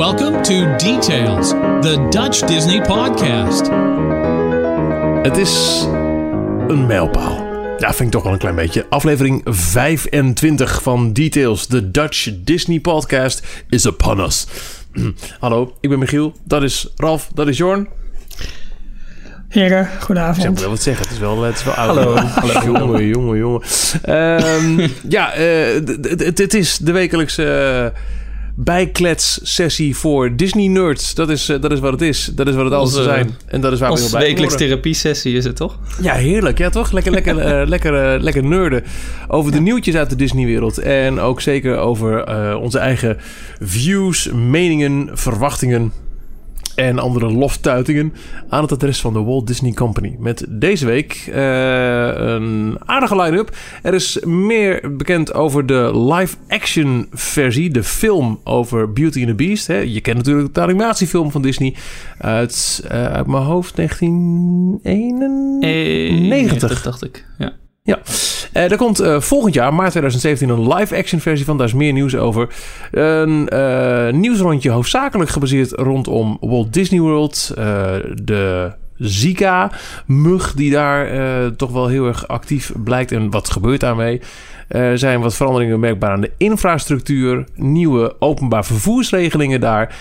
Welcome to Details, the Dutch Disney podcast. Het is een mijlpaal. Ja, vind ik toch wel een klein beetje. Aflevering 25 van Details, de Dutch Disney podcast, is upon us. Hallo, ik ben Michiel. Dat is Ralf. Dat is Jorn. Heren, Ik goedenavond. zou wel wat zeggen. Het is wel, het is wel oud. Hallo. Hallo. jongen, jongen, jongen. Ehm, ja, eh, het is de wekelijkse eh, bijklets-sessie voor Disney-nerds. Dat is, eh, dat is wat het is. Dat is wat het altijd zal Onze- zijn. En dat is waar we heel mee wekelijks therapiesessie is het toch? Ja, heerlijk. Ja, toch? Lekker, lekker, eh, lekker, eh, lekker nerden over de nieuwtjes uit de Disney-wereld. En ook zeker over eh, onze eigen views, meningen, verwachtingen en andere loftuitingen aan het adres van de Walt Disney Company. Met deze week eh, een aardige line-up. Er is meer bekend over de live-action versie, de film over Beauty and the Beast. Hè. Je kent natuurlijk de animatiefilm van Disney uit, eh, uit mijn hoofd 1991. Eh, dacht ik. Ja. Ja, Eh er komt eh, volgend jaar, maart 2017, een live-action versie van. Daar is meer nieuws over. Een eh, nieuwsrondje hoofdzakelijk gebaseerd rondom Walt Disney World. de Zika-mug die daar toch wel heel erg actief blijkt. En wat gebeurt daarmee? Er zijn wat veranderingen merkbaar aan de infrastructuur. Nieuwe openbaar vervoersregelingen daar.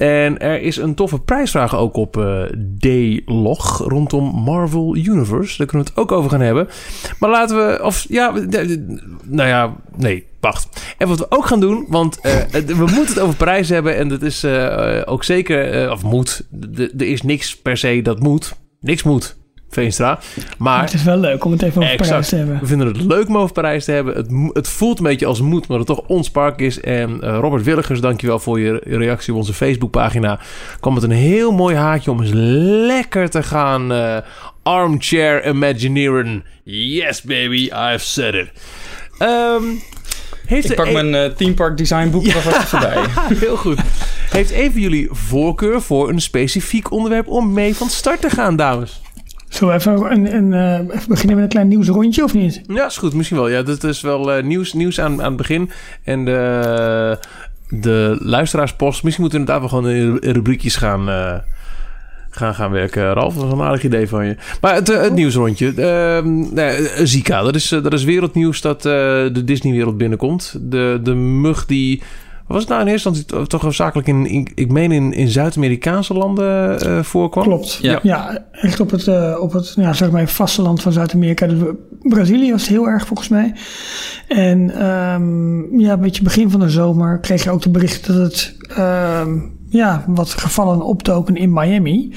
En er is een toffe prijsvraag ook op eh D-Log rondom Marvel Universe. Daar kunnen we het ook over gaan hebben. Maar laten we, of ja, nou ja, nee, wacht. En wat we ook gaan doen, want eh, we moeten het over prijs hebben. En dat is eh, ook zeker, of moet. Er is niks per se dat moet. Niks moet, Veenstra. Maar het is wel leuk om het even over Exact. Parijs te hebben. we vinden het leuk om over Parijs te hebben. Het, het voelt een beetje als moed, maar het toch ons park is. En eh, Robert Willigers, dankjewel voor je reactie op onze Facebookpagina. Kwam met een heel mooi haakje om eens lekker te gaan eh, armchair imagineeren. Yes baby, I've said it. Ehm, heeft Ik pak een- mijn Theme Park Design boek er alvast voorbij. Heel goed. Heeft even jullie voorkeur voor een specifiek onderwerp om mee van start te gaan, dames? Zullen we even, een, eh, beginnen met een klein nieuwsrondje of niet? Ja, is goed. Misschien wel. Ja, dat is wel eh, nieuws, nieuws aan, aan het begin. En de, de luisteraarspost. Misschien moeten we inderdaad wel gewoon in rubriekjes gaan, eh, gaan, gaan werken. Ralf, dat was een aardig idee van je. Maar het, het nieuwsrondje. Ehm, nou, eh, Zika, dat is, dat is wereldnieuws dat de Disney-wereld binnenkomt. De, de mug die... Was het nou in eerste instantie toch hoofdzakelijk in, in- ik meen in, in Zuid-Amerikaanse landen eh, voorkwam? Klopt. Ja. Ja, echt op het, eh, op het ja, zeg maar vasteland van Zuid-Amerika. Dus Brazilië was het heel erg volgens mij. En ehm, ja, een beetje begin van de zomer kreeg je ook de bericht dat het ehm, ja, wat gevallen opdoken in Miami.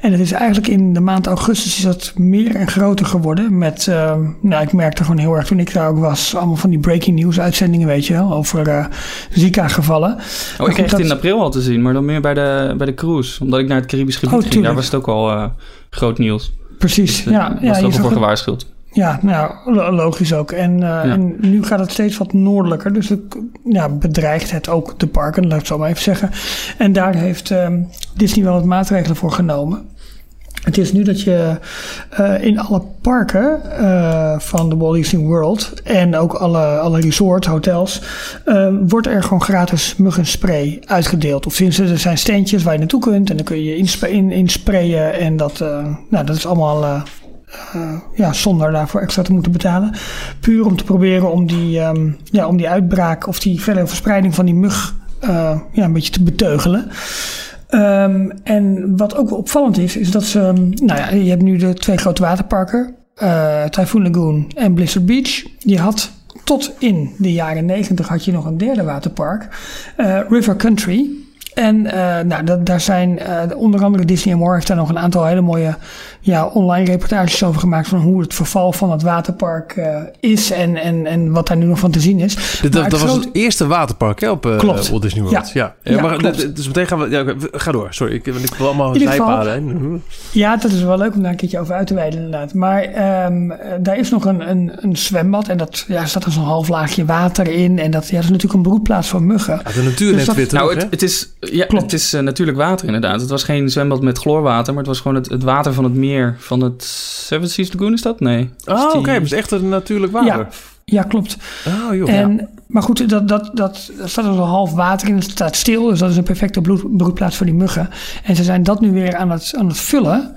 En het is eigenlijk in de maand augustus is dat meer en groter geworden. Met, ehm, nou, ik merkte gewoon heel erg toen ik daar ook was, allemaal van die breaking news uitzendingen, weet je wel, over eh, Zika-gevallen. Oh, ik kreeg goed, het in april al te zien, maar dan meer bij de, bij de cruise. Omdat ik naar het Caribisch gebied Oh, ging. Daar was het ook al eh, groot nieuws. Precies, Dus, eh, ja. was ja je ook al voor gewaarschuwd. Ja, nou, lo- logisch ook. En, eh, en nu gaat het steeds wat noordelijker. Dus het ja, bedreigt het ook de parken, laat ik het zo maar even zeggen. En daar heeft ehm, Disney wel wat maatregelen voor genomen. Het is nu dat je eh, in alle parken eh, van de Walt Disney World en ook alle, alle resorts, hotels, wordt er gewoon gratis muggenspray uitgedeeld. Of sinds er zijn steentjes waar je naartoe kunt en dan kun je insp- in, insprayen en dat, nou, dat is allemaal eh, ja, zonder daarvoor extra te moeten betalen. Puur om te proberen om die, ehm, ja, om die uitbraak of die verdere verspreiding van die mug eh, ja, een beetje te beteugelen. Ehm, en wat ook wel opvallend is, is dat ze. ehm, Nou ja, je hebt nu de twee grote waterparken: eh Typhoon Lagoon en Blizzard Beach. Je had tot in de jaren 90 had je nog een derde waterpark, River Country. En nou, dat, daar zijn onder andere Disney More heeft daar nog een aantal hele mooie ja, online reportages over gemaakt van hoe het verval van het waterpark eh, is en, en, en wat daar nu nog van te zien is. Dat, was het eerste waterpark hè, op eh, Klopt. Walt Disney World. Ja, Ja. Ja, maar, klopt. Dus meteen gaan we... Ja, ga door, sorry. Ik, want ik wil allemaal zijpaden. hè. Ja, dat is wel leuk om daar een keertje over uit te wijden inderdaad. Maar ehm, eh, daar is nog een, een, een zwembad en dat ja, staat er zo'n half laagje water in. En dat, ja, dat is natuurlijk een broedplaats voor muggen. Ja, de natuur Dus net dat- weer terug, Nou, het, het is, ja, Klopt. het is natuurlijk water inderdaad. Het was geen zwembad met chloorwater, maar het was gewoon het, het water van het meer van het Seven Seas Lagoon, is dat? Nee. Oh, oké. die- Het is echt een natuurlijk water. Ja, ja, klopt. Oh, joh. En maar goed, dat, dat, dat, dat staat dus al half water in. Het staat stil, dus dat is een perfecte bloed, broedplaats voor die muggen. En ze zijn dat nu weer aan het, aan het vullen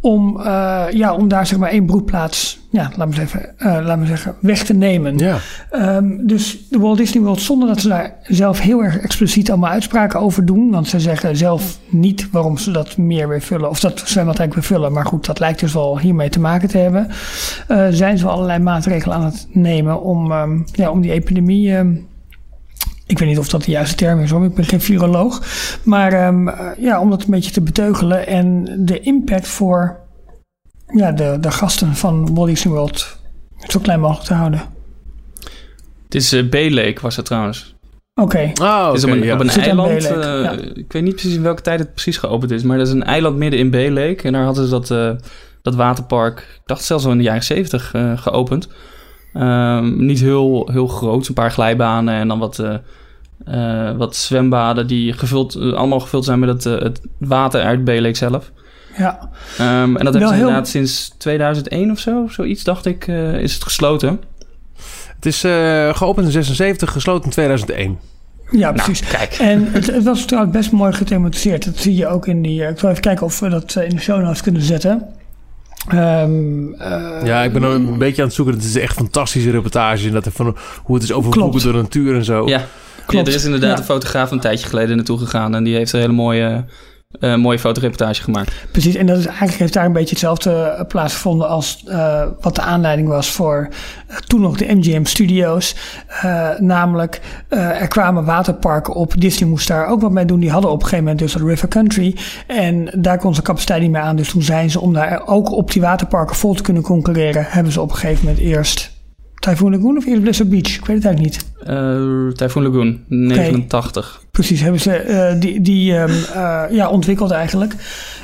om, uh, ja, om daar zeg maar één broedplaats, ja, laat me zeggen, uh, laat me zeggen weg te nemen. Ja. Um, dus de Walt Disney World, zonder dat ze daar zelf heel erg expliciet allemaal uitspraken over doen, want ze zeggen zelf niet waarom ze dat meer weer vullen, of dat zwembad eigenlijk weer vullen, maar goed, dat lijkt dus wel hiermee te maken te hebben, uh, zijn ze allerlei maatregelen aan het nemen om, um, ja, om die epidemie um, ik weet niet of dat de juiste term is hoor, ik ben geen viroloog. Maar um, ja, om dat een beetje te beteugelen en de impact voor ja, de, de gasten van Walt Disney World zo klein mogelijk te houden. Het is uh, B-Lake was het trouwens. Oké. Okay. Oh, het is op een, ja. op een eiland. Uh, ja. Ik weet niet precies in welke tijd het precies geopend is, maar dat is een eiland midden in B-Lake. En daar hadden ze dat, uh, dat waterpark, ik dacht zelfs al in de jaren zeventig, geopend. Um, niet heel, heel groot, een paar glijbanen en dan wat, uh, wat zwembaden die gevuld, uh, allemaal gevuld zijn met het, uh, het water uit Beelek zelf. Ja. Um, en dat hebben ze inderdaad sinds 2001 of zo, zoiets dacht ik, is het gesloten. Het is geopend in 76, gesloten in 2001. Ja, precies. Nou, kijk. En het, het, was trouwens best mooi gethematiseerd. Dat zie je ook in die... ik wil even kijken of we dat in de show notes kunnen zetten. Um, uh, ja, ik ben een beetje aan het zoeken. Het is echt een fantastische reportage. En dat van hoe het is overvlogen door de natuur en zo. Ja, Klopt. ja er is inderdaad een fotograaf een tijdje geleden naartoe gegaan. En die heeft een hele mooie, uh, mooie fotoreportage gemaakt. Precies, en dat is eigenlijk heeft daar een beetje hetzelfde plaatsgevonden als uh, wat de aanleiding was voor toen nog de MGM Studios. namelijk, er kwamen waterparken op. Disney moest daar ook wat mee doen. Die hadden op een gegeven moment dus dat River Country. En daar kon ze capaciteit niet meer aan. Dus toen zijn ze, om daar ook op die waterparken vol te kunnen concurreren, hebben ze op een gegeven moment eerst Typhoon Lagoon of eerst Blizzard Beach? Ik weet het eigenlijk niet. Uh, Typhoon Lagoon, 89. Okay. Precies, hebben ze uh, die, die um, uh, ja, ontwikkeld eigenlijk.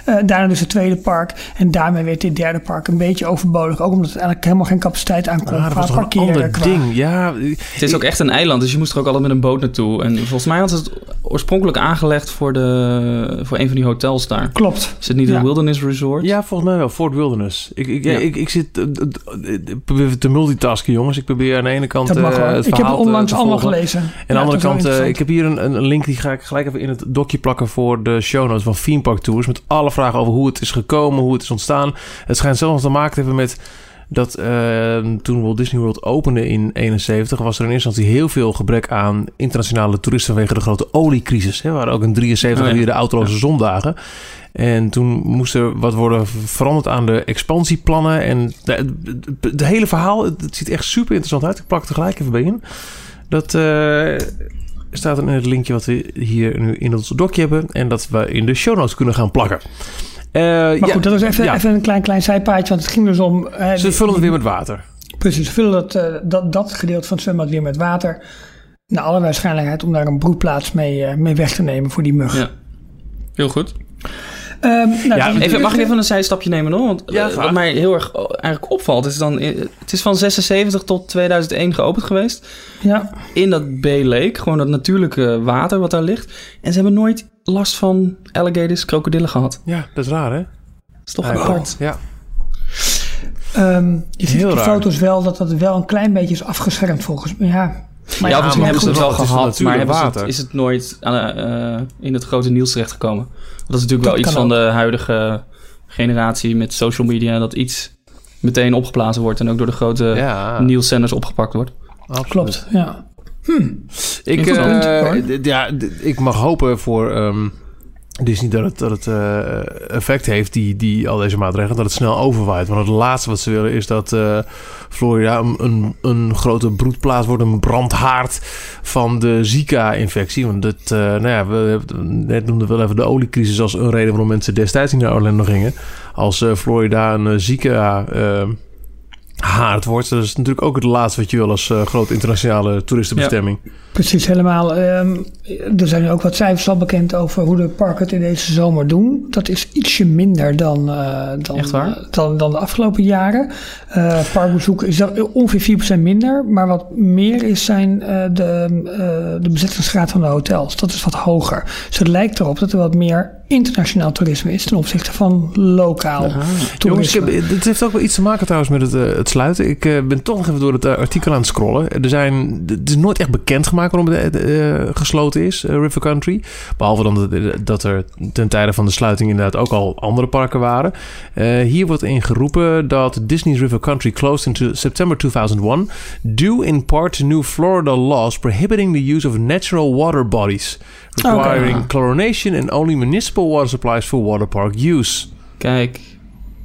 daarna dus het tweede park. En daarmee werd dit derde park een beetje overbodig. Ook omdat het eigenlijk helemaal geen capaciteit aan kon. Ah, dat was toch een ander qua... ding. Ja, het is ook echt een eiland, dus je moest er ook altijd met een boot naartoe. En volgens mij had het oorspronkelijk aangelegd voor, de, voor een van die hotels daar. Klopt. Is het niet ja. een Wilderness Resort? Ja, volgens mij wel. Fort Wilderness. Ik, ik, ja. ik, ik, zit ik probeer te multitasken, jongens. Ik probeer aan de ene kant het Ik heb het onlangs te allemaal volgen. gelezen. En aan de andere kant, uh, ik heb hier een, een link die ga ik gelijk even in het dokje plakken voor de show notes van Theme Park Tours. Met alle vragen over hoe het is gekomen, hoe het is ontstaan. Het schijnt zelfs te maken te hebben met dat uh, toen Walt Disney World opende in 71 was er in eerste instantie heel veel gebrek aan internationale toeristen vanwege de grote oliecrisis. Hè, waar ook in 73 Oh ja. weer de autoloze ja. zondagen. En toen moest er wat worden veranderd aan de expansieplannen. En de hele verhaal, het, het, ziet echt super interessant uit. Ik plak het er gelijk even bij in. Dat uh, staat er in het linkje wat we hier nu in ons dokje hebben. En dat we in de show notes kunnen gaan plakken. Uh, maar ja, goed, dat is even, ja. even een klein, klein zijpaadje. Want het ging dus om... Uh, Ze vullen het weer met water. Precies, ze vullen dat, uh, dat, dat gedeelte van het zwembad weer met water. Naar alle waarschijnlijkheid om daar een broedplaats mee, uh, mee weg te nemen voor die mug. Ja. Heel goed. Um, nou, ja, even, mag ik even een zijstapje nemen hoor? Want ja, uh, wat mij heel erg eigenlijk opvalt, is dan... Het is van 76 tot 2001 geopend geweest. Ja. In dat B-Lake, gewoon dat natuurlijke water wat daar ligt. En ze hebben nooit last van alligators, krokodillen gehad. Ja, dat is raar hè? Dat is toch ja, apart. Ja. Um, je ziet Heel op de raar. foto's wel dat dat wel een klein beetje is afgeschermd volgens mij. Ja, maar ja, misschien hebben ze het wel gehad, maar natuurlijk hebben ze water. het, is het nooit uh, uh, in het grote nieuws terechtgekomen. Want dat is natuurlijk Dat wel iets van de huidige generatie met social media, dat iets meteen opgeblazen wordt en ook door de grote Ja. nieuwszenders opgepakt wordt. Absoluut. klopt. Ja. Hm. Ik, eh, d- ja, ik mag hopen voor um, Disney dat het, dat het uh, effect heeft, die, die al deze maatregelen, dat het snel overwaait. Want het laatste wat ze willen is dat uh, Florida een, een, grote broedplaats wordt, een brandhaard van de Zika-infectie. Want het, uh, nou ja, we net noemden wel even de oliecrisis als een reden waarom mensen destijds niet naar Orlando gingen. Als Florida een Zika haard wordt. Dat is natuurlijk ook het laatste wat je wil als uh, grote internationale toeristenbestemming. Ja, precies, helemaal. Um, er zijn nu ook wat cijfers al bekend over hoe de parken het in deze zomer doen. Dat is ietsje minder dan, uh, dan, uh, dan, dan de afgelopen jaren. Uh, parkbezoek is ongeveer 4% minder. Maar wat meer is zijn uh, de, uh, de bezettingsgraad van de hotels. Dat is wat hoger. Dus het lijkt erop dat er wat meer internationaal toerisme is ten opzichte van lokaal Jongens, toerisme. ik heb- dit heeft ook wel iets te maken trouwens met het, eh, het sluiten. Ik eh, ben toch nog even door het eh, artikel aan het scrollen. Er zijn, het is nooit echt bekendgemaakt waarom het eh, gesloten is, River Country. Behalve dan dat, dat er ten tijde van de sluiting inderdaad ook al andere parken waren. Hier wordt ingeroepen dat Disney's River Country closed in September 2001 due in part to new Florida laws prohibiting the use of natural water bodies requiring chlorination and only municipal water supplies for water park use. Kijk,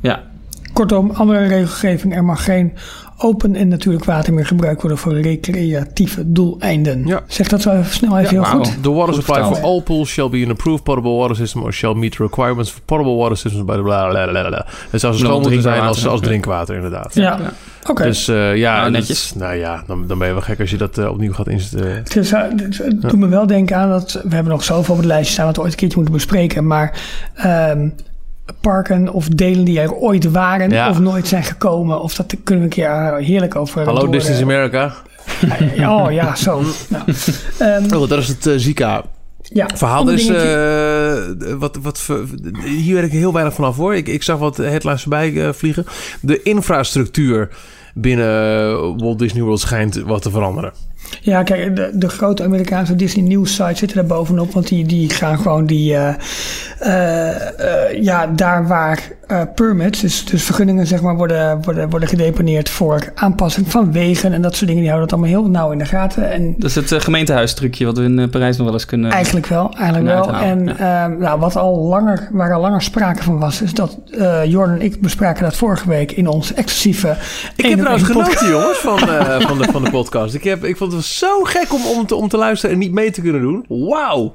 ja, Kortom, andere regelgeving. Er mag geen open en natuurlijk water meer gebruikt worden voor recreatieve doeleinden. Ja. Zeg dat zo even snel even Ja, heel goed. The water Goed supply for all pools shall be an approved potable water system or shall meet the requirements for potable water systems. Bla bla bla bla bla. Het zou zo schoon moeten zijn als, als drinkwater, inderdaad. Ja, ja. oké. Dus eh, ja, Nou, dat- netjes. nou ja, dan, dan ben je wel gek als je dat eh, opnieuw gaat inzetten. Het, is, eh, het- het doet me wel denken aan dat we hebben nog zoveel op het lijstje staan wat we ooit een keertje moeten bespreken. Maar ehm, parken of delen die er ooit waren Ja. of nooit zijn gekomen, of dat kunnen we een keer eh, heerlijk over. Hallo door, Disney's eh, America. Oh ja, zo. Nou, ehm, Oh, dat is het eh, Zika ja, verhaal. Dus eh, wat, wat, hier weet ik heel weinig vanaf hoor. Ik, ik zag wat headlines voorbij eh, vliegen. De infrastructuur binnen eh, Walt Disney World schijnt wat te veranderen. Ja, kijk, de, de grote Amerikaanse Disney News sites zitten daar bovenop. Want die, die gaan gewoon die... eh, ja, daar waar eh, permits, dus, dus vergunningen zeg maar, worden, worden, worden gedeponeerd voor aanpassing van wegen en dat soort dingen. Die houden dat allemaal heel nauw in de gaten. En Dat is het uh, gemeentehuistrucje wat we in uh, Parijs nog wel eens kunnen... Eigenlijk wel, eigenlijk wel. En ja. uh, nou, wat al langer, waar al langer sprake van was, is dat uh, Jordan en ik bespraken dat vorige week in ons exclusieve... Ik heb trouwens genoten, jongens, van, uh, van, de, van de podcast. Ik, heb, ik vond het zo gek om, om, te, om te luisteren en niet mee te kunnen doen. Wauw!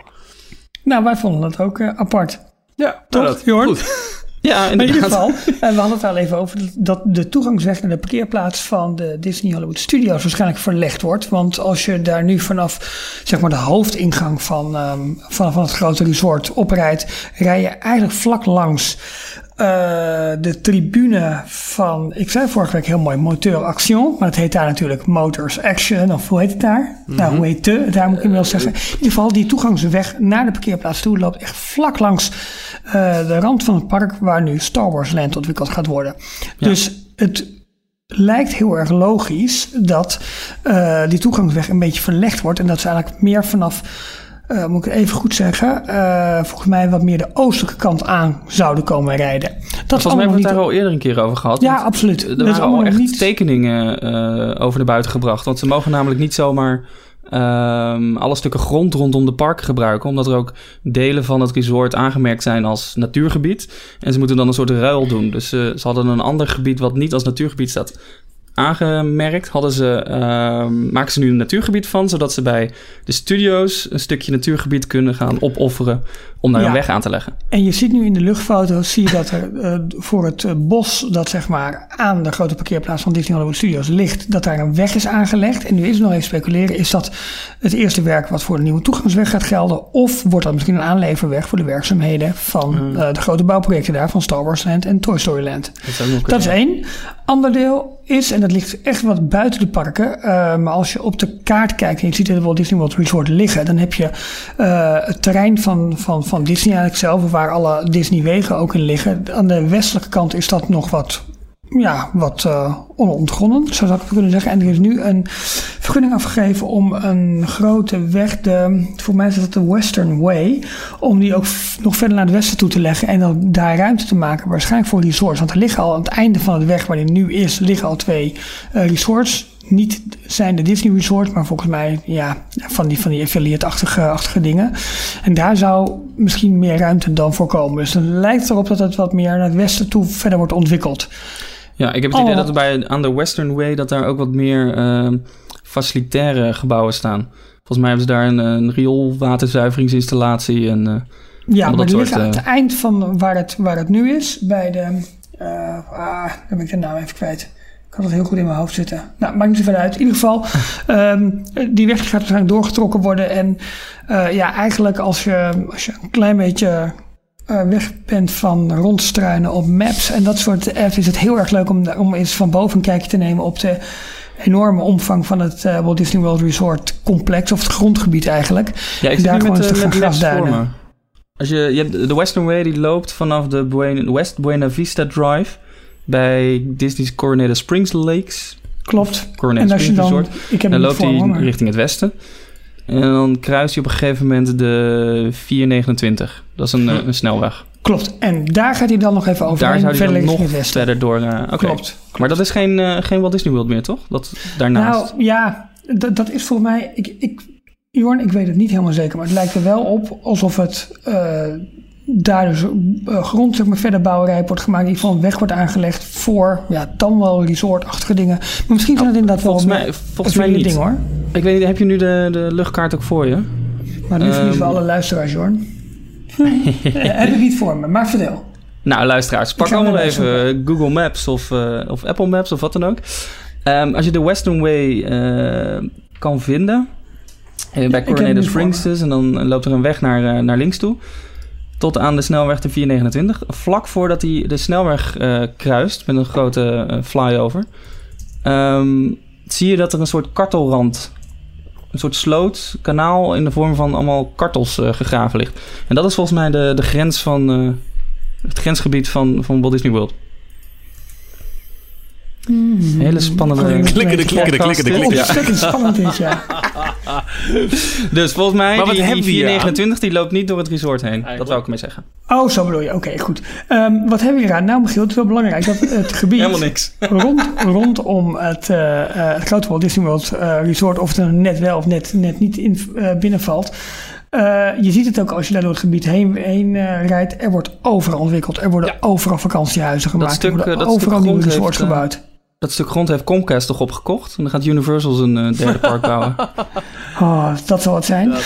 Nou, wij vonden dat ook uh, apart. Ja, toch, dat, Jordan? Goed. Ja, in ieder geval. En we hadden het al even over dat de toegangsweg naar de parkeerplaats van de Disney Hollywood Studios waarschijnlijk verlegd wordt. Want als je daar nu vanaf zeg maar de hoofdingang van, um, van, van het grote resort oprijdt, rij je eigenlijk vlak langs uh, de tribune van, ik zei vorige week heel mooi, Moteur Action. Maar het heet daar natuurlijk Motors Action, of hoe heet het daar? Mm -hmm. Nou, hoe heet het? Daar moet ik inmiddels zeggen. In ieder geval, die toegangsweg naar de parkeerplaats toe loopt echt vlak langs uh, de rand van het park waar nu Star Wars Land ontwikkeld gaat worden. Ja. Dus het lijkt heel erg logisch dat uh, die toegangsweg een beetje verlegd wordt en dat ze eigenlijk meer vanaf uh, moet ik het even goed zeggen, uh, volgens mij wat meer de oostelijke kant aan zouden komen rijden. Dat volgens mij hebben we het daar al eerder een keer over gehad. Ja, absoluut. Er waren al echt niet... tekeningen uh, over naar buiten gebracht. Want ze mogen namelijk niet zomaar um, alle stukken grond rondom de park gebruiken. Omdat er ook delen van het resort aangemerkt zijn als natuurgebied. En ze moeten dan een soort ruil doen. Dus uh, ze hadden een ander gebied wat niet als natuurgebied staat aangemerkt, hadden ze, uh, maken ze nu een natuurgebied van, zodat ze bij de studio's een stukje natuurgebied kunnen gaan opofferen om daar ja. een weg aan te leggen. En je ziet nu in de luchtfoto's, zie je dat er uh, voor het uh, bos dat zeg maar aan de grote parkeerplaats van Disney Hollywood Studios ligt, dat daar een weg is aangelegd. En nu is het nog even speculeren, is dat het eerste werk wat voor de nieuwe toegangsweg gaat gelden, of wordt dat misschien een aanleverweg voor de werkzaamheden van Hmm. uh, de grote bouwprojecten daar, van Star Wars Land en Toy Story Land. Dat, dat is één. Ander deel is, en dat ligt echt wat buiten de parken, uh, maar als je op de kaart kijkt en je ziet het Walt Disney World Resort liggen, dan heb je uh, het terrein van, van, van Disney eigenlijk zelf, waar alle Disney-wegen ook in liggen. Aan de westelijke kant is dat nog wat, ja, wat uh, onontgonnen, zou ik kunnen zeggen. En er is nu een vergunning afgegeven om een grote weg, voor mij is dat de Western Way, om die ook nog verder naar het westen toe te leggen en dan daar ruimte te maken, waarschijnlijk voor resorts. Want er liggen al aan het einde van de weg waar die nu is, liggen al twee uh, resorts niet zijn de Disney Resort, maar volgens mij ja, van die, van die affiliate-achtige achtige dingen. En daar zou misschien meer ruimte dan voor komen. Dus dan lijkt erop dat het wat meer naar het westen toe verder wordt ontwikkeld. Ja, ik heb het oh. idee dat er bij aan de Western Way dat daar ook wat meer uh, facilitaire gebouwen staan. Volgens mij hebben ze daar een, een rioolwaterzuiveringsinstallatie en uh, ja, maar die liggen aan het eind van waar het, waar het nu is, bij de... Uh, ah, dan ben ik de naam even kwijt. Ik had het heel goed in mijn hoofd zitten. Nou, maakt niet zoveel uit. In ieder geval, um, die weg gaat waarschijnlijk doorgetrokken worden. En uh, ja, eigenlijk als je, als je een klein beetje uh, weg bent van rondstruinen op maps en dat soort apps, is het heel erg leuk om, om eens van boven een kijkje te nemen op de enorme omvang van het uh, Walt Disney World Resort complex, of het grondgebied eigenlijk. Ja, ik zit nu met, uh, met grasduinen. Als je, je hebt de Western Way die loopt vanaf de Buena, West Buena Vista Drive bij Disney's Coronado Springs Lakes. Klopt. Coronado en als je Springs dan, Resort. ik heb Dan loopt hij richting het westen. En dan kruist hij op een gegeven moment de 429. Dat is een, eh, een snelweg. Klopt. En daar gaat hij dan nog even over. Daar zou hij verder nog verder door... eh. Klopt. Maar dat is geen, eh, geen Walt Disney World meer, toch? Dat daarnaast. Nou ja, dat, dat is volgens mij. Ik, ik, Jorn, ik weet het niet helemaal zeker, maar het lijkt er wel op alsof het daar dus grond, zeg maar, verder bouwerij wordt gemaakt, in ieder geval een weg wordt aangelegd voor, ja, dan wel resortachtige dingen. Maar misschien zijn het inderdaad wel volgens mij, meer volgens mij niet. ding hoor. Ik weet niet, heb je nu de, de luchtkaart ook voor je? Maar nu verliezen we Ehm. alle luisteraars, Jorn. Heb ik niet voor me, maar vertel. Nou, luisteraars, pak allemaal even eh, Google Maps of, eh, of Apple Maps of wat dan ook. Ehm, als je de Western Way eh, kan vinden, eh, bij hem Coronado voor Springs dus, en dan loopt er een weg naar, eh, naar links toe, tot aan de snelweg de 429. Vlak voordat hij de snelweg eh, kruist met een grote eh, flyover, ehm, zie je dat er een soort kartelrand, een soort sloot, kanaal in de vorm van allemaal kartels eh, gegraven ligt. En dat is volgens mij de, de grens van... eh, het grensgebied van, van Walt Disney World. Hele spannende Klikken, klikken, klikken, klikken, klikken. Ontzettend spannend is, ja. Dus volgens mij, Maar wat die, die hebben we hier 429 die loopt niet door het resort heen. Dat wou ik ermee zeggen. Oh, zo bedoel je. Oké, goed. Ehm, wat hebben we hier aan? Nou, Michiel, het is wel belangrijk dat het gebied... Helemaal niks. rond, rondom het, eh, eh, het grote Walt Disney World eh, Resort, of het er net wel of net, net niet in, eh, binnenvalt. Eh, je ziet het ook als je daar door het gebied heen, heen rijdt. Er wordt overal ontwikkeld. Er worden overal vakantiehuizen gemaakt. stuk, er worden dat overal nieuwe resorts gebouwd. Dat stuk grond heeft Comcast toch opgekocht. En dan gaat Universal zijn eh, derde park bouwen. Oh, dat zal het zijn. Dat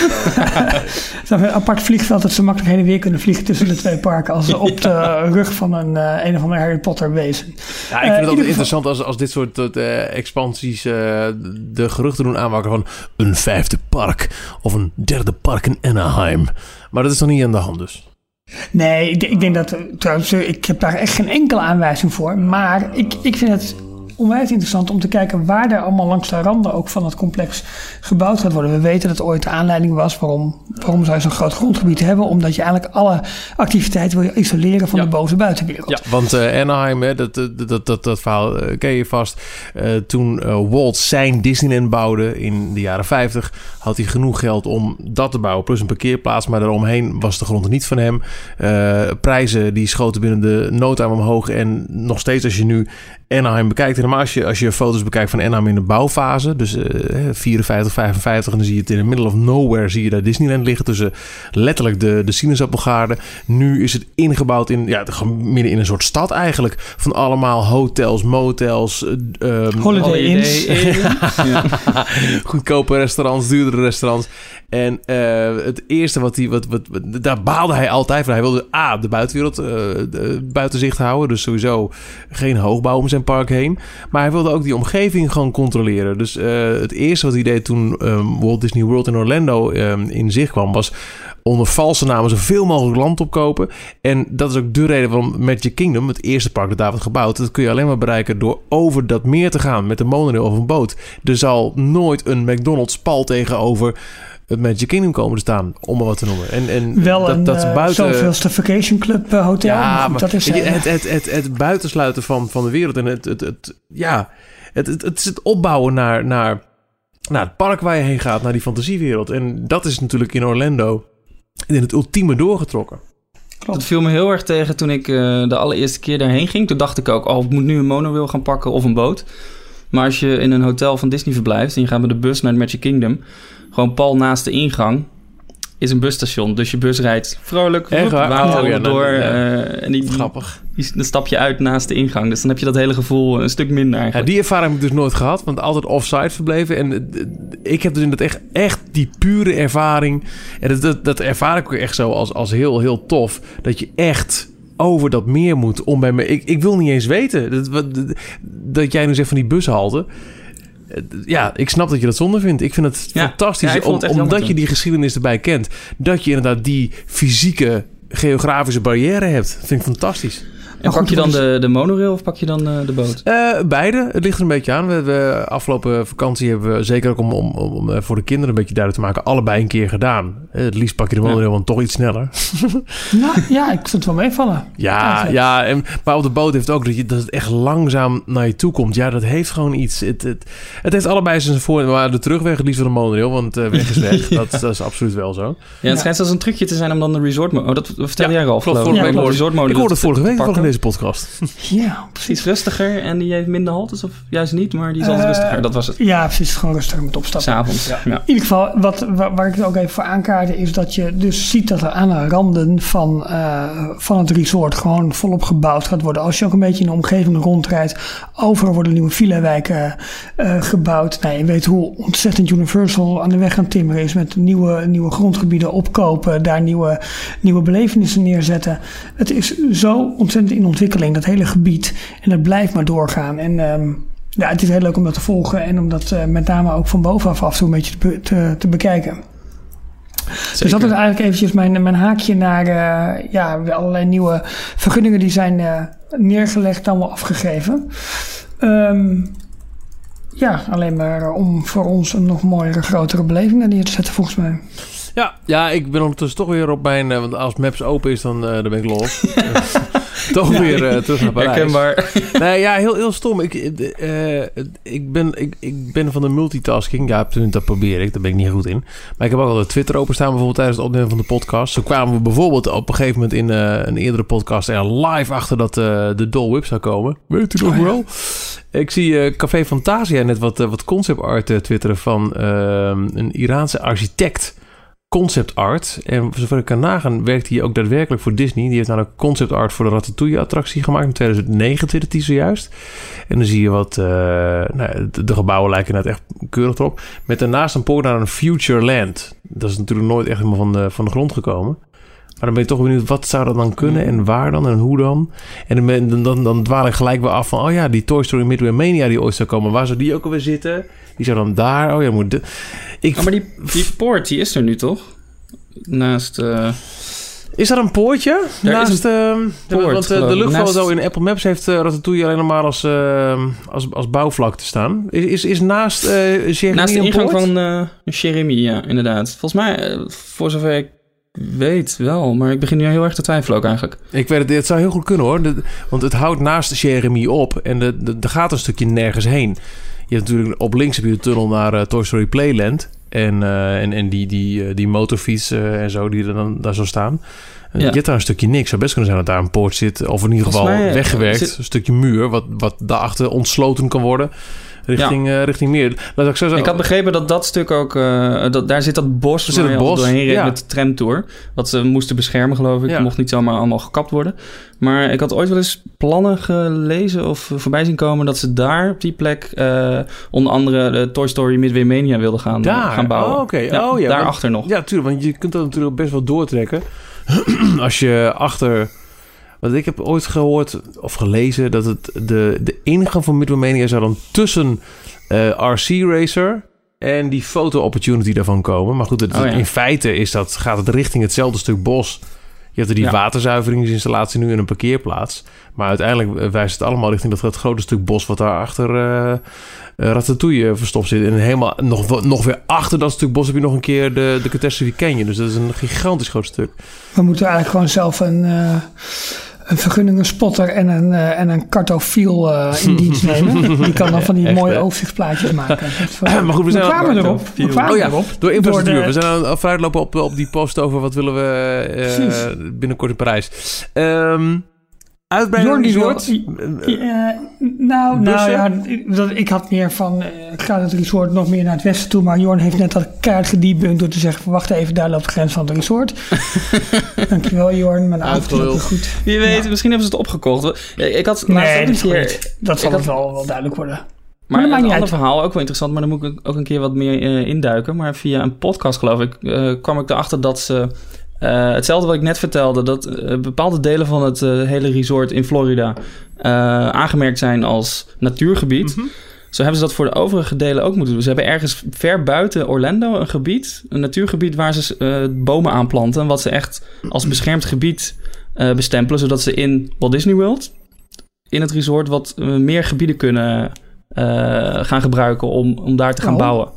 een apart vliegveld dat ze makkelijk heen en weer kunnen vliegen tussen de twee parken. Als ze op de rug van een, eh, een of andere Harry Potter wezen. Ja, ik Eh, vind in het ieder altijd geval- interessant als, als dit soort eh, expansies eh, de geruchten doen aanwakkeren van een vijfde park of een derde park in Anaheim. Maar dat is nog niet aan de hand dus. Nee, ik, ik denk dat, eh, trouwens, eh, ik heb daar echt geen enkele aanwijzing voor. Maar ik, ik vind het onwijs interessant om te kijken waar er allemaal langs de randen ook van het complex gebouwd gaat worden. We weten dat het ooit de aanleiding was waarom, waarom zou je zo'n groot grondgebied hebben. Omdat je eigenlijk alle activiteiten wil isoleren van Ja. de boze buitenwereld. Ja, want eh, Anaheim, hè, dat, dat, dat, dat, dat verhaal eh, ken je vast. Eh, toen Walt zijn Disneyland bouwde in de jaren 50, had hij genoeg geld om dat te bouwen. Plus een parkeerplaats, maar daaromheen was de grond niet van hem. Eh, prijzen die schoten binnen de noodtime omhoog. En nog steeds als je nu Anaheim bekijkt, helemaal als je, als je foto's bekijkt van Anaheim in de bouwfase, dus eh 54, 55, en dan zie je het in the middle of nowhere, zie je daar Disneyland liggen tussen letterlijk de, de sinaasappelgaarden. Nu is het ingebouwd in, ja, midden in een soort stad eigenlijk, van allemaal hotels, motels, eh, ehm, Holiday Inns. ja. goedkope restaurants, duurdere restaurants. En eh, het eerste wat hij, wat, wat, daar baalde hij altijd van. Hij wilde A, de buitenwereld de- buiten zicht houden. Dus sowieso geen hoogbouw om zijn park heen. Maar hij wilde ook die omgeving gewoon controleren. Dus eh, het eerste wat hij deed toen ehm, Walt Disney World in Orlando ehm, in zicht kwam, was onder valse namen zoveel mogelijk land opkopen. En dat is ook de reden waarom Magic Kingdom, het eerste park dat daar wordt gebouwd, dat kun je alleen maar bereiken door over dat meer te gaan met een monorail of een boot. Er zal nooit een McDonald's pal tegenover het Magic Kingdom komen te staan, om maar wat te noemen. En, en Wel dat, een dat eh, buiten... zoveelste vacation club eh, hotel. Ja, maar dat is je, eh, het, het, het, het buitensluiten van, van de wereld en het, het, het ja, het, het, het is het opbouwen naar, naar, naar het park waar je heen gaat, naar die fantasiewereld. En dat is natuurlijk in Orlando in het ultieme doorgetrokken. Dat viel me heel erg tegen toen ik eh, de allereerste keer daarheen ging. Toen dacht ik ook, oh, ik moet nu een monorail gaan pakken of een boot. Maar als je in een hotel van Disney verblijft en je gaat met de bus naar het Magic Kingdom... gewoon pal naast de ingang is een busstation. Dus je bus rijdt vrolijk, waar? water Oh, ja, door. nou, ja. eh, en die, Grappig. die- dan stap je uit naast de ingang. Dus dan heb je dat hele gevoel een stuk minder Ja, eigenlijk. die ervaring heb ik dus nooit gehad, want altijd offside verbleven. En eh, ik heb dus inderdaad echt, echt die pure ervaring. En dat, dat, dat ervaar ik ook echt zo als, als heel, heel tof. Dat je echt over dat meer moet om bij me. Ik, ik wil niet eens weten dat, dat, dat jij nu zegt van die bushalte. Eh, Ja, ik snap dat je dat zonde vindt. Ik vind het Ja, fantastisch, ja, vond het om- omdat je die geschiedenis erbij kent. Dat je inderdaad die fysieke, geografische barrière hebt. Dat vind ik fantastisch. En pak je dan de, de monorail of pak je dan uh, de boot? Uh, beide. Het ligt er een beetje aan. We, we, afgelopen vakantie hebben we zeker ook om, om, om, voor de kinderen een beetje duidelijk te maken, allebei een keer gedaan. Het liefst pak je de monorail, ja. want toch iets sneller. Nou, ja, ik vind het wel meevallen. Ja, ja en, maar op de boot heeft ook dat, je, dat het echt langzaam naar je toe komt. Ja, dat heeft gewoon iets. Het, het, het heeft allebei zijn voor- maar de terugweg het liefst van de monorail, want uh, weg is weg. dat, dat, is absoluut wel zo. Ja, het schijnt zelfs een trucje te zijn om dan de resort. Oh, dat vertelde jij al, klopt, ik. Hoorde het vorige week deze podcast. Ja, precies. Iets rustiger en die heeft minder haltes of juist niet, maar die is altijd uh, rustiger. Dat was het. Ja, precies. Gewoon rustiger met opstappen. S'avonds, ja. ja. In ieder geval, wat, waar, waar ik het ook even voor aankaarde, is dat je dus ziet dat er aan de randen van, uh, van het resort gewoon volop gebouwd gaat worden. Als je ook een beetje in de omgeving rondrijdt, overal worden nieuwe villa-wijken uh, gebouwd. Nou, je weet hoe ontzettend Universal aan de weg aan timmeren is met nieuwe, nieuwe grondgebieden opkopen, daar nieuwe, nieuwe belevenissen neerzetten. Het is zo ontzettend in ontwikkeling, dat hele gebied. En dat blijft maar doorgaan. En um, ja, het is heel leuk om dat te volgen en om dat uh, met name ook van bovenaf af en toe een beetje te, te, te bekijken. Zeker. Dus dat is eigenlijk eventjes mijn, mijn haakje naar uh, ja, allerlei nieuwe vergunningen die zijn uh, neergelegd, allemaal afgegeven. Um, ja, alleen maar om voor ons een nog mooiere, grotere beleving neer te zetten volgens mij. Ja, ja, ik ben ondertussen toch weer op mijn... Want als Maps open is, dan, uh, dan ben ik los. toch weer uh, terug naar Parijs. Herkenbaar. nee, ja, heel, heel stom. Ik, uh, ik, ben, ik, ik ben van de multitasking. Ja, dat probeer ik. Daar ben ik niet goed in. Maar ik heb ook al de Twitter openstaan bijvoorbeeld tijdens het opnemen van de podcast. Zo kwamen we bijvoorbeeld op een gegeven moment in uh, een eerdere podcast er live achter dat de Dol Whip zou komen. Weet u nog wel? Ik zie Café Fantasia net wat, wat concept art twitteren van ehm, een Iraanse architect concept art. En zover ik kan nagaan, werkt hij ook daadwerkelijk voor Disney. Die heeft een concept art voor de Ratatouille-attractie gemaakt in 2009, twittert hij zojuist. En dan zie je wat... Uh, nou, de, gebouwen lijken net echt keurig erop. Met daarnaast een poort naar een Future Land. Dat is natuurlijk nooit echt helemaal van de, van de grond gekomen. Maar dan ben je toch benieuwd, wat zou dat dan kunnen en waar dan en hoe dan? En dan, dan, dan dwaal ik gelijk weer af van, oh ja, die Toy Story Midway Mania die ooit zou komen, waar zou die ook alweer zitten? Die zou dan daar, oh ja, moet... De, ik, oh, maar die, die poort, die is er nu toch? Naast... Uh... Is dat een poortje? Daar Naast, een uh, poort, want uh, de luchtfoto naast... in Apple Maps heeft uh, Ratatouille alleen nog maar als, als, als bouwvlak te staan. Is, is, is naast uh, Jeremy Naast de ingang van uh, Jeremy, ja, inderdaad. Volgens mij, voor zover ik weet wel, maar ik begin nu heel erg te twijfelen ook eigenlijk. Ik weet het, het zou heel goed kunnen hoor. De, want het houdt naast Jeremy op en er gaat een stukje nergens heen. Je hebt natuurlijk op links heb je de tunnel naar uh, Toy Story Playland. En, uh, en, en die, die, uh, die motorfiets uh, en zo die er dan daar zo staan. Ja. Je hebt daar een stukje niks. Zou best kunnen zijn dat daar een poort zit. Of in ieder geval mij, weggewerkt. Zit... Een stukje muur. Wat, wat daarachter ontsloten kan worden. Richting, ja. richting meer. Laat ik, zo ik had begrepen dat dat stuk ook... dat, daar zit dat bos zit waar je bos. doorheen reed ja. met de tramtour. Wat ze moesten beschermen geloof ik. Mocht niet zomaar allemaal gekapt worden. Maar ik had ooit wel eens plannen gelezen of voorbij zien komen dat ze daar op die plek uh, onder andere de Toy Story Midway Mania wilden gaan, daar. gaan bouwen. Oh, okay. ja, oh, ja, daarachter nog. Ja, tuurlijk, want je kunt dat natuurlijk best wel doortrekken. Als je achter... Want ik heb ooit gehoord of gelezen dat het de, de ingang van Midway Mania zou dan tussen uh, RC Racer en die foto opportunity daarvan komen. Maar goed, het, oh, ja. in feite is dat, gaat het richting hetzelfde stuk bos. Je hebt er die ja. waterzuiveringsinstallatie nu in een parkeerplaats. Maar uiteindelijk wijst het allemaal richting dat, dat grote stuk bos... wat daar achter uh, uh, Ratatouille verstopt zit. En helemaal nog, nog weer achter dat stuk bos heb je nog een keer de, de Catastrophe Canyon. Dus dat is een gigantisch groot stuk. We moeten eigenlijk gewoon zelf een... Uh een vergunningenspotter en een, uh, en een cartofiel uh, in dienst nemen. Die kan dan van die Echt, mooie hè? overzichtsplaatjes maken. Maar goed, we zijn kwamen erop. We kwamen Oh ja, erop. door infrastructuur. Door de- We zijn aan het vooruitlopen op, op die post over wat willen we eh, binnenkort in Parijs. Ehm uitbreiding Jorn die wil- resort. Ja, nou, nou ja, ik- dat, ik had meer van, eh, ik ga het resort nog meer naar het westen toe. Maar Jorn heeft net dat kaart gedebunked door te zeggen, van, wacht even, daar loopt de grens van het resort. Dankjewel Jorn, mijn avond loopt goed. Wie weet, Ja. misschien hebben ze het opgekocht. Ik had Nee, dat, keer... dat zal had- wel, wel duidelijk worden. Maar, Maar een ander uit. verhaal, ook wel interessant, maar dan moet ik ook een keer wat meer eh, induiken. Maar via een podcast, geloof ik, eh, kwam ik erachter dat ze... eh, hetzelfde wat ik net vertelde, dat eh, bepaalde delen van het eh, hele resort in Florida aangemerkt zijn als natuurgebied. Mhm. Zo hebben ze dat voor de overige delen ook moeten doen. Ze hebben ergens ver buiten Orlando een gebied, een natuurgebied waar ze bomen aanplanten. Wat ze echt als beschermd gebied bestempelen, zodat ze in Walt Disney World, in het resort, wat meer gebieden kunnen gaan gebruiken om, om daar te gaan Oh. bouwen.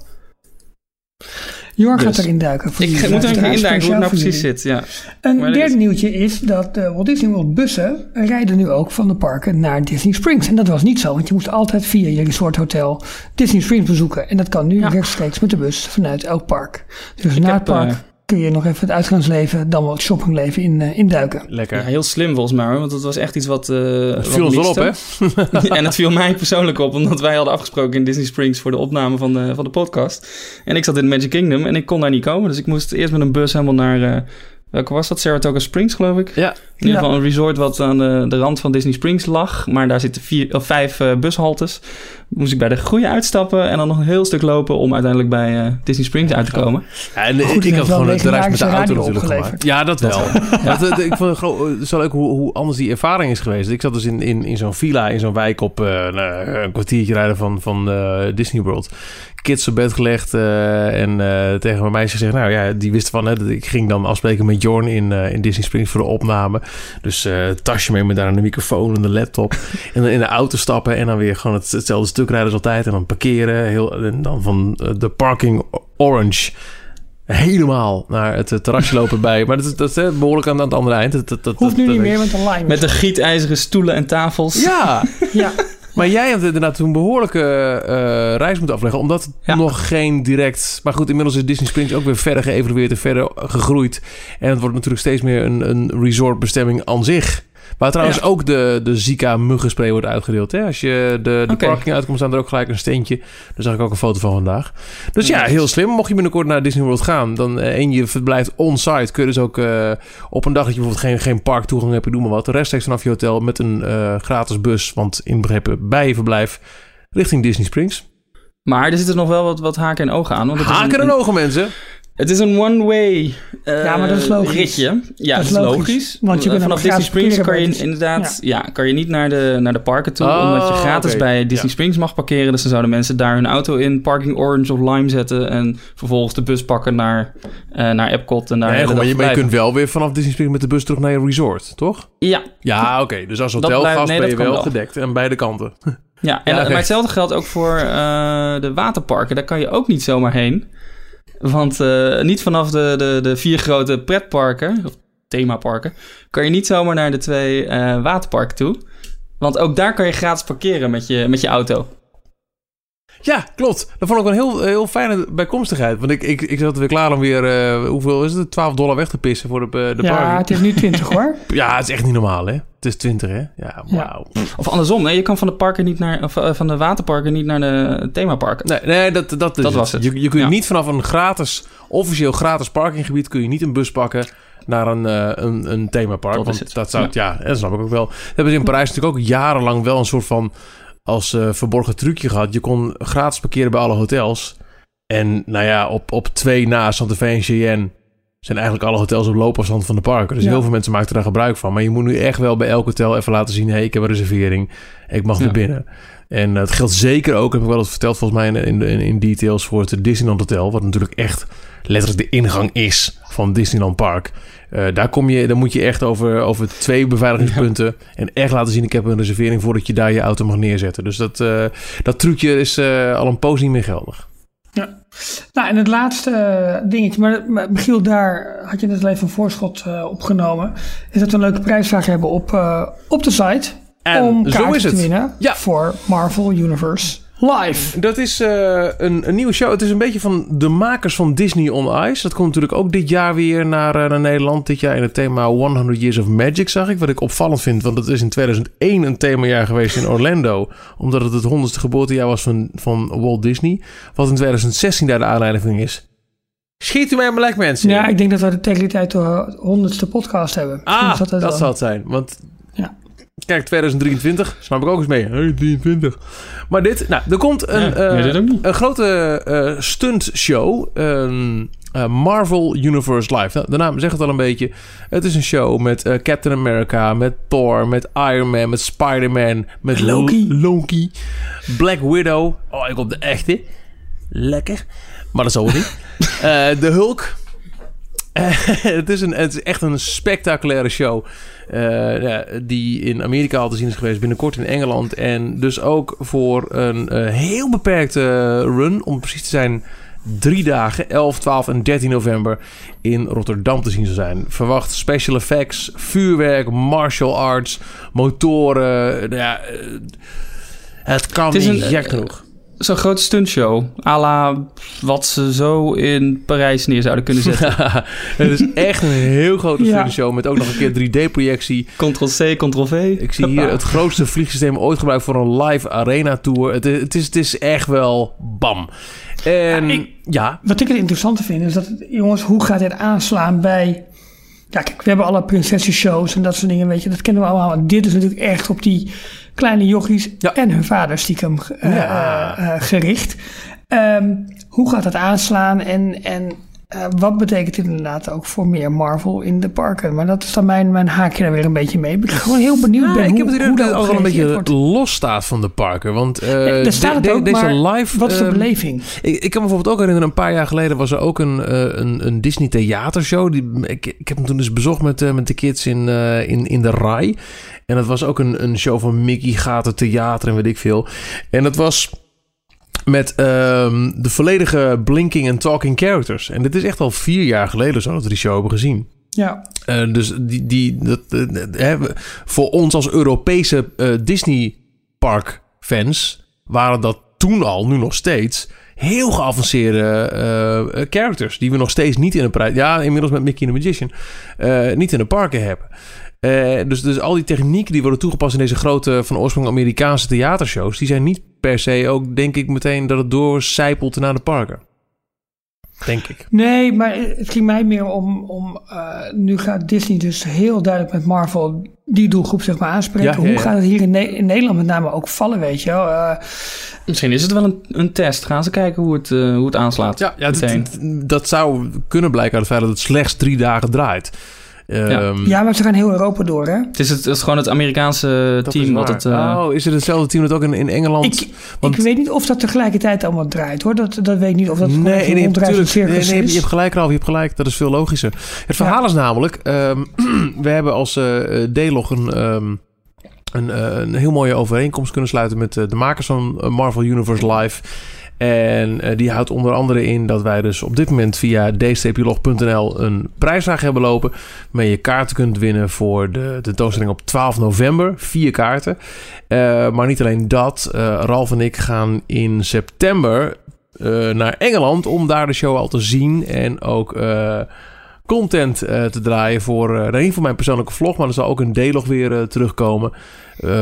Jorn gaat Dus. erin duiken. Voor Ik moet er even induiken hoe het nou precies jullie. zit. Ja. Een Maar derde is- nieuwtje is dat de Walt Disney World bussen rijden nu ook van de parken naar Disney Springs. En dat was niet zo, want je moest altijd via je resorthotel Disney Springs bezoeken. En dat kan nu Ja. rechtstreeks met de bus vanuit elk park. Dus na heb, het park eh, kun je nog even het uitgaansleven, dan wel het shoppingleven in, eh, induiken. Lekker. Ja, heel slim volgens mij want dat was echt iets wat. eh Het wat viel ons wel op, hè? en het viel mij persoonlijk op, omdat wij hadden afgesproken in Disney Springs voor de opname van de, van de podcast. En ik zat in Magic Kingdom en ik kon daar niet komen. Dus ik moest eerst met een bus helemaal naar. eh, welke was dat? Saratoga Springs, geloof ik. Ja. In ieder Ja. geval een resort wat aan de, de rand van Disney Springs lag. Maar daar zitten vier, of vijf bushaltes. Moest ik bij de goede uitstappen en dan nog een heel stuk lopen om uiteindelijk bij eh, Disney Springs uit te komen. Ja, en Goed, ik het had gewoon de reis met de auto natuurlijk opgeleverd. gemaakt. Ja, dat wel. Dat, eh, ik vond het gewoon het is wel leuk hoe, hoe anders die ervaring is geweest. Ik zat dus in, in, in zo'n villa, in zo'n wijk op eh, nou, een kwartiertje rijden van, van eh, Disney World. Kids op bed gelegd eh, en eh, tegen mijn meisje gezegd... nou ja, die wist van, hè, dat ik ging dan afspreken met Jorn in, eh, in Disney Springs voor de opname. Dus eh tasje mee met daar een microfoon en de laptop. en dan in de auto stappen en dan weer gewoon het, hetzelfde stuk rijden als altijd. En dan parkeren. Heel, en dan van eh, de parking orange helemaal naar het eh, terrasje lopen bij. Maar dat is, dat is eh, behoorlijk aan, aan het andere eind. Dat, dat, dat, Hoeft nu dat- niet meer, want de line Met de gietijzeren stoelen en tafels. Ja, Ja, maar jij hebt inderdaad toen een behoorlijke eh, reis moeten afleggen. Omdat het Ja. nog geen direct... Maar goed, inmiddels is Disney Springs ook weer verder geëvalueerd en verder gegroeid. En het wordt natuurlijk steeds meer een, een resortbestemming aan zich. Waar trouwens Ja. ook de, de Zika-muggenspray wordt uitgedeeld. Hè? Als je de, de parking uitkomt, staan er ook gelijk een steentje. Daar zag ik ook een foto van vandaag. Dus ja, heel slim. Mocht je binnenkort naar Disney World gaan... Dan, eh, en je verblijft on-site... kun je dus ook eh, op een dag dat je bijvoorbeeld geen, geen parktoegang hebt... doe maar wat, rechtstreeks vanaf je hotel... met een eh, gratis bus, want inbegrepen bij je verblijf... richting Disney Springs. Maar er zitten nog wel wat, wat haken en ogen aan. Want het is Haken een- en ogen, mensen. Het is een one-way eh, Ja, maar dat is logisch. ritje. Ja, Dat is is logisch. logisch. Want je Eh, kunt vanaf Disney gratis Springs kan je inderdaad ja. kan je niet naar de, naar de parken toe. Oh, omdat je gratis oké. bij Disney Ja. Springs mag parkeren. Dus dan zouden mensen daar hun auto in parking orange of lime zetten. En vervolgens de bus pakken naar, eh, naar Epcot. En daar Nee, maar, je, maar je kunt wel weer vanaf Disney Springs met de bus terug naar je resort, toch? Ja, Ja, oké. Dus als hotelgast nee, ben je wel wel. gedekt. En beide kanten. Ja, en, Ja, maar hetzelfde geldt ook voor eh, de waterparken. Daar kan je ook niet zomaar heen. Want eh, niet vanaf de, de, de vier grote pretparken, of themaparken, kan je niet zomaar naar de twee eh, waterparken toe. Want ook daar kan je gratis parkeren met je, met je auto. Ja, klopt. Dat vond ik wel een heel, heel fijne bijkomstigheid. Want ik, ik, ik zat weer klaar om weer, eh, hoeveel is het? 12 dollar weg te pissen voor de, eh, de ja parking. het is nu 20 hoor. Ja, het is echt niet normaal, hè? Het is 20, hè? Ja, wauw. Of andersom, nee, je kan van de, parken niet naar, of, eh, van de waterparken niet naar de themaparken. Nee, nee dat, dat, Dat was het. Je, je kunt Ja. niet vanaf een gratis, officieel gratis parkinggebied... kun je niet een bus pakken naar een, een, een themapark. Dat is want het. dat zou, ja. dat snap ik ook wel. Dat hebben ze in Parijs natuurlijk ook jarenlang wel een soort van... als eh, verborgen trucje gehad. Je kon gratis parkeren bij alle hotels. En nou ja, op, op twee na Santa Fe en Cheyenne... zijn eigenlijk alle hotels op loopafstand van de parken. Dus Ja. heel veel mensen maken er daar gebruik van. Maar je moet nu echt wel bij elk hotel even laten zien... hé, hey, ik heb een reservering. Ik mag Ja. naar binnen. En dat geldt zeker ook, heb ik wel eens verteld volgens mij in, in, in details... voor het Disneyland Hotel. Wat natuurlijk echt letterlijk de ingang is van Disneyland Park. Eh, daar, kom je, daar moet je echt over, over twee beveiligingspunten... en echt laten zien, ik heb een reservering... voordat je daar je auto mag neerzetten. Dus dat, eh, dat trucje is eh, al een poos niet meer geldig. Nou, en het laatste dingetje, maar, maar Michiel, daar had je net al even een voorschot opgenomen. Is dat we een leuke prijsvraag hebben op, op de site. En om zo kaartjes is het. te winnen Ja. voor Marvel Universe Live. Dat is eh, een, een nieuwe show. Het is een beetje van de makers van Disney on Ice. Dat komt natuurlijk ook dit jaar weer naar, eh, naar Nederland. Dit jaar in het thema 100 Years of Magic zag ik. Wat ik opvallend vind, want het is in 2001 een themajaar geweest in Orlando. Omdat het het 100ste geboortejaar was van, van Walt Disney. Wat in 2016 daar de aanleiding van is. Schiet u mij maar lek, mensen. Ja, ik denk dat we de tegen die tijd de honderdste podcast hebben. Ah, dat, wel- zal het zijn. Want Ja. Kijk, 2023 snap ik ook eens mee. Hey, 23. Maar dit, nou, er komt een, Ja, eh, nee, een grote eh stuntshow. Een eh, Marvel Universe Live. Nou, de naam zegt het al een beetje. Het is een show met eh, Captain America, met Thor, met Iron Man, met Spider-Man, met Loki. Loki, Black Widow. Oh, ik op de echte. Lekker. Maar dat zal het niet. Eh, de Hulk. het, is een, het is echt een spectaculaire show. Ja, die in Amerika al te zien is geweest, binnenkort in Engeland. En dus ook voor een uh, heel beperkte run, om precies te zijn, drie dagen, 11, 12 en 13 november in Rotterdam te zien zal zijn. Verwacht special effects, vuurwerk, martial arts, motoren. Ja, het kan het is niet gek genoeg zo'n grote stuntshow. A la wat ze zo in Parijs neer zouden kunnen zetten. het is echt een heel grote ja. stuntshow met ook nog een keer 3D-projectie. Ctrl-C, Ctrl-V. Ik zie hier het grootste vliegsysteem ooit gebruikt voor een live arena tour. Het, het, is, het is echt wel bam. En ja, ja. Wat ik het interessante vind is dat, jongens, hoe gaat dit aanslaan bij ja, kijk, we hebben alle prinsessenshows en dat soort dingen, weet je. Dat kennen we allemaal. dit is natuurlijk echt op die kleine jochies en hun vader stiekem uh, uh, gericht. Um, hoe gaat dat aanslaan en, en uh, wat betekent dit inderdaad ook voor meer Marvel in de parken? Maar dat is dan mijn, mijn haakje daar weer een beetje mee. Ik ben gewoon heel benieuwd ja, ben ik hoe, heb het hoe dat ook al een beetje los staat van de parken. Want uh, staat het ook, deze live. Wat is de beleving? Ik, ik kan me bijvoorbeeld ook herinneren, een paar jaar geleden was er ook een, uh, een, een Disney theatershow. Die, ik, ik heb hem toen dus bezocht met, met de kids in, in, in de RAI. En dat was ook een, een show van Mickey gaat het theater en weet ik veel. En dat was met um, de volledige blinking en talking characters. En dit is echt al vier jaar geleden zo dat we die show hebben gezien. Ja. Uh, dus die, die, dat, uh, voor ons als Europese uh, Disney park fans waren dat toen al, nu nog steeds, heel geavanceerde characters. Die we nog steeds niet in een prijs. Ja, inmiddels met Mickey the Magician. niet in de parken hebben. Dus, dus al die technieken die worden toegepast in deze grote van oorsprong Amerikaanse theatershows, die zijn niet per se ook, denk ik meteen, dat het doorcijpelt naar de parken. Denk ik. Nee, maar het ging mij meer om. om uh, nu gaat Disney dus heel duidelijk met Marvel die doelgroep zeg maar aanspreken. Hoe gaat het hier in, in, Nederland met name ook vallen, weet je wel? Uh, Misschien is het wel een, een test. Gaan ze kijken hoe het, uh, hoe het aanslaat. Ja, ja dat, dat, zou kunnen blijken uit het feit dat het slechts drie dagen draait. Ja. Ehm, ja. maar ze gaan heel Europa door, hè? Het is, het, het is gewoon het Amerikaanse team wat het... Uh... Oh, is het hetzelfde team dat ook in, in Engeland... Ik, Want... ik weet niet of dat tegelijkertijd allemaal draait, hoor. Dat, dat weet ik niet of dat nee, nee, nee, natuurlijk, nee, nee, Je hebt gelijk, Ralf, je hebt gelijk. Dat is veel logischer. Het verhaal ja. is namelijk... Um, we hebben als uh, D-log een... Um, een, een, heel mooie overeenkomst kunnen sluiten met de makers van Marvel Universe Live. En uh, die houdt onder andere in dat wij dus op dit moment via dstplog.nl een prijsvraag hebben lopen. Waarmee je kaarten kunt winnen voor de tentoonstelling op 12 november. Vier kaarten. Uh, maar niet alleen dat. Uh, Ralf en ik gaan in september naar Engeland om daar de show al te zien. En ook content te draaien voor, niet mijn persoonlijke vlog, maar er zal ook een D-log weer terugkomen.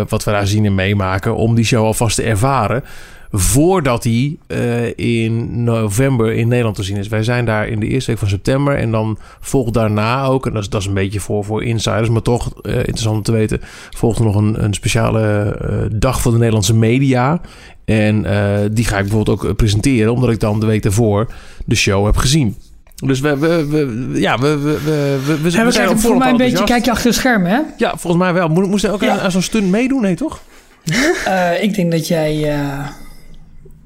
wat we daar zien en meemaken om die show alvast te ervaren voordat hij uh, in november in Nederland te zien is. Wij zijn daar in de eerste week van september en dan volgt daarna ook, en dat is, dat is een beetje voor, voor insiders, maar toch uh, interessant om te weten, volgt er nog een, een speciale uh, dag voor de Nederlandse media. En die ga ik bijvoorbeeld ook presenteren, omdat ik dan de week daarvoor de show heb gezien. Dus we, we, we, ja, we, we, we, we, zijn, we zijn voor mij een beetje kijk je achter de schermen, hè? Ja, volgens mij wel. Moest hij ook ja. aan, aan zo'n stunt meedoen? Nee, toch? uh, ik denk dat jij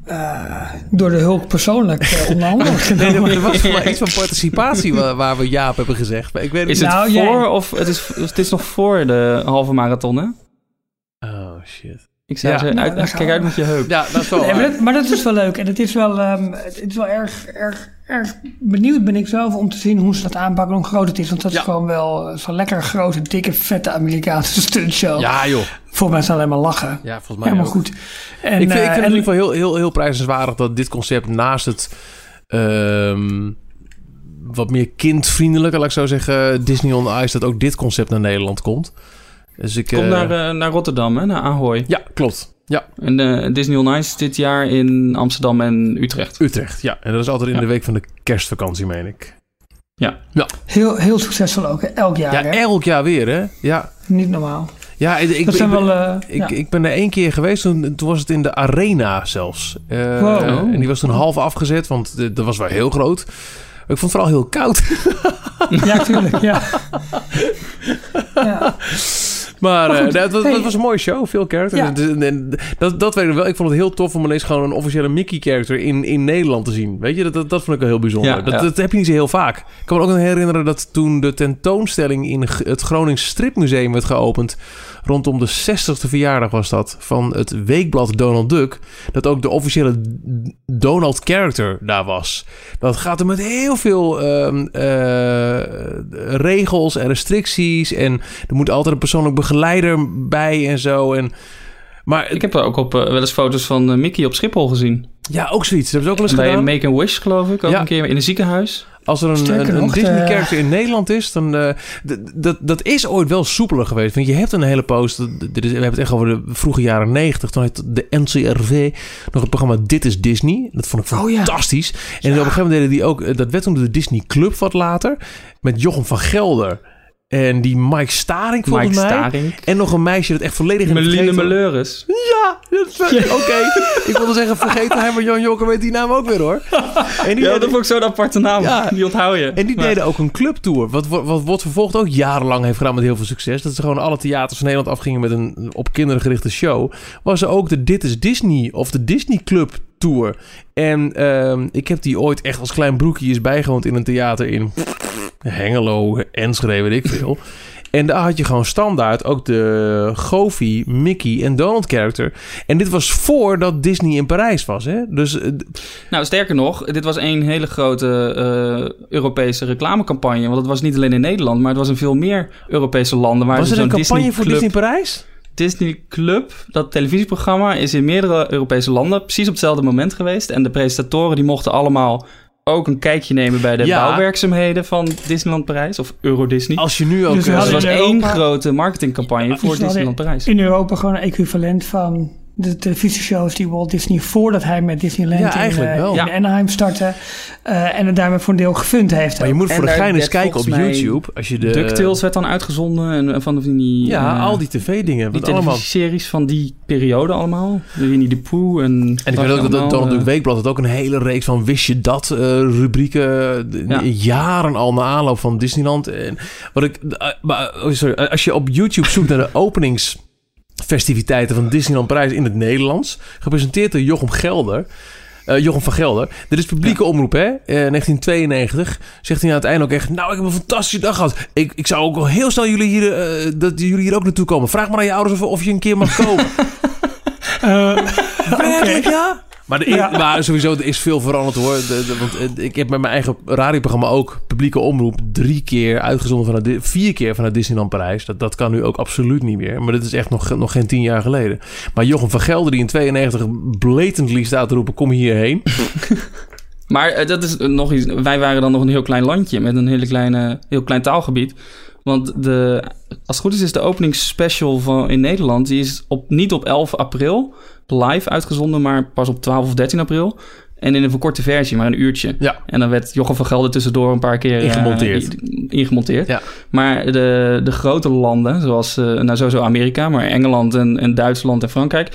uh, door de hulp persoonlijk uh, onderhandeld nee, er was voor mij iets van participatie waar, waar, we Jaap hebben gezegd. Ik weet is het nou, voor jij... of het is, het is nog voor de halve marathon, hè? Oh, shit. Ik zei ja, nou, uit, kijk uit met je heup. Ja, dat is wel nee, maar, dat, maar, dat, is wel leuk. En het is wel, um, het is wel erg, erg, erg benieuwd ben ik zelf om te zien hoe ze dat aanpakken, hoe groot het is. Want dat ja. is gewoon wel zo'n lekker grote, dikke, vette Amerikaanse stuntshow. Ja, joh. Volgens mij is het alleen maar lachen. Ja, volgens mij Helemaal ook. goed. En, ik vind, uh, ik vind het in ieder geval heel, heel, heel prijzenswaardig dat dit concept naast het... Um, wat meer kindvriendelijke, laat ik zo zeggen, Disney on Ice, dat ook dit concept naar Nederland komt. Dus ik, Komt uh, naar, uh, naar Rotterdam, hè? naar Ahoy. Ja, klopt. Ja. En uh, Disney on Ice dit jaar in Amsterdam en Utrecht. Utrecht, ja. En dat is altijd in ja. de week van de kerstvakantie, meen ik. Ja. ja. Heel, heel succesvol ook, hè? elk jaar. Ja, hè? elk jaar weer, hè? Ja. Niet normaal. Ja, ik, ik, zijn ik, wel, uh, ik, ja. ik ben er één keer geweest. Toen, toen was het in de arena zelfs. Uh, wow. En die was toen half afgezet, want dat was wel heel groot. Ik vond het vooral heel koud. Ja, tuurlijk. Ja. ja. Maar, Maar eh, goed, dat, dat- hey. dat was een mooie show, veel characters. Ja. En- en dat, dat weet ik wel. Ik vond het heel tof om ineens gewoon een officiële Mickey-character in, in Nederland te zien. Weet je, dat, dat, dat vond ik wel heel bijzonder. Ja, dat, ja. dat heb je niet zo heel vaak. Ik kan me ook nog herinneren dat toen de tentoonstelling in het Gronings Stripmuseum werd geopend, rondom de 60ste verjaardag was dat, van het weekblad Donald Duck, dat ook de officiële Donald-character daar was. Dat gaat er met heel veel ehm, eh, regels en restricties en er moet altijd een persoonlijk begeleider bij en zo. En, maar Ik heb er ook op, eh, wel eens foto's van eh, Mickey op Schiphol gezien. ja, ook zoiets. Dat hebben ze ook wel eens Bij gedaan. Make a Wish, geloof ik. Ook Ja. een keer in een ziekenhuis. Als er een, een, Disney-character de- in Nederland is, dan... eh, d- dat, dat is ooit wel soepeler geweest. Want je hebt een hele post... dit is- We hebben het echt over de vroege jaren negentig. Toen had de NCRV nog het programma Dit is Disney. Dat vond ik Oh ja. fantastisch. En op een gegeven moment deden die ook... eh, Dat werd toen de Disney Club wat later. Met Jochem van Gelder. En die Mike Staring volgens Mike mij. Staring. En nog een meisje dat echt volledig in het Meline vergeten- Meleuris. Ja, dat is- oké. Ik wilde zeggen vergeten hij, maar Jan Joker weet die naam ook weer hoor. En die Ja, deden- dat vond ik zo'n aparte naam. Ja. Die onthoud je. En die Maar- deden ook een clubtour. Wat, wat, wat Word vervolgd ook jarenlang heeft gedaan met heel veel succes. Dat ze gewoon alle theaters van Nederland afgingen met een op kinderen gerichte show. Was er ook de Dit is Disney of de Disney Club Tour. En ehm, ik heb die ooit echt als klein broekje eens bijgewoond in een theater in Hengelo, Enschede, weet ik veel. En daar had je gewoon standaard ook de Goofy, Mickey en Donald character. En dit was voordat Disney in Parijs was. Hè? Dus eh, Nou, sterker nog, dit was een hele grote eh, Europese reclamecampagne. Want het was niet alleen in Nederland, maar het was in veel meer Europese landen. Waar was er een campagne voor Club- Disney Parijs? Disney Club, dat televisieprogramma, is in meerdere Europese landen precies op hetzelfde moment geweest. En de presentatoren die mochten allemaal ook een kijkje nemen bij de Ja. bouwwerkzaamheden van Disneyland Parijs of Euro Disney. Als je nu ook... Dus eh, dus het was één grote marketingcampagne voor Disneyland Parijs. In Europa gewoon een equivalent van de televisieshows die Walt Disney voordat hij met Disneyland Ja, in, eigenlijk eh, wel. in Ja. Anaheim startte. eh, en het daarmee voor een deel gefund heeft. Maar je moet voor En de gein eens kijken op YouTube. Als je de, DuckTales werd dan uitgezonden en en van die... Ja, eh, al die tv-dingen. Die wat allemaal. televisieseries van die periode allemaal. De Winnie de Pooh en... En ik weet ook dat het Donald Duck eh, Weekblad had ook een hele reeks van wist je dat eh, rubrieken Ja. jaren al na aanloop van Disneyland. En wat ik, eh, maar, oh, sorry, als je op YouTube zoekt naar de openingsfestiviteiten van Disneyland Parijs in het Nederlands, gepresenteerd door Jochem Gelder. eh, Jochem van Gelder. Dit is publieke omroep, hè? Eh, 1992. Zegt hij aan het einde ook echt... Nou, ik heb een fantastische dag gehad. Ik, ik zou ook wel heel snel jullie hier, eh, dat jullie hier ook naartoe komen. Vraag maar aan je ouders of, of je een keer mag komen. Eh, Werkelijk, ja? Maar, de, Ja. maar sowieso, er is veel veranderd hoor. De, de- want eh, ik heb met mijn eigen radioprogramma ook publieke omroep drie keer uitgezonden vanuit vier keer vanuit Disneyland Parijs. Dat, dat kan nu ook absoluut niet meer. Maar dit is echt nog, nog geen tien jaar geleden. Maar Jochem van Gelder, die in 92 blatantly staat te roepen: kom hierheen. Maar eh, dat is nog iets. Wij waren dan nog een heel klein landje met een hele kleine, heel klein taalgebied. Want de, als het goed is, is de openingsspecial van in Nederland. Die is op, niet op 11 april live uitgezonden, maar pas op 12 of 13 april. En in een verkorte versie, maar een uurtje. Ja. En dan werd Jochem van Gelder tussendoor een paar keer eh, Ingemonteerd. ingemonteerd. Ja. Maar de, de grote landen, zoals eh, nou sowieso Amerika, maar Engeland en, en Duitsland en Frankrijk,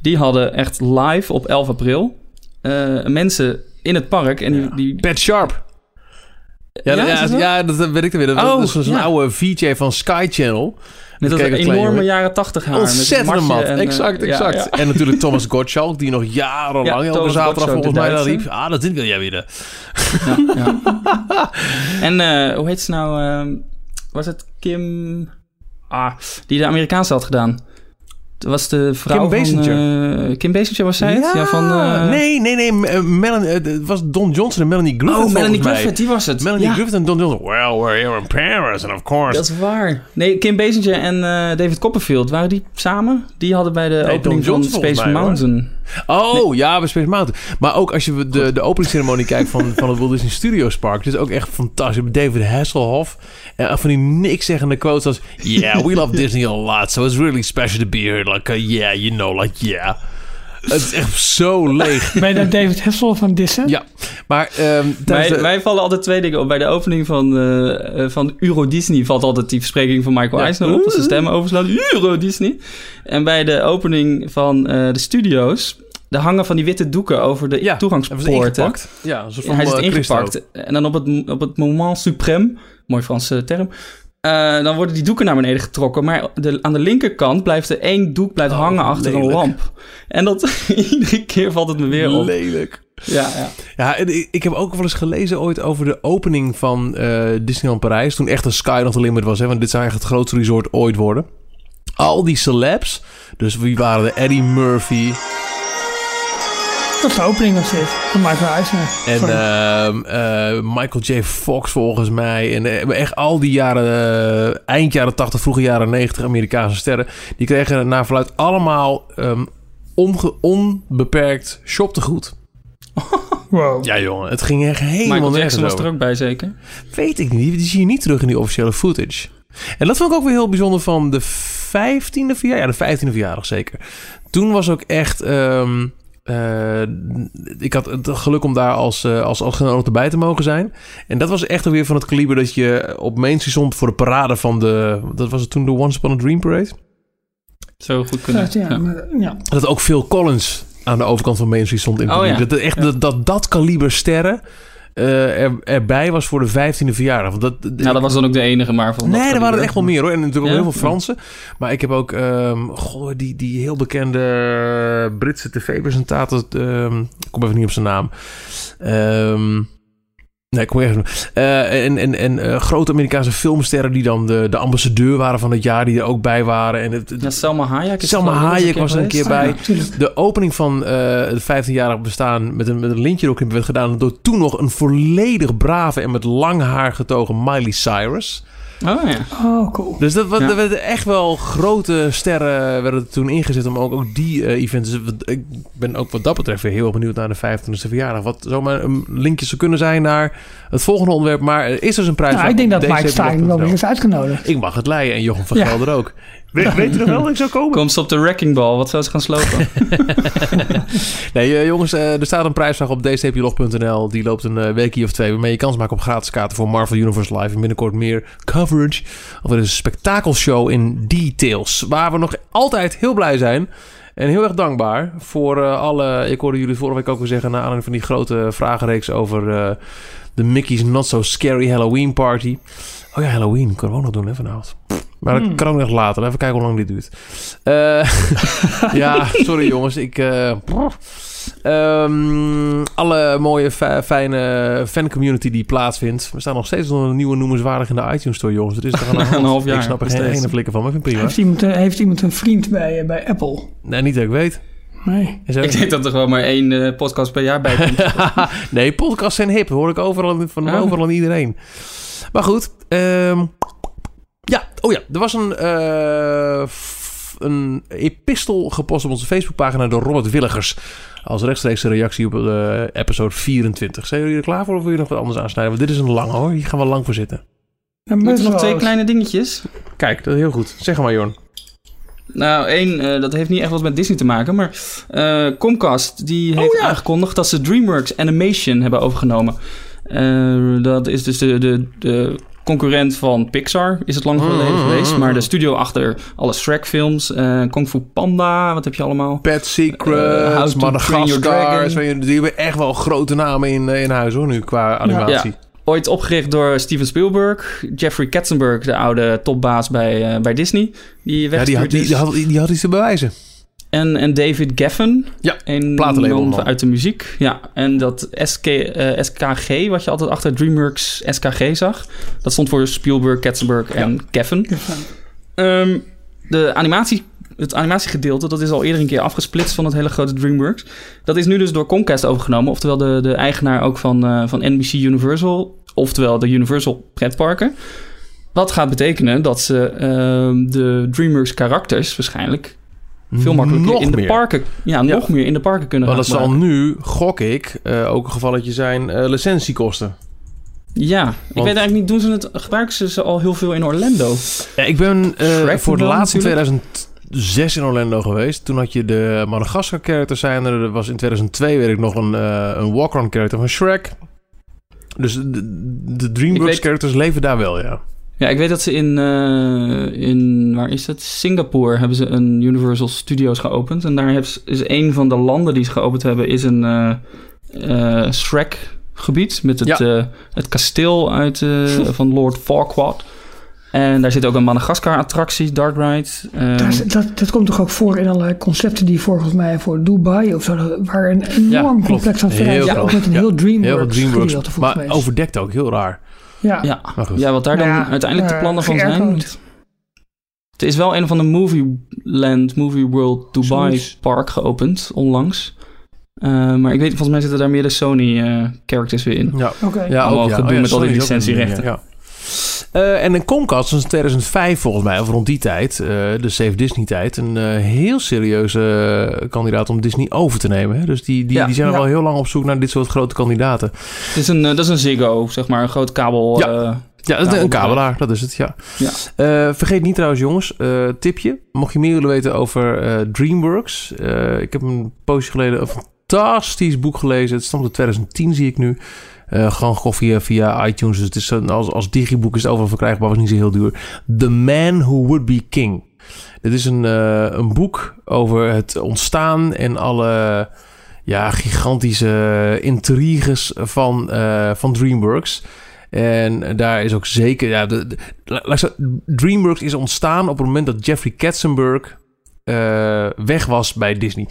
die hadden echt live op 11 april eh, mensen in het park. En die, die, Pat Sharp. Ja, Ja, dat- ja, dat ja, dat weet ik weer. Dat, Oh, dat is zo'n ja. oude VJ van Sky Channel. met dat enorme jaren 80 haar. Ontzettend een mat. en, eh, exact, exact. En natuurlijk Thomas Gottschalk, die nog jarenlang Ja, elke zaterdag volgens mij daar riep... Ah, dat dit wil jij. Ja, ja. en eh, hoe heet ze nou? ehm, was het Kim... Ah, die de Amerikaanse had gedaan. Was de vrouw Kim Basinger. van... eh, Kim Basinger was zij het? Ja, van... eh, Nee, nee, nee. Eh, Melanie, het was Don Johnson en Melanie Griffith Oh, Melanie. Griffith, die was het. Melanie ja, Griffith en Don Johnson. Well, we're here in Paris and of course... dat is waar. Nee, Kim Basinger en David Copperfield, waren die samen? Die hadden bij de Nee, opening van Johnson volgens Space mij, hoor. Mountain. Oh, ja, bij Space Mountain. Maar ook als je de, de openingsceremonie kijkt van, van het Walt Disney Studios Park. Dat is ook echt fantastisch. David Hasselhoff. En van die niks zeggende quotes als... Yeah, we love Disney a lot. So it's really special to be here. Like, uh, yeah, you know, like, yeah. Het is echt zo leeg. ben je daar David Hessel van Dissen? Ja, maar... ehm, Wij, de- wij vallen altijd twee dingen op. Bij de opening van, eh, eh, van Euro Disney valt altijd die verspreking van Michael Ja. Eisner op. Als de stemmen overslaan. Euro Disney. En bij de opening van eh, de studio's... Daar hangen van die witte doeken over de ja, toegangspoorten. ingepakt. Ja, zo Ja, van hij zit Christo. ingepakt. En dan op het, op het moment suprême, mooi Franse term, Eh, dan worden die doeken naar beneden getrokken. Maar de, aan de linkerkant blijft er één doek blijft Oh, hangen achter lelijk. een lamp. En dat iedere keer valt het me weer op. Lelijk. Ja, ja. Ja, en ik, heb ook wel eens gelezen ooit over de opening van eh, Disneyland Parijs. Toen echt een sky nog the limit was. Hè, want dit zou eigenlijk het grootste resort ooit worden. Al die celebs. Dus wie waren er? Eddie Murphy. Dat is de opening dit. Van Michael Eisner. En ehm, eh, Michael J. Fox volgens mij. En eh, echt al die jaren, eh, eind jaren 80, vroege jaren 90 Amerikaanse sterren. Die kregen naar verluid allemaal ehm, onge- onbeperkt shoptegoed. wow. Ja jongen, het ging echt helemaal Michael Jackson was over. er ook bij, zeker? Weet ik niet. Die zie je niet terug in die officiële footage. En dat vond ik ook weer heel bijzonder van de 15e verjaardag. Ja, de 15e verjaardag zeker. Toen was ook echt... ehm, eh, ik had het geluk om daar als, eh, als, als genodigd erbij te mogen zijn. En dat was echt weer van het kaliber dat je op Main Street stond voor de parade van de... Dat was het toen de Once Upon a Dream Parade. Zou goed kunnen. Ja, Ja. maar, ja. Dat ook Phil Collins aan de overkant van Main Street stond in het Oh, ja. Dat, echt, Ja. dat, dat dat kaliber sterren eh, er, erbij was voor de 15e verjaardag. Want dat, Nou, dat was dan ook de enige, maar van Nee, er waren er echt wel meer hoor. En natuurlijk ook heel veel Fransen. Maar ik heb ook ehm, goh, die, die heel bekende Britse tv-presentator. ehm, ik kom even niet op zijn naam. Ehm, nee, ik kom even. Eh, en en, en eh, grote Amerikaanse filmsterren die dan de, de ambassadeur waren van het jaar. Die er ook bij waren. En het, het- Ja, Selma Hayek. is Selma ook Hayek was er een keer bij. Ah, ja, de opening van eh, het 15-jarig bestaan met een, met een lintje erop werd gedaan door toen nog een volledig brave en met lang haar getogen Miley Cyrus. Oh ja. Oh, cool. Dus dat, wa- Ja. er werden echt wel grote sterren werden er toen ingezet om ook, ook die eh, events. Dus wat- ik ben ook wat dat betreft weer heel benieuwd naar de 25e verjaardag. Wat zomaar een linkje zou kunnen zijn naar het volgende onderwerp. Maar er is dus een prijs. Nou, ik denk dat Mike. Stein wel weer is uitgenodigd. Ik mag het leiden en Jochem van Ja. Gelder ook. Weet, weet je nog wel dat ik zou komen? Komt ze op de wrecking ball? Wat zou ze gaan slopen? Nee, eh, jongens, eh, er staat een prijsvraag op dcplog.nl. Die loopt een eh, weekje of twee. Waarmee je kans maakt op gratis kaarten voor Marvel Universe Live. En binnenkort meer coverage. Of er is een spektakelshow in details. Waar we nog altijd heel blij zijn. En heel erg dankbaar voor eh, alle... Ik hoorde jullie vorige week ook weer zeggen... naar aanleiding van die grote vragenreeks over eh, de Mickey's Not So Scary Halloween Party. Oh ja, Halloween. Kunnen we ook nog doen hè, vanavond. Maar dat Hmm. kan ook nog later. Even kijken hoe lang dit duurt. Eh, ja, sorry jongens. Ik... eh, Ehm, alle mooie, fi- fijne fancommunity die plaatsvindt. We staan nog steeds onder een nieuwe noemenswaardig in de iTunes Store, jongens. Het is de hand? Een half jaar, Ik snap er geen steeds. ene flikker van, maar ik vind het prima. Heeft iemand, eh, heeft iemand een vriend bij, bij Apple? Nee, niet dat ik weet. Nee. Er- ik denk dat er gewoon maar één podcast per jaar bij komt. nee, podcasts zijn hip. Hoor ik overal, van Ja. overal aan iedereen. Maar goed. ehm, ja, oh ja. Er was een, eh, f- een epistel gepost op onze Facebookpagina door Robert Willigers. Als rechtstreekse reactie op eh, episode 24. Zijn jullie er klaar voor of wil je nog wat anders aansnijden? Want dit is een lange hoor. Hier gaan we lang voor zitten. Een Moeten nog twee kleine dingetjes? Kijk, dat is heel goed. Zeg maar, Jorn. Nou, één, eh, dat heeft niet echt wat met Disney te maken, maar eh, Comcast die heeft Oh, ja. aangekondigd dat ze DreamWorks Animation hebben overgenomen. Eh, dat is dus de, de, de concurrent van Pixar, is het lang geleden Mm, mm, geweest. mm, Maar mm. de studio achter alle Shrek-films, eh, Kung Fu Panda, wat heb je allemaal? Pet Eh, Train Your Madagascar. Die hebben echt wel grote namen in, eh, in huis hoor, nu qua animatie. Ooit opgericht door Steven Spielberg, Jeffrey Katzenberg, de oude topbaas bij, eh, bij Disney. Die Ja, die, had, die, die, had, die had iets te bewijzen. En, en David Geffen. Ja, een platenlabel uit de muziek. Ja, en dat SK, eh, SKG, wat je altijd achter DreamWorks SKG zag. Dat stond voor Spielberg, Katzenberg en Geffen. Ehm, de animatie, het animatiegedeelte, dat is al eerder een keer afgesplitst van het hele grote DreamWorks. Dat is nu dus door Comcast overgenomen. Oftewel de, de eigenaar ook van, eh, van NBC Universal. Oftewel de Universal pretparken. Wat gaat betekenen dat ze ehm, de DreamWorks karakters waarschijnlijk veel makkelijker Nog in de meer. parken, ja, Ja. nog meer in de parken kunnen Maar dat zal nu, gok ik, eh, ook een gevalletje zijn eh, licentiekosten. Ja, ik weet eigenlijk niet, doen ze het, gebruiken ze ze al heel veel in Orlando? Ja, ik ben eh, voor de laatste in natuurlijk. 2006 in Orlando geweest. Toen had je de Madagascar characters zijn er. Er was in 2002 weet ik nog een, een walk-on character van Shrek. Dus de, DreamWorks weet- characters leven daar wel, ja. Ja, ik weet dat ze in, eh, in waar is het? Singapore hebben ze een Universal Studios geopend. En daar hebben ze- is een van de landen die ze geopend hebben, is een eh, eh, Shrek gebied. Met het, Ja. eh, het kasteel uit, eh, van Lord Farquaad. En daar zit ook een Madagaskar-attractie, Dark Ride. Ehm, Daar dat, dat komt toch ook voor in allerlei concepten die volgens mij voor Dubai of zo, waar een enorm Ja, complex aan verrijden is. Ook met een Ja. heel Dreamworks, Heel DreamWorks. gedeelte Maar mij. overdekt ook, heel raar. Ja. ja. Maar goed. ja, wat daar dan Nou ja, uiteindelijk de eh, plannen van zijn. Het is wel een van de Movie Land, Movie World Dubai. Park geopend, onlangs. Eh, maar ik weet, volgens mij zitten daar meer de Sony-characters weer in. Ja. Oké. Ja, Allemaal ook, ja. gedoe Oh ja, met al die licentierechten. Ja. Eh, en in Comcast was in 2005 volgens mij, of rond die tijd, eh, de Save Disney tijd, een eh, heel serieuze kandidaat om Disney over te nemen. Hè? Dus die, die, Ja. die zijn al Ja. wel heel lang op zoek naar dit soort grote kandidaten. Het is een, dat is een Ziggo, zeg maar, een groot kabel. Ja. een kabelaar, dat is het, ja. Ja. Eh, vergeet niet trouwens, jongens, eh, tipje. Mocht je meer willen weten over eh, DreamWorks. eh, ik heb een poosje geleden een fantastisch boek gelezen. Het stond in 2010, zie ik nu. Eh, gewoon gewoon via, iTunes. Dus het is een, als, als digiboek is het overal verkrijgbaar, was niet zo heel duur. The Man Who Would Be King. Dit is een, eh, een boek over het ontstaan en alle ja, gigantische intriges van, eh, van DreamWorks. En daar is ook zeker... Ja, de, DreamWorks is ontstaan op het moment dat Jeffrey Katzenberg eh, weg was bij Disney.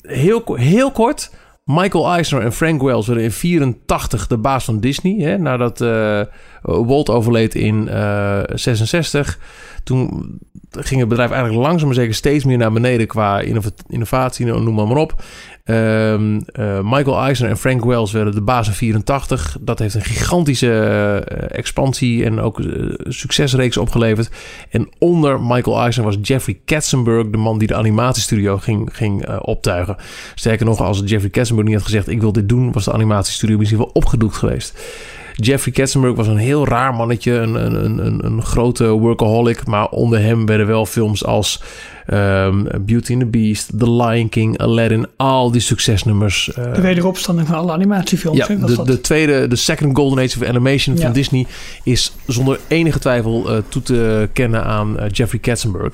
Heel, heel kort... Michael Eisner en Frank Wells werden in 84 de baas van Disney. Hè, nadat eh, Walt overleed in eh 66. Toen ging het bedrijf eigenlijk langzaam maar zeker steeds meer naar beneden qua innova- innovatie, noem maar, maar op. Ehm, eh, Michael Eisner en Frank Wells werden de baas in 84. Dat heeft een gigantische eh, expansie en ook eh, succesreeks opgeleverd. En onder Michael Eisner was Jeffrey Katzenberg de man die de animatiestudio ging, ging optuigen. Sterker nog, als Jeffrey Katzenberg niet had gezegd ik wil dit doen, was de animatiestudio misschien wel opgedoekt geweest. Jeffrey Katzenberg was een heel raar mannetje, een, een, een- een, grote workaholic. Maar onder hem werden wel films als ehm, Beauty and the Beast, The Lion King, Aladdin, al die succesnummers. eh, De wederopstanding van alle animatiefilms. ja, de, de tweede, de second golden age of animation van. Disney is zonder enige twijfel eh, toe te kennen aan eh, Jeffrey Katzenberg.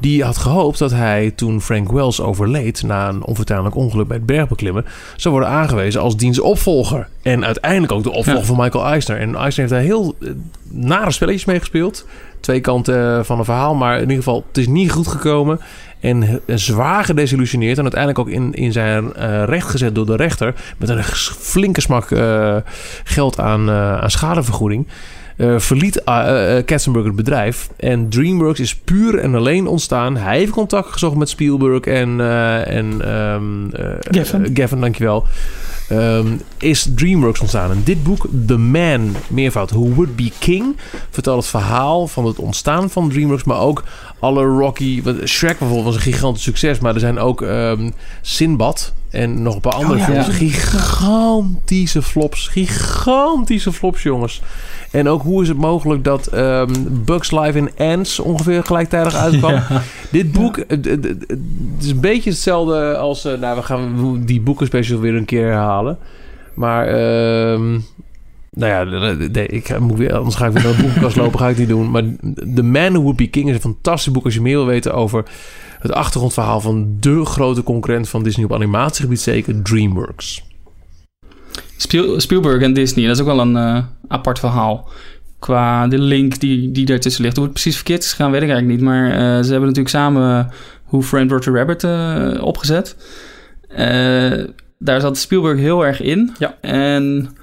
Die had gehoopt dat hij toen Frank Wells overleed na een onvertuinlijk ongeluk bij het bergbeklimmen, zou worden aangewezen als diens opvolger. En uiteindelijk ook de opvolger Ja. van Michael Eisner. En Eisner heeft daar heel eh, nare spelletjes mee gespeeld. Twee kanten eh, van een verhaal, maar in ieder geval, het is niet goed gekomen. En zwaar gedesillusioneerd. En uiteindelijk ook in, in zijn eh, recht gezet door de rechter. Met een flinke smak geld aan, eh, aan schadevergoeding. Eh, verliet eh, eh, Katzenberg het bedrijf. En DreamWorks is puur en alleen ontstaan. Hij heeft contact gezocht met Spielberg en, en eh, Gavin. Gavin, dankjewel. Ehm, is DreamWorks ontstaan. En dit boek, The Man, meervoud, Who Would Be King, vertelt het verhaal van het ontstaan van DreamWorks, maar ook alle Rocky. Shrek bijvoorbeeld was een gigantisch succes, maar er zijn ook ehm Sinbad en nog een paar andere Oh ja. films. Gigantische flops, gigantische flops, jongens. En ook hoe is het mogelijk dat ehm, Bugs Live in Ants ongeveer gelijktijdig uitkwam? Dit boek, het, het- het- het is een beetje hetzelfde als... eh, nou, we gaan die boekenspecial weer een keer herhalen. Maar, ehm, nou ja, ik moet weer, anders ga ik weer naar de boekenkast lopen, ga ik niet doen. Maar The Man Who Would Be King is een fantastisch boek als je meer wil weten over het achtergrondverhaal van de grote concurrent van Disney op animatiegebied, zeker DreamWorks. Spiel- Spielberg en Disney, dat is ook wel een eh, apart verhaal. Qua de link die, die daartussen ligt. Hoe het precies verkeerd is gegaan, weet ik eigenlijk niet. Maar eh, ze hebben natuurlijk samen Who Framed Roger Rabbit eh, opgezet. Daar zat Spielberg heel erg in. Ja. En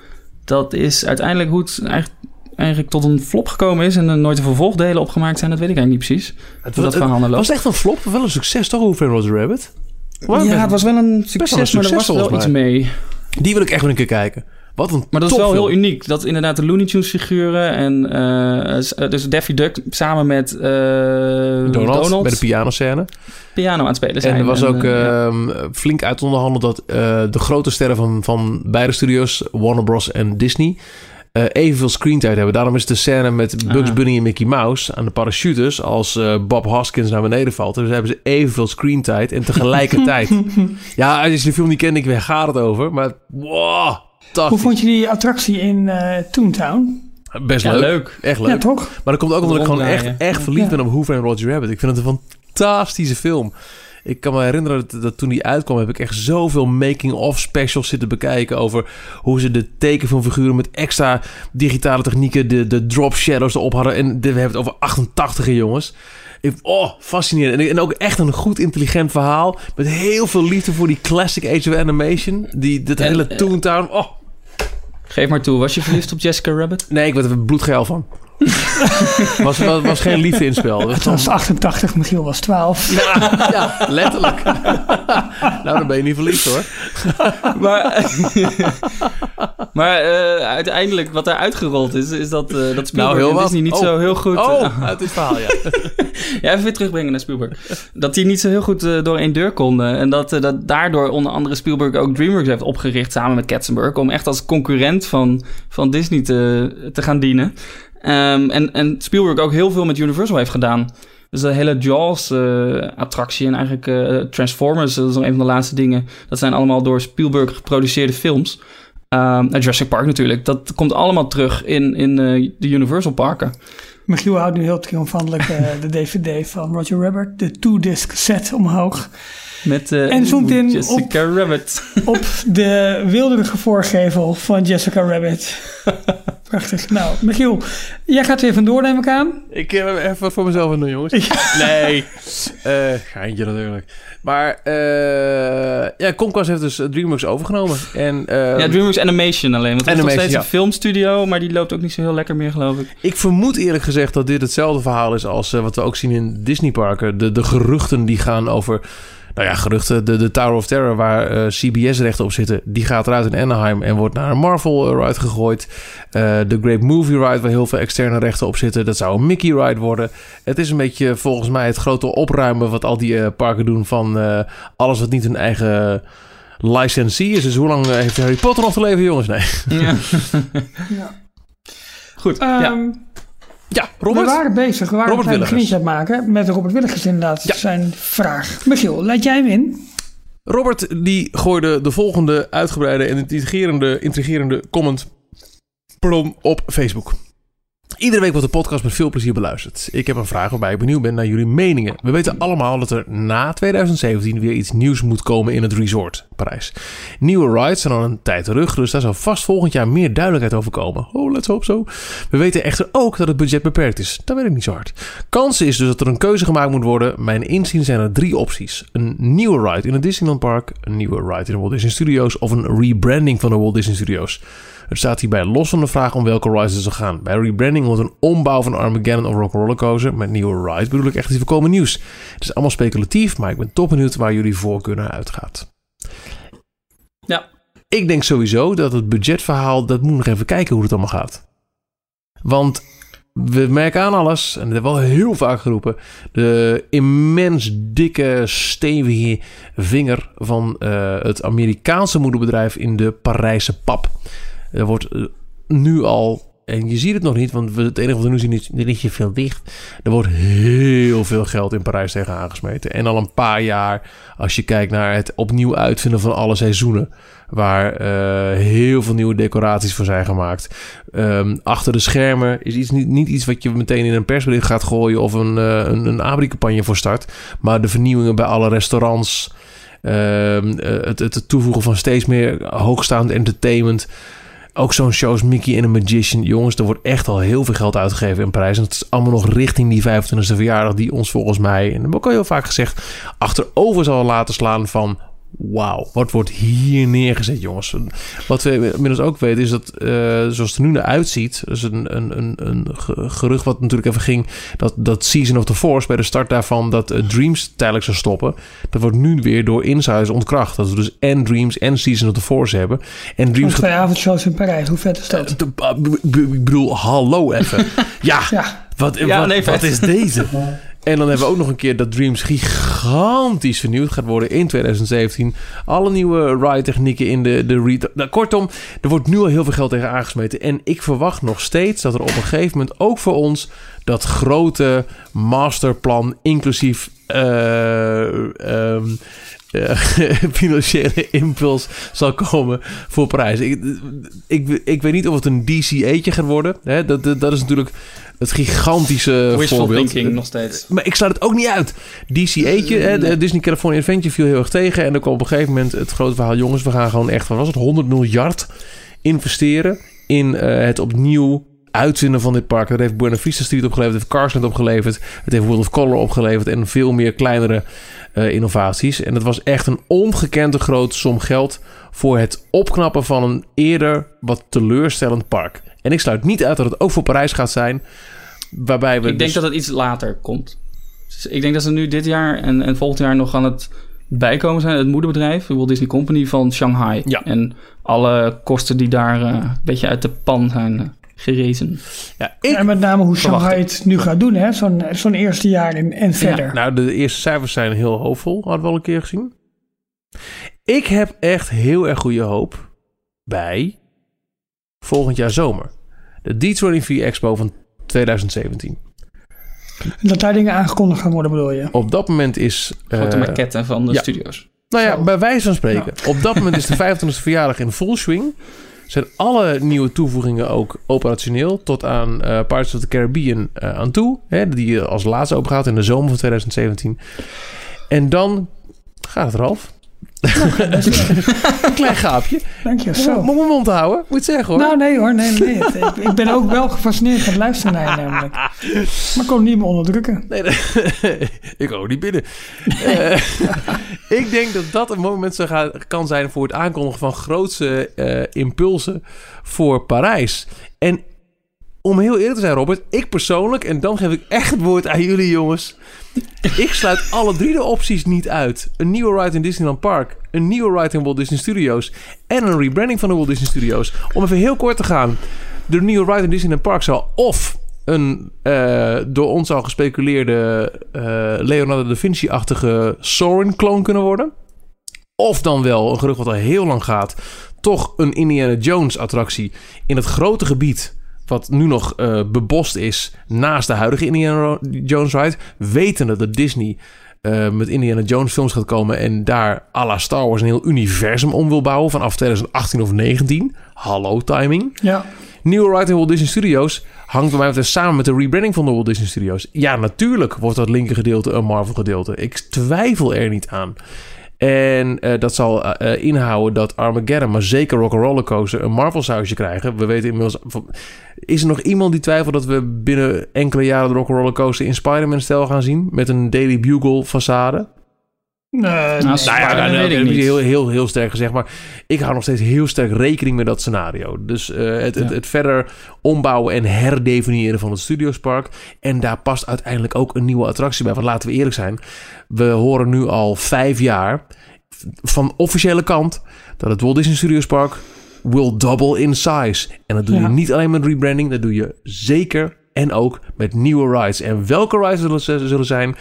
dat is uiteindelijk hoe het eigenlijk, eigenlijk tot een flop gekomen is... en er nooit een vervolgdelen opgemaakt zijn, dat weet ik eigenlijk niet precies. Het dat loopt. was echt een flop, wel een succes toch, Hoe Framed Roger Rabbit? Ja, het was wel een succes, wel een maar er succes was wel iets mee. Die wil ik echt weer een keer kijken. Wat een Maar dat is wel heel uniek. Dat inderdaad de Looney Tunes figuren en eh, eh, dus Daffy Duck samen met eh, Donald, Donald, bij de pianoscène. piano aan het spelen zijn. En er was ook eh, ja. ehm, flink uit onderhandeld dat de grote sterren van, van beide studios, Warner Bros. en Disney, evenveel screentijd hebben. Daarom is de scène met Bugs Ah. Bunny en Mickey Mouse aan de parachutes, als Bob Hoskins naar beneden valt, dus hebben ze evenveel screentijd en tegelijkertijd. ja, als je de film niet kent, ik weet gaat het over, maar wow, Hoe vond je die attractie in eh Toontown? Best Ja, leuk. leuk. Echt leuk. Ja, toch? Maar dat komt ook omdat ik gewoon echt, echt verliefd Ja. ben op Hoover en Roger Rabbit. Ik vind het een fantastische film. Ik kan me herinneren dat, dat toen die uitkwam... heb ik echt zoveel making-of specials zitten bekijken... over hoe ze de tekenfilmfiguren met extra digitale technieken... de, de drop shadows erop hadden. En we hebben het over 88 jongens. Oh, fascinerend. En, en ook echt een goed intelligent verhaal. Met heel veel liefde voor die classic Age of Animation. Die, dat En, hele eh, Toontown. Oh, Geef maar toe, was je verliefd op Jessica Rabbit? nee, ik werd er bloedgeil van. was, was, was geen liefde in het spel. Dat was Het was 88, Michiel was 12. Ja, ja, letterlijk. nou, dan ben je niet verliefd hoor. Maar, maar eh, uiteindelijk, wat er uitgerold is, is dat, eh dat Spielberg Nou, heel en wat. Disney niet Oh. zo heel goed... Oh, uit dit verhaal, ja. Ja, even weer terugbrengen naar Spielberg. Dat die niet zo heel goed eh, door één deur konden. En dat, eh, dat daardoor onder andere Spielberg ook DreamWorks heeft opgericht samen met Katzenberg. Om echt als concurrent van, van Disney te, te gaan dienen. Ehm, en, en Spielberg ook heel veel met Universal heeft gedaan. Dus de hele Jaws-attractie en eigenlijk eh, Transformers, dat is nog een van de laatste dingen. Dat zijn allemaal door Spielberg geproduceerde films. En Jurassic Park natuurlijk. Dat komt allemaal terug in, in eh, de Universal-parken. Michiel houdt nu heel triomfantelijk eh, de DVD van Roger Rabbit, de two-disc set omhoog. Met eh, En zoomt in Jessica Rabbit. Op de wilderige voorgevel van Jessica Rabbit. Prachtig. Nou, Michiel, jij gaat er even door, neem ik aan. Ik heb even wat voor mezelf aan doen, jongens. Nee. Eh geintje natuurlijk. Maar eh ja, Comcast heeft dus eh, DreamWorks overgenomen. En eh, Ja, DreamWorks Animation alleen. Want het is nog Animation, steeds ja. een filmstudio, maar die loopt ook niet zo heel lekker meer, geloof ik. ik vermoed eerlijk gezegd dat dit hetzelfde verhaal is als eh, wat we ook zien in Disneyparken. De, de geruchten die gaan over... Nou ja, geruchten. De, de Tower of Terror, waar eh, CBS-rechten op zitten... die gaat eruit in Anaheim en wordt naar een Marvel-ride gegooid. Eh, de Great Movie Ride, waar heel veel externe rechten op zitten... dat zou een Mickey-ride worden. Het is een beetje volgens mij het grote opruimen... wat al die eh, parken doen van eh, alles wat niet hun eigen licensee is. Dus hoe lang eh, heeft Harry Potter nog te leven, jongens? Nee. Ja. Ja. Goed, ja. Ja, We Robert? waren bezig, we waren Robert een klein aan het maken met Robert Willigers inderdaad. Ja. Zijn vraag. Michiel, laat jij hem in? Robert die gooide de volgende uitgebreide en intrigerende, intrigerende comment op Facebook. Iedere week wordt de podcast met veel plezier beluisterd. Ik heb een vraag waarbij ik benieuwd ben naar jullie meningen. We weten allemaal dat er na 2017 weer iets nieuws moet komen in het resort Parijs. Nieuwe rides zijn al een tijd terug, dus daar zal vast volgend jaar meer duidelijkheid over komen. Oh, let's hope so. We weten echter ook dat het budget beperkt is. Dat weet ik niet zo hard. Kans is dus dat er een keuze gemaakt moet worden. Mijn inzien zijn er drie opties. Een nieuwe ride in het Disneyland Park, een nieuwe ride in de Walt Disney Studios of een rebranding van de Walt Disney Studios. Het staat hierbij los van de vraag om welke rides het zal gaan. Bij rebranding wordt een ombouw van Armageddon of Rock Coaster. Met nieuwe rides bedoel ik echt iets voorkomen nieuws. Het is allemaal speculatief, maar ik ben top benieuwd waar jullie voorkeur naar uitgaat. Ja. Ik denk sowieso dat het budgetverhaal, dat moet nog even kijken hoe het allemaal gaat. Want we merken aan alles, en dat hebben we al heel vaak geroepen, de immens dikke, stevige vinger van eh, het Amerikaanse moederbedrijf in de Parijse pap. Er wordt eh, nu al, en je ziet het nog niet, want het enige wat we nu zien is, er is veel dicht. Er wordt heel veel geld in Parijs tegen aangesmeten. En al een paar jaar, als je kijkt naar het opnieuw uitvinden van alle seizoenen. Waar eh, heel veel nieuwe decoraties voor zijn gemaakt. Ehm, achter de schermen is iets, niet, iets wat je meteen in een persbericht gaat gooien of een, eh, een, een ABRI-campagne voor start. Maar de vernieuwingen bij alle restaurants. ehm, eh, het, het toevoegen van steeds meer hoogstaand entertainment. Ook zo'n show als Mickey en the Magician. Jongens, er wordt echt al heel veel geld uitgegeven in Parijs. En het is allemaal nog richting die 25e verjaardag die ons volgens mij, en dat heb ik al heel vaak gezegd, achterover zal laten slaan van... Wauw, wat wordt hier neergezet, jongens? Wat we inmiddels ook weten is dat, eh, zoals het er nu naar uitziet... dus een, een, een, een ge- gerucht wat natuurlijk even ging... dat, dat Season of the Force, bij de start daarvan... dat eh, Dreams tijdelijk zou stoppen. Dat wordt nu weer door insiders ontkracht. Dat we dus en Dreams en Season of the Force hebben. En Dreams... twee avondshows in Parijs. Hoe vet is dat? De- ah, Ik bedoel, hallo even. Ja, Ja, wat, Ja, wat, nee, wat vet. is deze? En dan hebben we ook nog een keer dat Dreams gigantisch vernieuwd gaat worden in 2017. Alle nieuwe ride-technieken in de, de re- nou, Kortom, er wordt nu al heel veel geld tegen aangesmeten. En ik verwacht nog steeds dat er op een gegeven moment ook voor ons dat grote masterplan, inclusief eh, ehm, eh, financiële impuls zal komen voor prijs. Ik, ik, weet niet of het een DCA'tje gaat worden. Hè? Dat, dat is natuurlijk het gigantische Wishful voorbeeld. thinking nog steeds. Maar ik sluit het ook niet uit. DCA'tje je, hè, Disney California Adventure viel heel erg tegen. En dan kwam op een gegeven moment het grote verhaal... jongens, we gaan gewoon echt, wat was het, 100 miljard investeren... in eh, het opnieuw uitvinden van dit park. Dat heeft Buena Vista Street opgeleverd, heeft Carsland opgeleverd... het heeft World of Color opgeleverd... en veel meer kleinere eh, innovaties. En het was echt een ongekende grote som geld... voor het opknappen van een eerder wat teleurstellend park. En ik sluit niet uit dat het ook voor Parijs gaat zijn... Waarbij we ik denk dus- dat het iets later komt. Dus ik denk dat ze nu dit jaar en, en volgend jaar nog aan het bijkomen zijn. Het moederbedrijf, de Walt Disney Company van Shanghai. Ja. En alle kosten die daar eh, een beetje uit de pan zijn eh, gerezen. Ja, ik En met name hoe Shanghai het nu gaat doen, hè? Zo'n zo'n eerste jaar en, en verder. Nou, de eerste cijfers zijn heel hoopvol, hadden we al een keer gezien. Ik heb echt heel erg goede hoop bij volgend jaar zomer. De D23 Expo van 2017. Dat daar dingen aangekondigd gaan worden, bedoel je? Op dat moment is... Grote eh, maquette van de ja. studio's. Nou ja, Zo. bij wijze van spreken. Op dat moment is de 25e verjaardag in full swing. Zijn alle nieuwe toevoegingen ook operationeel. Tot aan eh Pirates of the Caribbean eh, aan toe. Hè, die als laatste opengaat in de zomer van 2017. En dan gaat het eraf. een klein gaapje. Dank je. Moet Zo. moet mijn mond houden, moet je zeggen hoor. Nou, nee hoor, nee, nee. Ik, ben ook wel gefascineerd van het luisteren naar je namelijk. Maar ik kon niet meer onderdrukken. Nee, nee. ik ook niet binnen. Eh, ik denk dat dat een moment zou gaan, kan zijn voor het aankondigen van grootse eh, impulsen voor Parijs. En om heel eerlijk te zijn, Robert, ik persoonlijk, en dan geef ik echt het woord aan jullie jongens. Ik sluit alle drie de opties niet uit. Een nieuwe ride in Disneyland Park, een nieuwe ride in Walt Disney Studios en een rebranding van de Walt Disney Studios. Om even heel kort te gaan. De nieuwe ride in Disneyland Park zou of een eh, door ons al gespeculeerde eh, Leonardo da Vinci-achtige Soarin-kloon kunnen worden. Of dan wel, een gerucht wat al heel lang gaat, toch een Indiana Jones-attractie in het grote gebied wat nu nog eh, bebost is naast de huidige Indiana Jones ride, wetende dat Disney eh, met Indiana Jones films gaat komen en daar à la Star Wars een heel universum om wil bouwen vanaf 2018 of 19. Hallo timing. Ja. Nieuwe ride in Walt Disney Studios hangt bij mij samen met de rebranding van de Walt Disney Studios. Ja, natuurlijk wordt dat linker gedeelte een Marvel gedeelte. Ik twijfel er niet aan. En eh, dat zal eh, eh, inhouden dat Armageddon, maar zeker Rock'n'Roller Coaster, een Marvel sausje krijgen. We weten inmiddels... Is er nog iemand die twijfelt dat we binnen enkele jaren de Rock'n'Roller Coaster in Spider-Man-stijl gaan zien? Met een Daily Bugle façade? Nee, Nou, nee. Nou ja, dat weet ik niet. heel, heel, heel sterk gezegd. Maar ik hou nog steeds heel sterk rekening met dat scenario. Dus eh, het, het, Ja. het verder ombouwen en herdefiniëren van het Studiospark. En daar past uiteindelijk ook een nieuwe attractie bij. Want laten we eerlijk zijn. We horen nu al vijf jaar van officiële kant... dat het Walt Disney Studios Park will double in size. En dat doe je Ja. niet alleen met rebranding. Dat doe je zeker en ook met nieuwe rides. En welke rides zullen, zullen zijn,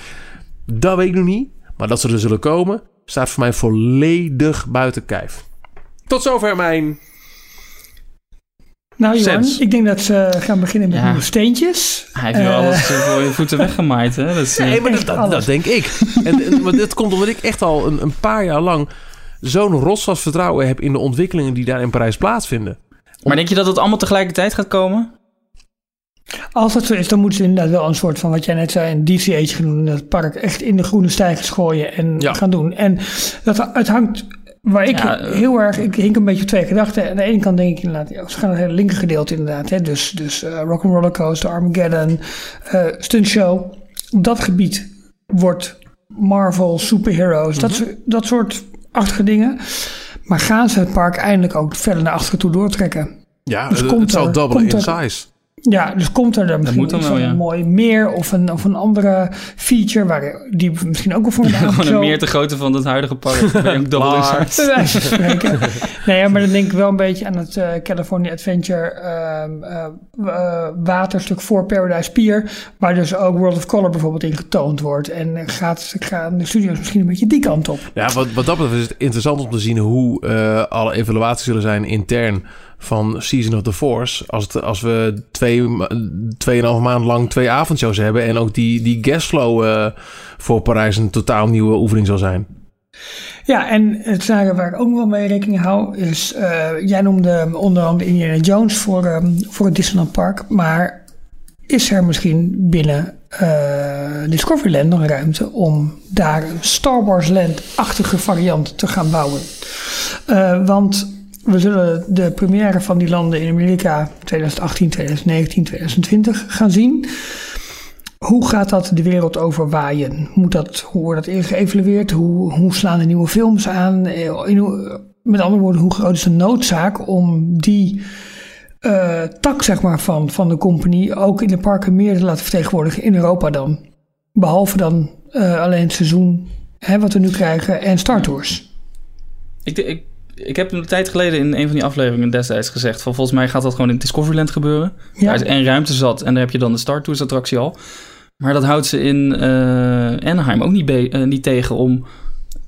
dat weet ik nog niet. Maar dat ze er zullen komen, staat voor mij volledig buiten kijf. Tot zover mijn... Nou, Johan, Sens. ik denk dat ze gaan beginnen met Ja. nieuwe steentjes. Hij heeft wel Eh, alles eh, voor je voeten weggemaaid, hè? Dat is, eh, Nee, maar dat, dat, denk ik. En, en, maar dit komt omdat ik echt al een, een paar jaar lang... zo'n rotsvast vertrouwen heb in de ontwikkelingen die daar in Parijs plaatsvinden. Maar denk je dat het allemaal tegelijkertijd gaat komen? Als dat zo is, dan moeten ze inderdaad wel een soort van wat jij net zei, een DCH gaan doen. Het park echt in de groene stijgers gooien en Ja. gaan doen. En dat, het hangt, waar ik Ja, eh. heel erg, ik hink een beetje op twee gedachten. Aan de ene kant denk ik inderdaad, ja, ze gaan het hele linker gedeelte inderdaad. Hè, dus dus eh Rock'n'Roller Coaster, Armageddon, eh Stunt Show. Dat gebied wordt Marvel, superheroes, dat, soort- dat soort achtige dingen. Maar gaan ze het park eindelijk ook verder naar achteren toe doortrekken? Ja, Dus het, komt het zal doublen in size. Ja, dus komt er dan misschien wel, ja. een mooi meer of een, of een andere feature waar die misschien ook wel voor een Gewoon een meer te grootte van het huidige park. Ben je ook in nee, ja, maar dan denk ik wel een beetje aan het eh, California Adventure ehm, eh, eh, waterstuk voor Paradise Pier, waar dus ook World of Color bijvoorbeeld in getoond wordt. En gaat, gaan de studios misschien een beetje die kant op. Ja, wat, wat dat betreft is het interessant om te zien hoe eh, alle evaluaties zullen zijn intern van Season of the Force. Als, als we twee, tweeënhalve maand lang twee avondshows hebben en ook die, die guestflow eh voor Parijs een totaal nieuwe oefening zal zijn. Ja, en het scenario waar ik ook wel mee rekening hou is, eh, jij noemde onder andere Indiana Jones voor, ehm, voor het Disneyland Park, maar is er misschien binnen uh, Discoveryland nog ruimte om daar een Star Wars Land-achtige variant te gaan bouwen. Uh, want we zullen de première van die landen in Amerika 2018, 2019, 2020 gaan zien. Hoe gaat dat de wereld overwaaien? Moet dat, hoe wordt dat geëvalueerd? Hoe, hoe slaan de nieuwe films aan? In, met andere woorden, hoe groot is de noodzaak om die uh, tak zeg maar, van, van de company ook in de parken meer te laten vertegenwoordigen in Europa dan? Behalve dan uh, alleen het seizoen hè, wat we nu krijgen en Star Tours. Ik, ik, ik heb een tijd geleden in een van die afleveringen destijds gezegd... van volgens mij gaat dat gewoon in Discoveryland gebeuren. Ja. Daar is en ruimte zat en daar heb je dan de Star Tours attractie al. Maar dat houdt ze in uh, Anaheim ook niet, be- niet tegen om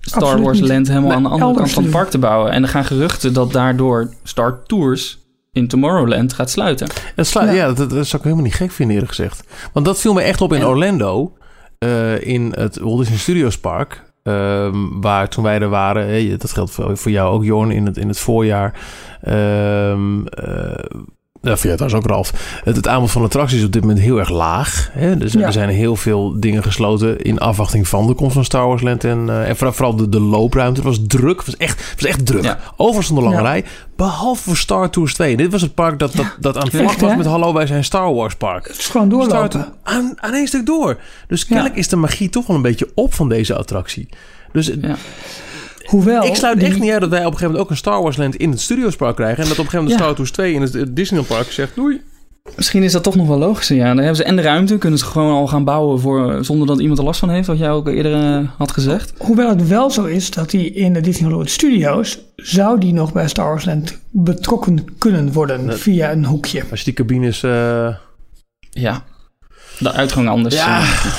Star Absoluut Wars niet. Land helemaal aan de andere kant van het park te bouwen. En er gaan geruchten dat daardoor Star Tours in Tomorrowland gaat sluiten. Slu ja, ja dat, dat, zou ik helemaal niet gek vinden eerlijk gezegd. Want dat viel me echt op in Orlando. Uh, in het Walt Disney Studios Park. Uh, waar toen wij er waren, dat geldt voor, jou ook Jorn in het, in het voorjaar. Uh, ja, vind jij trouwens ook, Ralf. Het, het aanbod van attracties is op dit moment heel erg laag. Hè? Dus ja. er zijn heel veel dingen gesloten in afwachting van de komst van Star Wars Land. En, uh, en vooral de, de loopruimte. Het was druk. Het was echt, het was echt druk. Ja. Overal stond een lange ja. rij. Behalve voor Star Tours 2. Dit was het park dat, dat, dat aan het vlag was met hallo, wij zijn Star Wars park. Het is gewoon doorlopen. Aan, aan één stuk door. Dus kennelijk is de magie toch wel een beetje op van deze attractie. Dus... Ja. Hoewel, ik sluit echt niet uit dat wij op een gegeven moment ook een Star Wars Land in het Studiospark krijgen. En dat op een gegeven moment ja. Star Tours 2 in het Disneyland Park zegt doei. Misschien is dat toch nog wel logisch. Ja, dan hebben ze en de ruimte, kunnen ze gewoon al gaan bouwen voor, zonder dat iemand er last van heeft, wat jij ook eerder uh, had gezegd. Hoewel het wel zo is dat die in de Disneyland Studios, zou die nog bij Star Wars Land betrokken kunnen worden dat, via een hoekje. Als je die cabines... Uh... Ja, de uitgang anders. Ja. Uh,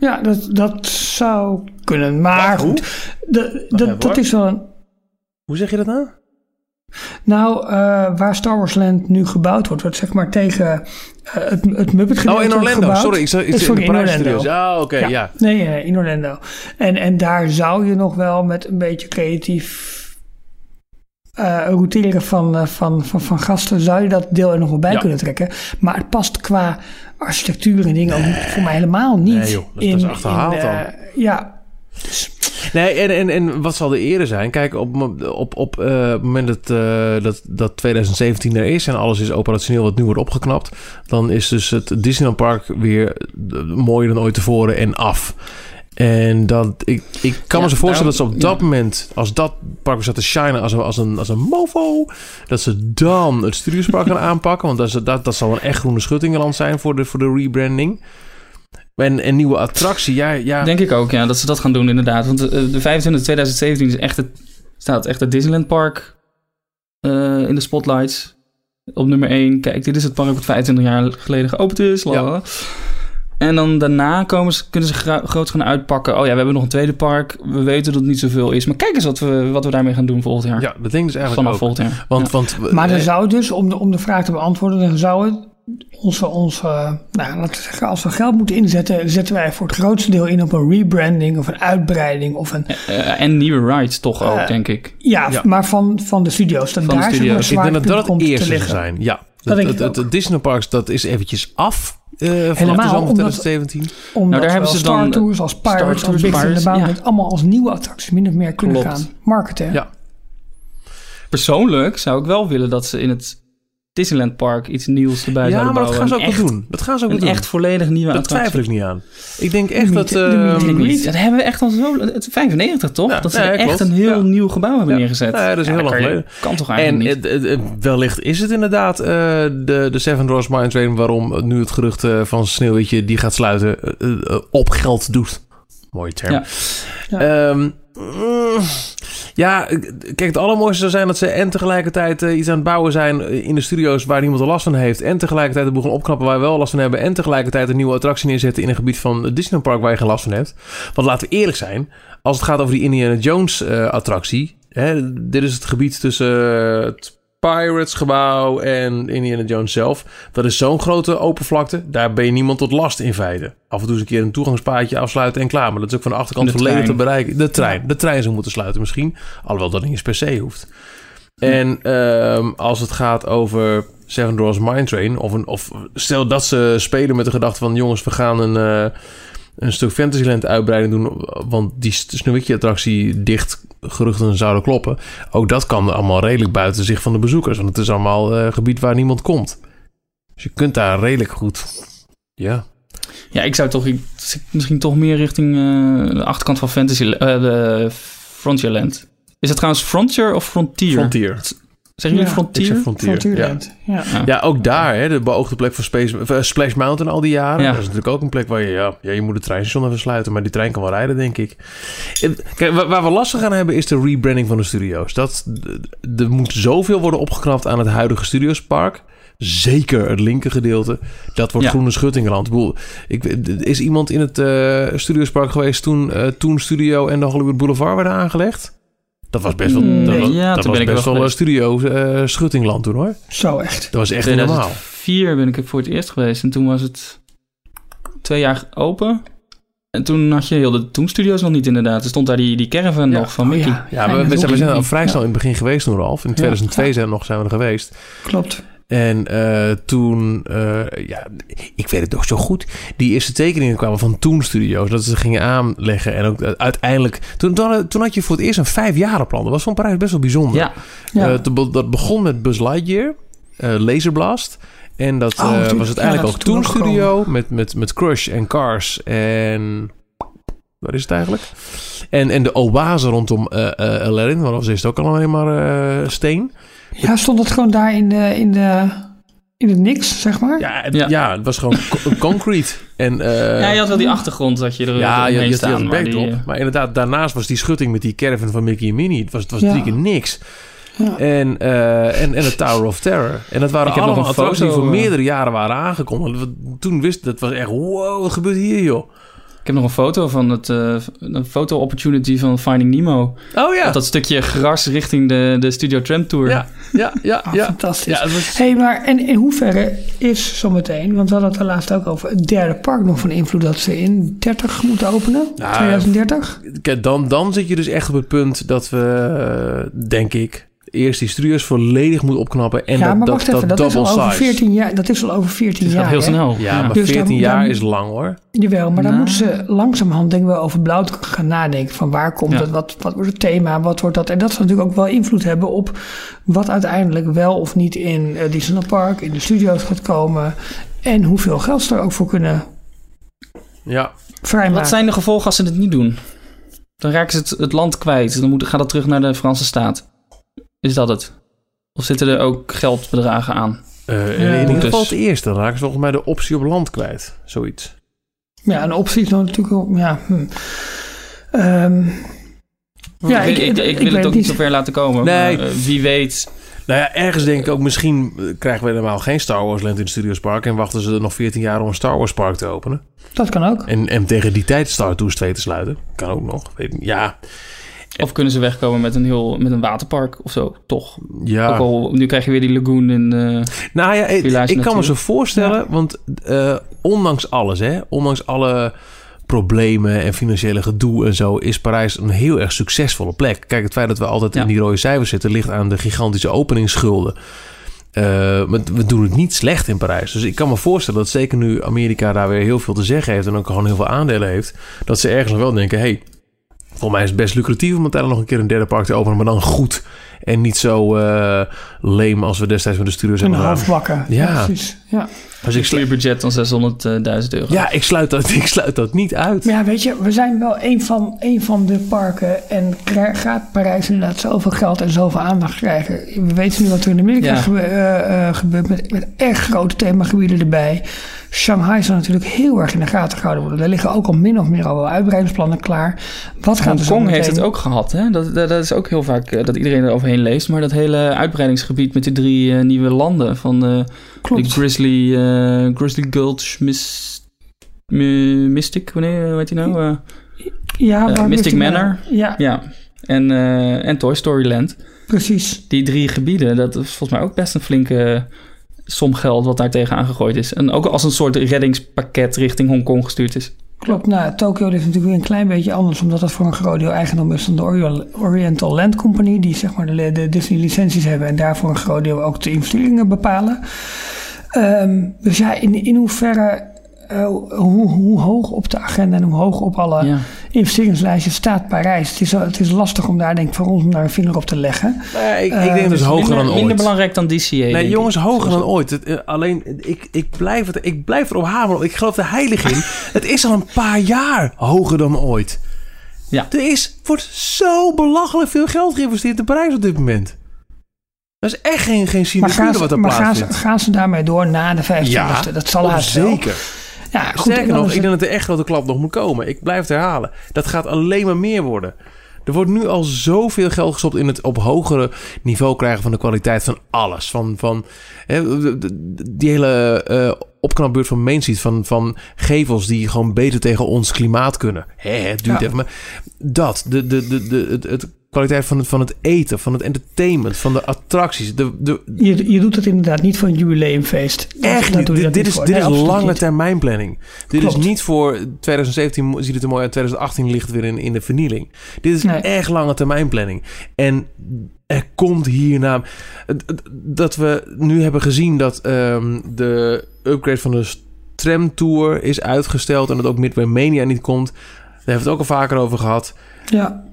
ja, dat, dat zou kunnen. Maar goed, de, de, dat is wel een... Hoe zeg je dat nou? Nou, uh, waar Star Wars Land nu gebouwd wordt, wordt zeg maar tegen uh, het, het Muppet Oh, in Orlando. Gebouwd. Sorry, ik zei in, sorry, in Orlando. Ja, oké, okay, ja. ja. Nee, nee, in Orlando. En, en daar zou je nog wel met een beetje creatief uh, routeren van, van, van, van gasten, zou je dat deel er nog wel bij ja. kunnen trekken. Maar het past qua architectuur en dingen nee. voor mij helemaal niet. Nee, joh, dat is, in, dat is achterhaald in, dan. Ja, dus. Nee, en, en, en wat zal de ere zijn? Kijk, op, op, op het moment dat, dat, dat 2017 er is en alles is operationeel wat nu wordt opgeknapt, dan is dus het Disneyland Park weer mooier dan ooit tevoren en af. En dat, ik, ik kan ja, me zo voorstellen nou, dat ze op dat ja. moment, als dat park zat te shinen als een, als, een, als een mofo, dat ze dan het Studiospark gaan aanpakken. Want dat, is, dat, dat zal een echt groene schuttingenland zijn voor de, voor de rebranding. En een nieuwe attractie, ja, ja. Denk ik ook, ja, dat ze dat gaan doen inderdaad. Want de, de 25 2017 is echt het, staat echt het Disneyland Park uh, in de spotlights. Op nummer 1. Kijk, dit is het park wat 25 jaar geleden geopend is. Ja. En dan daarna komen ze, kunnen ze groot gaan uitpakken. Oh ja, we hebben nog een tweede park. We weten dat het niet zoveel is. Maar kijk eens wat we, wat we daarmee gaan doen volgend jaar. Ja, dat denk ik dus eigenlijk Vanaf ook. volgend jaar. Want, ja. want, maar dan zou dus, om de, om de vraag te beantwoorden, dan zou het onze, onze nou, laten we zeggen, als we geld moeten inzetten, zetten wij voor het grootste deel in op een rebranding of een uitbreiding of een. Uh, en nieuwe rides toch ook, uh, denk ik. Ja, ja, maar van, van de studio's. Dan van daar de studio's. Ik denk dat dat het eerste zou zijn. Ja, dat het, het, het, het Disney Parks dat is eventjes af. Uh, Helemaal, de 2017. Omdat nou, daar hebben ze Star dan Tours als Pirates, als Big Thunder Mountain, ja. allemaal als nieuwe attracties min of meer kunnen Klopt. gaan marketen. Ja. Persoonlijk zou ik wel willen dat ze in het Disneyland Park iets nieuws erbij ja, zouden maar bouwen. dat gaan ze ook wel doen. Dat gaan ze ook een doen. echt volledig nieuwe dat attractie. twijfel ik niet aan. Ik denk echt dat... Niet. Dat hebben we echt al zo... Het 95 toch? Ja, dat ze ja, echt een heel Ja. nieuw gebouw hebben Ja. neergezet. Ja, dat is heel lang kan je- geleden. Kan toch En eigenlijk het- wellicht is het inderdaad uh, de, de Seven Dwarfs Mine Train... waarom nu het gerucht uh, van Sneeuwwitje die gaat sluiten uh, op geld doet. Mooie term. Ja. Ja. Um, mm, ja, kijk, het allermooiste zou zijn dat ze en tegelijkertijd uh, iets aan het bouwen zijn in de studio's waar niemand er last van heeft. En tegelijkertijd de boel gaan opknappen waar we wel last van hebben. En tegelijkertijd een nieuwe attractie neerzetten in een gebied van het Disneyland Park waar je geen last van hebt. Want laten we eerlijk zijn, als het gaat over die Indiana Jones uh, attractie. Hè, dit is het gebied tussen uh, het Pirates gebouw en Indiana Jones zelf. Dat is zo'n grote open vlakte. Daar ben je niemand tot last in feite. Af en toe eens een keer een toegangspaadje afsluiten en klaar. Maar dat is ook van de achterkant volledig trein. te bereiken. De trein. De trein zou moeten sluiten misschien. Alhoewel dat niet eens per se hoeft. En um, als het gaat over Seven Dwarfs Mine Train... Of, een, of stel dat ze spelen met de gedachte van... jongens, we gaan een, eh, een stuk Fantasyland uitbreiding doen... want die Sneeuwwitje-attractie dicht geruchten zouden kloppen. Ook dat kan allemaal redelijk buiten zich van de bezoekers... want het is allemaal eh, gebied waar niemand komt. Dus je kunt daar redelijk goed... Ja, Ja, ik zou toch misschien toch meer richting eh, de achterkant van Fantasy, eh, de Frontierland. Is het trouwens Frontier of Frontier? Frontier. Zeggen jullie Ja, Frontier? Zeg Frontier. Ja. Frontierland. Ja. Ja. Ja, ook daar, hè, de beoogde plek van Space, eh, Splash Mountain al die jaren. Ja. Dat is natuurlijk ook een plek waar je, ja, ja, je moet het treinstation even sluiten, maar die trein kan wel rijden, denk ik. En, Kijk, wa- waar we last van gaan hebben is de rebranding van de studio's. Dat, er moet zoveel worden opgeknapt aan het huidige studiospark. Zeker het linker gedeelte. Dat wordt Ja. groene schuttingland. Ik bedoel, ik, is iemand in het eh studiospark geweest toen, eh, toen Studio en de Hollywood Boulevard werden aangelegd? Dat was best wel, dat Nee, was, ja, dat toen was ben ik best wel wel een geweest. studio eh, schuttingland toen hoor. Zo echt. Dat was echt niet normaal. 2004 ben ik er voor het eerst geweest. En toen was het twee jaar open. En toen had je heel de Toon Studios nog niet inderdaad. Er stond daar die, die caravan Ja. nog van Oh, Mickey. ja. Ja, Ja, we, zijn, we zijn al vrij snel in het begin geweest toen, Ralf. In 2002 Ja. zijn we nog, zijn we er geweest. Klopt. En eh, toen, eh, ja, ik weet het nog zo goed. Die eerste tekeningen kwamen van Toon Studios. Dat ze gingen aanleggen. En ook eh, uiteindelijk, toen, toen, toen had je voor het eerst een vijfjarenplan. Dat was van Parijs best wel bijzonder. Ja, Ja. Te be- dat begon met Buzz Lightyear, eh Laserblast. En dat Oh, eh, was uiteindelijk ook is Toon Studio met, met, met Crush en Cars en... Waar is het eigenlijk? En, en de oase rondom eh eh Aladdin, want dat was eerst ook alleen maar eh, steen. Ja, stond het gewoon daar in de, in de, in het niks, zeg maar? Ja, het, ja. Ja. het was gewoon co- concrete. En, eh, ja, je had wel die achtergrond dat je er ja, je, omheen je, je staan. had een maar die, backdrop. eh, Maar inderdaad, daarnaast was die schutting met die caravan van Mickey en Minnie. Het was, het was Ja. drie keer niks. Ja. En, eh, en, en de Tower of Terror. En dat waren Ik heb nog allemaal een attracties die voor eh, meerdere jaren waren aangekondigd. We- Toen wist dat was echt, wow, wat gebeurt hier, joh? Ik heb nog een foto van het, eh, een foto opportunity van Finding Nemo. Oh ja. Op dat stukje gras richting de, de Studio Tram Tour. Ja, ja, ja, Ah, ja. Fantastisch. Ja, was- hey, maar en in hoeverre is zometeen, want we hadden het er laatst ook over, het derde park nog van invloed dat ze in 30 moeten openen? Nou, 2030? Kijk, dan, dan zit je dus echt op het punt dat we, denk ik, eerst die studio's volledig moeten opknappen. En ja, dat, maar dat, even, dat, dat is al over size. 14 jaar. Dat is al over 14 Het jaar. gaat heel hè? snel. Ja, maar Dus 14 dan- jaar dan- is lang hoor. Jawel, maar dan Nou. moeten ze langzamerhand denk ik wel over blauw gaan nadenken. Van waar komt Ja. het, wat, wat wordt het thema, wat wordt dat? En dat zal natuurlijk ook wel invloed hebben op wat uiteindelijk wel of niet in uh, Disneyland Park, in de studio's gaat komen. En hoeveel geld ze er ook voor kunnen Ja, vrijmaken. Wat zijn de gevolgen als ze het niet doen? Dan raken ze het, het land kwijt. Dan moet, gaat dat terug naar de Franse staat. Is dat het? Of zitten er ook geldbedragen aan? Eh, in, Ja, in ieder geval het eerste. Dan raken ze volgens mij de optie op land kwijt. Zoiets. Ja, een optie is dan natuurlijk ook, ja. Hm. Ehm, Ja, ik, ik- ik, ik, ik wil het ook niet. niet zo ver laten komen. Nee. Maar, eh, wie weet. Nou ja, ergens denk ik ook, misschien eh, krijgen we helemaal geen Star Wars Land in het Studios Park. En wachten ze er nog 14 jaar om een Star Wars park te openen. dat kan ook. En, en tegen die tijd Star Tours 2 te sluiten. Kan ook nog. Ja, Of kunnen ze wegkomen met een, heel, met een waterpark of zo? Toch. ja. Ook al, nu krijg je weer die lagoon in... eh, Nou ja, ik, ik kan me zo voorstellen, want eh, ondanks alles, hè, ondanks alle problemen en financiële gedoe en zo, is Parijs een heel erg succesvolle plek. Kijk, het feit dat we altijd Ja. in die rode cijfers zitten, ligt aan de gigantische openingsschulden. Maar we doen het niet slecht in Parijs. Dus ik kan me voorstellen dat zeker nu Amerika daar weer heel veel te zeggen heeft en ook gewoon heel veel aandelen heeft, dat ze ergens nog wel denken: hey, volgens mij is het best lucratief om uiteindelijk nog een keer een derde park te openen, maar dan goed. En niet zo eh leem als we destijds met de Een hebben gedaan. halfbakken. Ja. precies. Ja. Dus ik, sluit, budget van 600.000 euro. ja, ik sluit, dat, ik sluit dat niet uit. Maar ja, weet je, we zijn wel een van, een van de parken. En gaat Parijs inderdaad zoveel geld en zoveel aandacht krijgen. We weten nu wat er in Amerika Ja. gebe- eh, eh, gebeurt met, met echt grote themagebieden erbij. Shanghai zal natuurlijk heel erg in de gaten gehouden worden. Daar liggen ook al min of meer al wel uitbreidingsplannen klaar. Wat gaat er zo Hongkong heeft het ook gehad. Hè? Dat, dat, dat is ook heel vaak eh, dat iedereen er overheen leest. Maar dat hele uitbreidingsgebied met die drie nieuwe landen. Van Klopt. de Grizzly, eh, Grizzly Gulch Mystic, wanneer hoe heet die nou? Eh, ja, eh, Mystic Manor. Ja, ja. En, en Toy Story Land. precies. Die drie gebieden, dat is volgens mij ook best een flinke som geld wat daar tegen aangegooid is. En ook als een soort reddingspakket richting Hongkong gestuurd is. Klopt, nou, Tokyo is natuurlijk weer een klein beetje anders, omdat dat voor een groot deel eigendom is van de Oriental Land Company, die zeg maar de, de Disney-licenties hebben en daarvoor een groot deel ook de investeringen bepalen. Ehm, dus ja, in, in hoeverre uh, hoe, hoe, hoog op de agenda en hoe hoog op alle ja. investeringslijstjes staat Parijs. Het is, het is lastig om daar denk ik voor ons om daar een vinger op te leggen. Nee, ik, ik denk dus hoger minder, dan ooit. Minder belangrijk dan DCA. Nee, jongens, hoger dan ooit. Het, uh, alleen, ik, ik, blijf het, ik blijf erop hameren. Ik geloof er heilig in. het is al een paar jaar hoger dan ooit. Ja. Er is, wordt zo belachelijk veel geld geïnvesteerd in Parijs op dit moment. Dat is echt geen, geen wat er maar plaatsvindt. gaan ze, gaan ze daarmee door na de 25e? Ja, dat zal oh, haast wel. Ja, goed, Sterker nog, ik denk dat er echt grote klap nog moet komen. Ik blijf het herhalen. Dat gaat alleen maar meer worden. Er wordt nu al zoveel geld gestopt in het op hogere niveau krijgen van de kwaliteit van alles. Van, van hè, die hele eh opknapbeurt van Main Street, van, van gevels die gewoon beter tegen ons klimaat kunnen. Hè, het duurt Ja. even, maar dat, de, de, de, de, het, het kwaliteit van het, van het eten, van het entertainment, van de attracties. De, de, je, je doet het inderdaad niet voor een jubileumfeest. Echt niet. Dit, niet is, voor. dit Nee, is lange niet. termijn planning. Dit Klopt. is niet voor 2017 ziet het er mooi uit, 2018 ligt het weer in, in de vernieling. Dit is Nee. echt lange termijn planning. En er komt hierna... Dat we nu hebben gezien dat ehm, de upgrade van de tramtour is uitgesteld... en dat ook Midway Mania niet komt. Daar hebben we het ook al vaker over gehad Ja,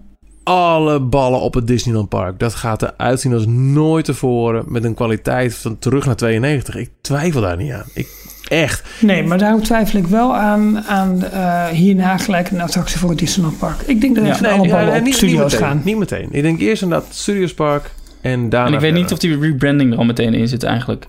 alle ballen op het Disneyland Park. Dat gaat eruit zien als nooit tevoren. Met een kwaliteit van terug naar 92. Ik twijfel daar niet aan. Ik, echt. nee, maar daarom twijfel ik wel aan, aan eh, hierna gelijk een attractie voor het Disneyland Park. Ik denk dat Ja. even alle ballen op niet, studio's niet meteen, gaan. Niet meteen. Ik denk eerst inderdaad Studios Park. En daarna En ik weet niet of die rebranding er al meteen in zit eigenlijk.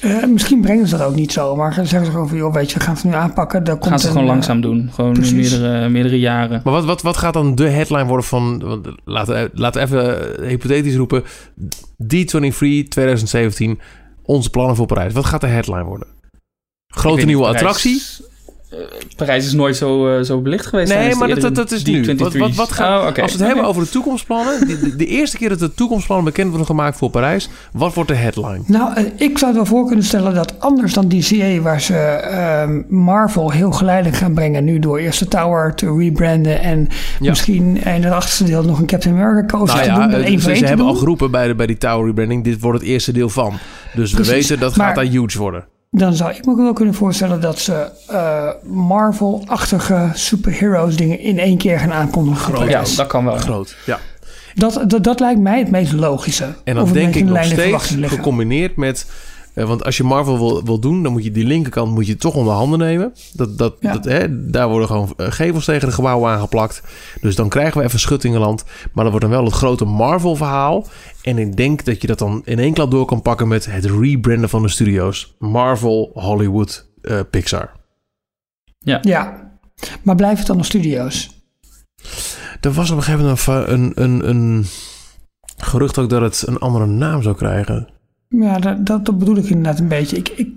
Eh, misschien brengen ze dat ook niet zo, maar zeggen ze gewoon van, joh, weet je, we gaan het nu aanpakken. Daar komt Gaan ze een, gewoon eh, langzaam doen. Gewoon precies. meerdere, meerdere jaren. Maar wat, wat, wat gaat dan de headline worden van... want Laten laten we even eh, hypothetisch roepen. D23 2017. Onze plannen voor Parijs. Wat gaat de headline worden? Grote nieuwe Parijs- Parijs is nooit zo, eh, zo belicht geweest. Nee, maar dat, dat, is nu. Wat, wat, wat gaat, Oh. Als we het hebben over de toekomstplannen... De, de, de eerste keer dat de toekomstplannen bekend worden gemaakt voor Parijs... wat wordt de headline? Nou, eh, ik zou het wel voor kunnen stellen dat anders dan DCA, waar ze ehm, Marvel heel geleidelijk gaan brengen, nu door eerst de Tower te rebranden en Ja. misschien in het achterste deel nog een Captain America coaster Nou te doen, ja, eh, ze, voor ze te hebben al doen. geroepen bij de, bij die Tower rebranding... dit wordt het eerste deel van. Dus we weten dat Maar- gaat daar huge worden. Dan zou ik me ook wel kunnen voorstellen dat ze eh, Marvel-achtige superheroes dingen in één keer gaan aankondigen. voor Ja, dat kan wel. Groot, ja. dat, dat, dat lijkt mij het meest logische. En het denk ik nog steeds gecombineerd met... eh, want als je Marvel wil, wil doen, dan moet je die linkerkant moet je toch onder handen nemen. Dat, dat, Ja. dat, hè, daar worden gewoon eh, gevels tegen de gebouwen aangeplakt. Dus dan krijgen we even Schuttingenland. Maar dan wordt dan wel het grote Marvel-verhaal. En ik denk dat je dat dan in één klap door kan pakken met het rebranden van de studio's. Marvel, Hollywood, eh, Pixar. Ja, maar blijft het dan nog studio's? Er was op een gegeven moment een, een, een, een gerucht ook dat het een andere naam zou krijgen. Ja, dat, dat, dat bedoel ik inderdaad een beetje. Ik, ik,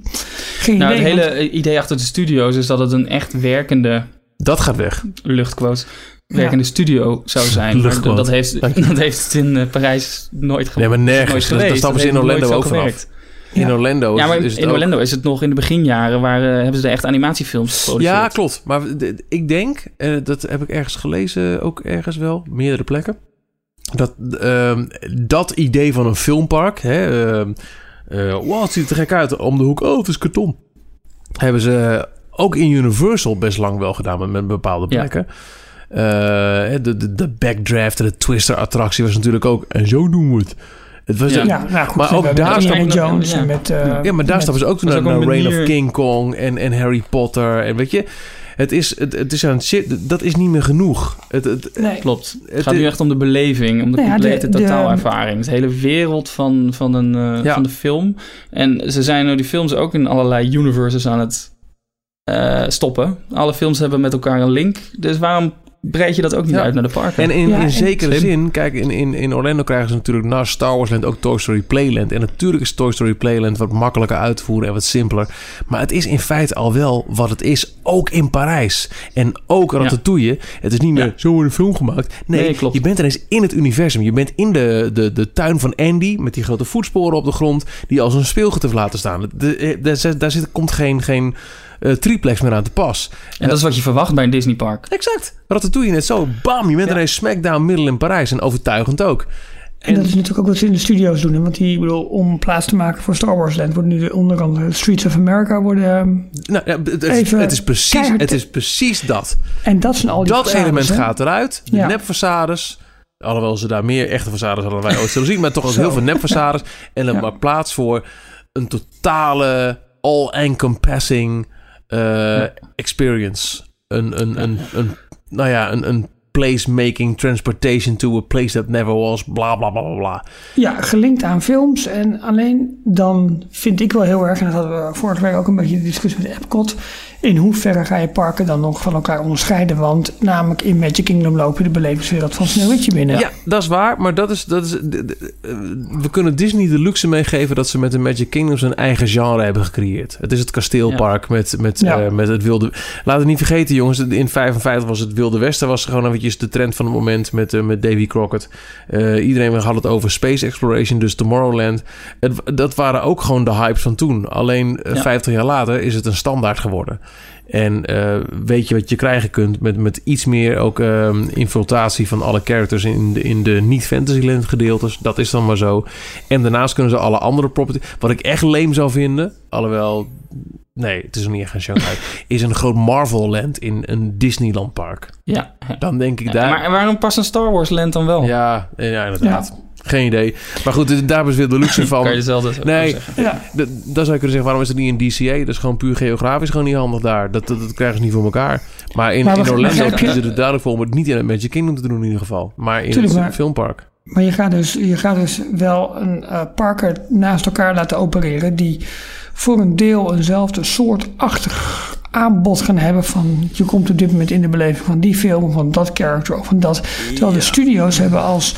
geen Nou, het hele want- idee achter de studio's is dat het een echt werkende Dat gaat weg. luchtquote werkende studio zou zijn. Dat, dat, heeft, dat heeft het in eh, Parijs nooit ge- Nee, maar nergens. nooit Daar- stappen Dat ze in Orlando ook vanaf. gewerkt. In Ja. Orlando Ja, maar is, in ook- Orlando is het nog in de beginjaren waar eh, hebben ze er echt animatiefilms geproduceerd. Ja, klopt. Maar ik denk, eh, dat heb ik ergens gelezen, ook ergens wel, meerdere plekken. Dat ehm, dat idee van een filmpark, hè, ehm, eh, wow, het ziet er gek uit om de hoek. Oh, het is karton. Hebben ze ook in Universal best lang wel gedaan met, met bepaalde Ja. plekken. Eh, de, de, de backdraft en de twister attractie was natuurlijk ook. En zo doen we het. Het was Ja. Ja, nou goed. Maar ook daar stappen- Jones ja. met... eh, Ja, maar daar met- stappen ze ook naar, naar Reign of King Kong en, en Harry Potter. En weet je, het is, het, het is aan shit, dat is niet meer genoeg. Het, het, Nee, Klopt. Het Het gaat nu echt om de beleving, om de Nou ja, de- complete de- totaalervaring. De hele wereld van, van, een, eh, Ja. van de film. En ze zijn nou die films ook in allerlei universes aan het eh, stoppen. Alle films hebben met elkaar een link. Dus waarom breid je dat ook niet Ja. uit naar de parken? En in, Ja, in zekere Slim. zin, kijk, in, in, in Orlando krijgen ze natuurlijk naast Star Wars Land ook Toy Story Playland. En natuurlijk is Toy Story Playland wat makkelijker uit te voeren en wat simpeler. Maar het is in feite al wel wat het is, ook in Parijs. En ook Ratatouille. Het is niet meer Ja. zo wordt een film gemaakt. Nee, Nee, klopt. je bent ineens in het universum. Je bent in de, de, de tuin van Andy met die grote voetsporen op de grond die als een speelgoed heeft laten staan. De, de, daar zit- daar zit, komt geen... geen uh, triplex meer aan te pas. En dat is wat je verwacht bij een Disneypark. Exact. Ratatouille net zo. Bam, je bent ja. ineens smackdown middel in Parijs. En overtuigend ook. En, dat is natuurlijk ook wat ze in de studio's doen. Hè? Want die, bedoel, om plaats te maken voor Star Wars Land... worden nu onder andere Streets of America worden... Ehm, nou, ja, het, het, het, is precies, het is precies dat. En dat zijn al die Dat element gaat eruit. De ja. nepfaçades... Alhoewel ze daar meer echte façades hadden wij ooit zullen zien. Maar toch ook heel veel nepfaçades. En dan maar plaats voor een totale all-encompassing uh, experience. Een, een, een, een, nou ja, een, een place-making transportation to a place that never was, bla bla bla bla. Ja, gelinkt aan films. En alleen dan vind ik wel heel erg, en dat hadden we vorige week ook een beetje de discussie met Epcot in hoeverre ga je parken dan nog van elkaar onderscheiden? Want namelijk in Magic Kingdom loop je de belevingswereld van Sneeuwwitje binnen. Ja, dat is waar. Maar dat is, dat is, we kunnen Disney de luxe meegeven dat ze met de Magic Kingdom zijn eigen genre hebben gecreëerd. Het is het kasteelpark met, met, ja. uh, met het wilde... Laat het niet vergeten jongens, in 55 was het Wilde Westen was gewoon eventjes de trend van het moment met, uh, met Davy Crockett. Uh, iedereen had het over space exploration, dus Tomorrowland. Het, dat waren ook gewoon de hypes van toen. Alleen ja. 50 jaar later is het een standaard geworden. En uh, weet je wat je krijgen kunt met, met iets meer ook uh, infiltratie van alle characters in de, in de niet-Fantasyland gedeeltes. Dat is dan maar zo. En daarnaast kunnen ze alle andere property... Wat ik echt leem zou vinden, alhoewel... Nee, het is nog niet echt een Shanghai. is een groot Marvel Land in een Disneyland park. Ja. Dan denk ik daar... Maar waarom past een Star Wars Land dan wel? Ja, ja inderdaad. Ja. Geen idee. Maar goed, daar is weer de luxe van. kan je zelf Nee, ja. dan zou je kunnen zeggen... waarom is het niet in DCA? Dat is gewoon puur geografisch gewoon niet handig daar. Dat, dat, dat krijgen ze niet voor elkaar. Maar in, maar in Orlando kiezen ze er duidelijk voor... om het niet in het Magic Kingdom te doen in ieder geval. Maar in Tuurlijk, het maar, filmpark. Maar je gaat dus, je gaat dus wel een uh, parker naast elkaar laten opereren... die voor een deel eenzelfde soortachtig aanbod gaan hebben van je komt op dit moment in de beleving van die film, van dat character of van dat. Terwijl de studio's hebben als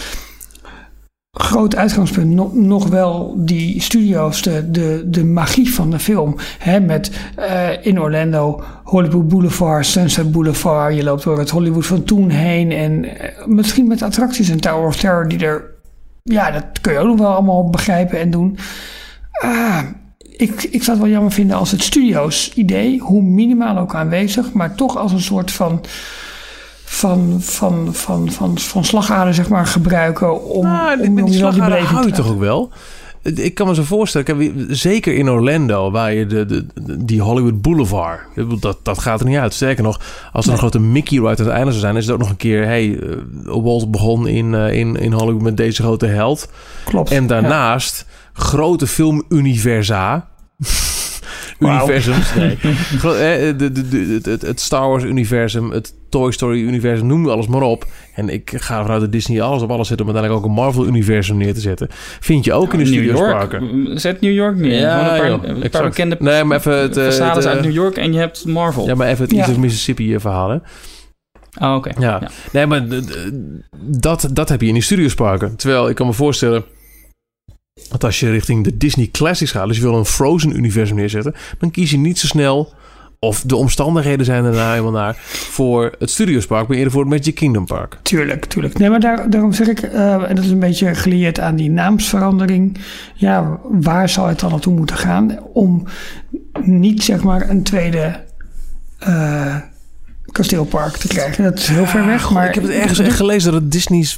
groot uitgangspunt nog, wel die studio's, de, de, de magie van de film. Hè, met uh, in Orlando Hollywood Boulevard, Sunset Boulevard. Je loopt door het Hollywood van toen heen. En uh, misschien met attracties en Tower of Terror die er... Ja, dat kun je ook nog wel allemaal begrijpen en doen. Ah, ik, ik zou het wel jammer vinden als het studio's idee, hoe minimaal ook aanwezig, maar toch als een soort van van, van, van, van, van slagader zeg maar, gebruiken om, nou, om, om die, beleving hou je toch ook wel? Ik kan me zo voorstellen, zeker in Orlando, waar je de, de, die Hollywood Boulevard, dat, dat gaat er niet uit. Sterker nog, als er een grote Mickey ride uiteindelijk zou zijn, is het ook nog een keer, hey, uh, Walt begon in, uh, in, in Hollywood met deze grote held. Klopt. En daarnaast ja. grote filmuniversa. Universums. Nee. de, de, de, het, het Star Wars universum, het Toy Story universum, noem alles maar op. En ik ga vanuit de Disney alles op alles zetten om uiteindelijk ook een Marvel universum neer te zetten. Vind je ook in de studios parken. Zet New York neer. Ja, een paar, een paar bekende nee, maar even het, uh, uit New York en je hebt Marvel. Ja, maar even het ja. East of Mississippi verhalen. Oh, oké. Ja. ja. Nee, maar dat, dat heb je in die studios parken. Terwijl ik kan me voorstellen want als je richting de Disney Classics gaat, dus je wil een Frozen-universum neerzetten, dan kies je niet zo snel, of de omstandigheden zijn er nou helemaal naar, voor het Studiospark, maar eerder voor het Magic Kingdom Park. Tuurlijk, tuurlijk. Nee, maar daar, daarom zeg ik, uh, en dat is een beetje gelieerd aan die naamsverandering, ja, waar zou het dan naartoe moeten gaan om niet zeg maar een tweede. Uh, kasteelpark te krijgen. Dat is heel ver weg. Maar ik heb het ergens echt gelezen dat het Disney's.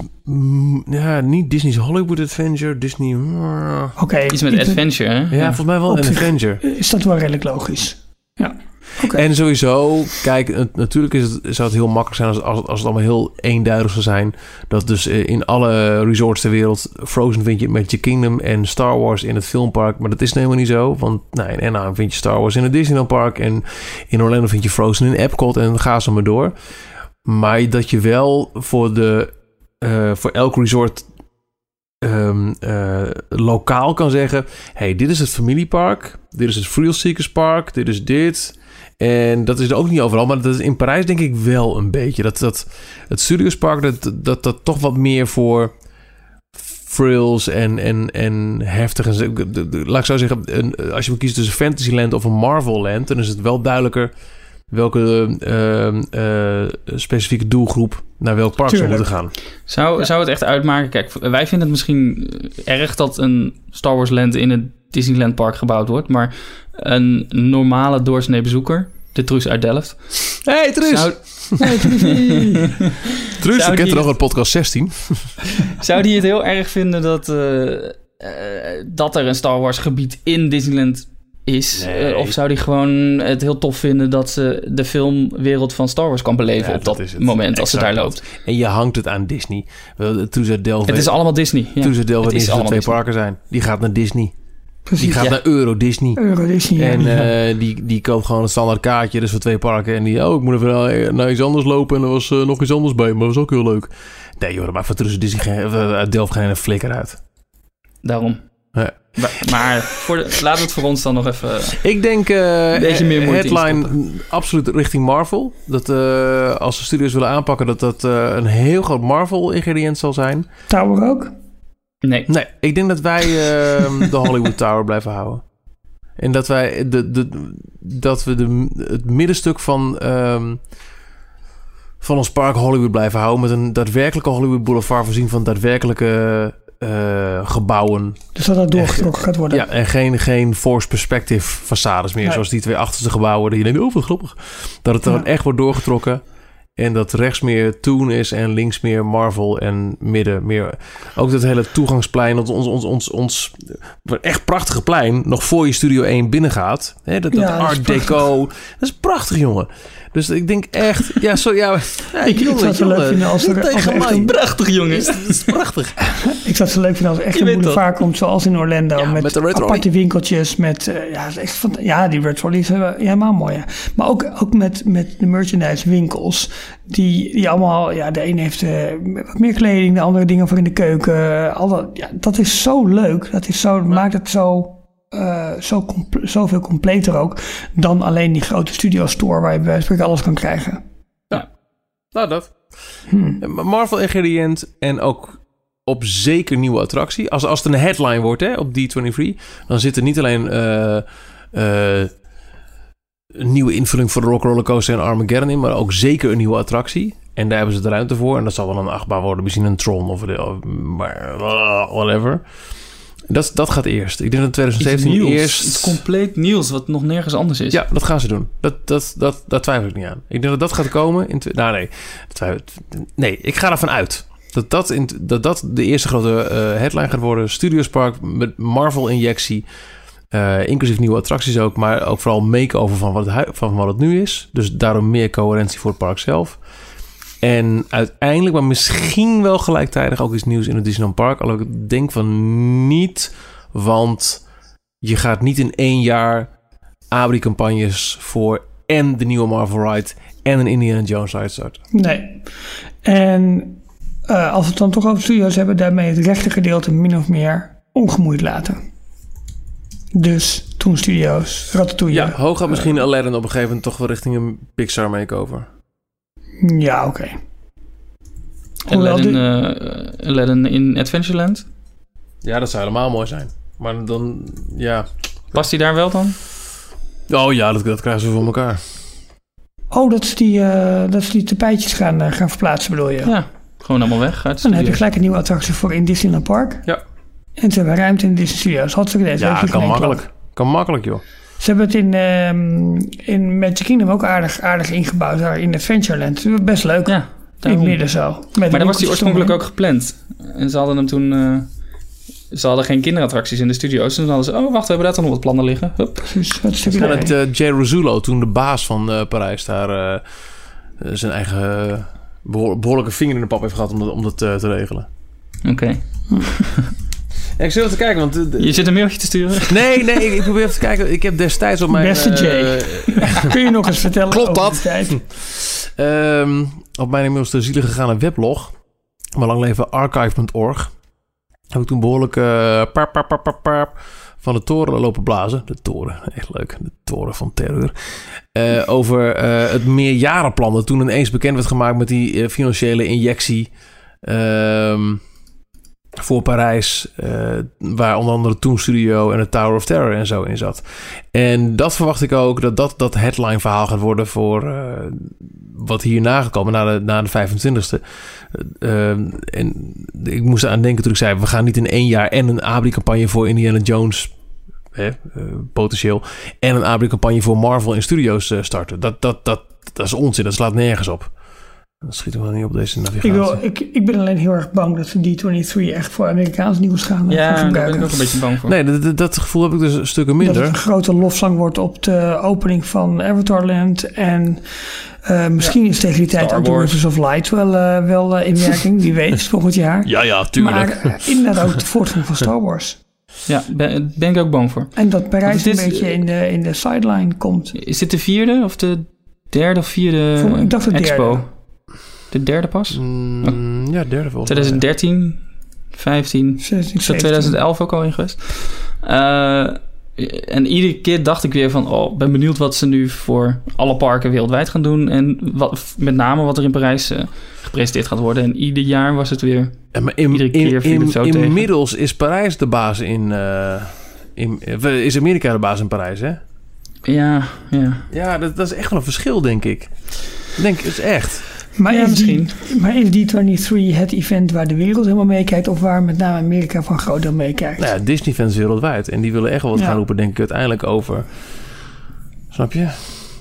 Ja, niet Disney's Hollywood Adventure. Disney. Oké. Okay, Iets met Adventure, hè? Ja, ja, volgens mij wel een Adventure. Is dat wel redelijk logisch? Ja. En sowieso, kijk, natuurlijk is het, zou het heel makkelijk zijn als, als, als het allemaal heel eenduidig zou zijn. Dat dus eh, in alle resorts ter wereld Frozen vind je met je Kingdom en Star Wars in het filmpark. Maar dat is helemaal niet zo. Want nou, in Anaheim vind je Star Wars in het Disneyland Park. En in Orlando vind je Frozen in Epcot. En ga zo maar door. Maar dat je wel voor, de, uh, voor elk resort um, uh, lokaal kan zeggen: hey, dit is het familiepark, dit is het Thrill Seekers Park, dit is dit. En dat is er ook niet overal, maar dat is in Parijs denk ik wel een beetje. Dat, dat het Studiospark, dat, dat dat toch wat meer voor frills en, en, en heftig. Laat ik zo zeggen, als je moet kiezen tussen Fantasyland of een Marvel Land, dan is het wel duidelijker welke uh, uh, specifieke doelgroep naar welk park zou moeten gaan. Zou, zou het echt uitmaken? Kijk, wij vinden het misschien erg dat een Star Wars Land in het Disneyland Park gebouwd wordt, maar een normale doorsnee bezoeker De Truus uit Delft. Hey Truus! Zou, Truusie. Truus, Zou je kent er nog een podcast 16. zou die het heel erg vinden dat, eh, eh, dat er een Star Wars gebied in Disneyland is? Nee. Eh, of zou die gewoon het heel tof vinden dat ze de filmwereld van Star Wars kan beleven Ja, op dat dat is het. moment als ze daar loopt? En je hangt het aan Disney. Truus uit Delft Het is allemaal Disney. Ja. Truus uit Delft het is niet dat er twee allemaal parken zijn. Die gaat naar Disney. Die Precies. gaat Ja. naar Euro Disney. Euro Disney. ja. En eh, die, die koopt gewoon een standaard kaartje, dus voor twee parken. En die, oh, ik moet even naar, naar iets anders lopen. En er was eh, nog iets anders bij, maar dat was ook heel leuk. Nee joh, maakt van tussen Disney geen, eh, uit Delft geen flikker uit. Daarom. Ja. Maar, maar voor de, laten we het voor ons dan nog even... Ik denk eh Een beetje meer moeite headline absoluut richting Marvel. Dat eh, als de studios willen aanpakken, dat dat eh, een heel groot Marvel ingrediënt zal zijn. Tower ook. Nee. Nee, ik denk dat wij eh, de Hollywood Tower blijven houden. En dat wij de, de, dat we de, het middenstuk van, ehm, van ons park Hollywood blijven houden. Met een daadwerkelijke Hollywood Boulevard voorzien van daadwerkelijke eh, gebouwen. Dus dat dat doorgetrokken gaat worden. Ja, en geen, geen forced perspective façades meer. Nee. Zoals die twee achterste gebouwen. Dat je denkt, oh wat grappig. Dat het dan Ja. echt wordt doorgetrokken. En dat rechts meer Toon is en links meer Marvel en midden meer... Ook dat hele toegangsplein, dat ons, ons, ons, ons echt prachtige plein... nog voor je Studio 1 binnengaat. Hè, dat, dat Ja, dat is art deco. Dat is prachtig, jongen. Dus ik denk echt... Ja, zo, ja, ja Ik, ik zou het zo leuk vinden als er, als tegen mij. een, Prachtig, jongen. Dat is prachtig. ik zou het zo leuk vinden als er echt Je een boulevard komt zoals in Orlando. Ja, met met de Red Rolly. aparte winkeltjes. Met, eh, ja, dat echt van, ja, die Red is eh, helemaal mooi. ja. Maar ook, ook met, met de merchandise winkels. Die, die allemaal, ja, de een heeft eh, wat meer kleding, de andere dingen voor in de keuken. Al dat, ja, dat is zo leuk. Dat is zo, maakt het zo, eh, zo comple- zoveel completer ook. Dan alleen die grote studio store waar je bij wijze van alles kan krijgen. Nou, dat. Hmm. Marvel ingrediënt en ook op zeker nieuwe attractie. Als, als het een headline wordt hè, op D23, dan zit er niet alleen eh, eh, een nieuwe invulling voor de Rock Roller Coaster en Armageddon in, maar ook zeker een nieuwe attractie. En daar hebben ze de ruimte voor. En dat zal wel een achtbaan worden, misschien een Tron of, of maar, whatever. Dat, dat gaat eerst. Ik denk dat 2017 Iets nieuws. eerst... Iets compleet nieuws, wat nog nergens anders is. Ja, dat gaan ze doen. Dat, dat, dat, daar twijfel ik niet aan. Ik denk dat dat gaat komen. In nou, nee. Nee, ik ga ervan uit. Dat dat, in, dat, dat de eerste grote eh, headline gaat worden. Studios Park met Marvel-injectie. eh, inclusief nieuwe attracties ook. Maar ook vooral make-over van wat, het, van wat het nu is. Dus daarom meer coherentie voor het park zelf. En uiteindelijk, maar misschien wel gelijktijdig ook iets nieuws in het Disneyland Park. Al ik denk van niet. Want je gaat niet in één jaar Abri-campagnes voor en de nieuwe Marvel Ride en een Indiana Jones ride starten. Nee. En eh, als we het dan toch over studio's hebben, daarmee het rechte gedeelte min of meer ongemoeid laten. Dus toen studio's, Ratatouille. Ja, hoog gaat misschien Aladdin op een gegeven moment toch wel richting een Pixar makeover. Ja, oké. Aladdin, dit- eh, Aladdin in Adventureland. Ja, dat zou helemaal mooi zijn. Maar dan, ja. Past hij daar wel dan? Oh ja, dat, dat krijgen ze voor elkaar. Oh, dat ze die, eh, dat ze die tapijtjes gaan, eh, gaan verplaatsen, bedoel je? Ja, gewoon allemaal weg uit Dan heb je gelijk een nieuwe attractie voor in Disneyland Park. Ja. En ze hebben ruimte in Disney Studios. Hartstikke idee. Ze Ja, hebben kan makkelijk. klap. Kan makkelijk, joh. Ze hebben het in, ehm, in Magic Kingdom ook aardig, aardig ingebouwd. Daar in Adventureland. Best leuk. Ja, in het daarom. midden zo. Met Maar daar was die oorspronkelijk ook gepland. En ze hadden hem toen... eh, ze hadden geen kinderattracties in de studio's. En toen hadden ze... Oh, wacht, we hebben daar toch nog wat plannen liggen. Hup. Precies, En idee. het uh, Jay Rosullo, toen de baas van eh, Parijs, daar eh, eh, zijn eigen eh, behoor- behoorlijke vinger in de pap heeft gehad om dat, om dat eh, te regelen. Oké. Ja, ik zit even te kijken, want... de- Je zit een mailtje te sturen? Nee, nee, ik, probeer even te kijken. Ik heb destijds op mijn... Beste Jay. eh, Kun je nog eens vertellen Klopt dat? Ehm, op mijn inmiddels te zielig gegaane weblog, maar lang leven archive.org, heb ik toen behoorlijk eh, pap, pap, pap, pap, pap, van de toren lopen blazen. De toren, echt leuk. De toren van terreur. Eh, over het meerjarenplan dat toen ineens bekend werd gemaakt met die financiële injectie ehm, voor Parijs, eh, waar onder andere Toon Studio en de Tower of Terror en zo in zat. En dat verwacht ik ook, dat dat, dat headline verhaal gaat worden voor eh, wat hierna gaat komen, na de, na de 25e. Eh, en ik moest aan denken toen ik zei, we gaan niet in één jaar en een Abri-campagne voor Indiana Jones hè, potentieel. En een aanbiedcampagne voor Marvel in studio's starten. Dat, dat, dat, dat is onzin, dat slaat nergens op. Dat schiet wel niet op deze navigatie. Ik, wil, ik, ik ben alleen heel erg bang dat ze D23 echt voor Amerikaans nieuws gaan Ja, daar ben ik ook een beetje bang voor. Nee, dat, dat gevoel heb ik dus stukken minder. Dat het een grote lofzang wordt op de opening van Avatarland. En uh, misschien ja. is tegen die tijd ook de Rivers of Light wel, uh, wel uh, in werking. Wie weet, volgend jaar. Ja, ja, tuurlijk. Maar inderdaad ook de voortgang van Star Wars. Ja, ben, ben ik ook bang voor. En dat Parijs een beetje in de, in de sideline komt. Is dit de vierde of de derde of vierde Voor, ik dacht de expo? Derde. De derde pas? Mm, Ja, derde volgens 2013, 15, 16, is dat 2011 ook al in geweest? Uh, en iedere keer dacht ik weer van... oh, ben benieuwd wat ze nu voor alle parken wereldwijd gaan doen. En wat, met name wat er in Parijs uh, gepresenteerd gaat worden. En ieder jaar was het weer... Ja, maar in, iedere keer in, in, in inmiddels is Parijs de baas in, uh, in... Is Amerika de baas in Parijs, hè? Ja, ja. Ja, dat, dat is echt wel een verschil, denk ik. Ik denk, het is echt... Maar, ja, is misschien. Die, maar is D23 het event waar de wereld helemaal meekijkt... of waar met name Amerika van groot deel meekijkt? Nou ja, Disney fans wereldwijd. En die willen echt wel wat ja. gaan roepen, denk ik, uiteindelijk over... Snap je?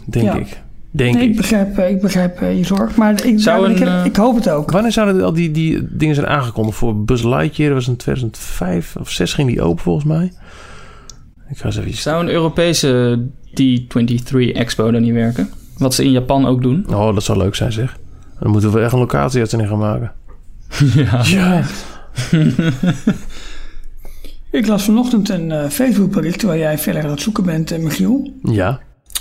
Denk ja. ik. Denk nee, ik. Ik begrijp, ik begrijp uh, je zorg, maar ik, Zou ik, een, ik, hoop het ook. Wanneer zouden al die, die dingen zijn aangekondigd? Voor Buzz Lightyear dat was in 2005 of 6 ging die open volgens mij. Ik ga eens even... Zou een Europese D23 Expo dan niet werken? Wat ze in Japan ook doen. Oh, dat zou leuk zijn zeg. Dan moeten we echt een locatie-uitzending gaan maken. Ja. ja. ik las vanochtend een uh, Facebook-bericht waar jij verder aan het zoeken bent, uh, Michiel. Ja.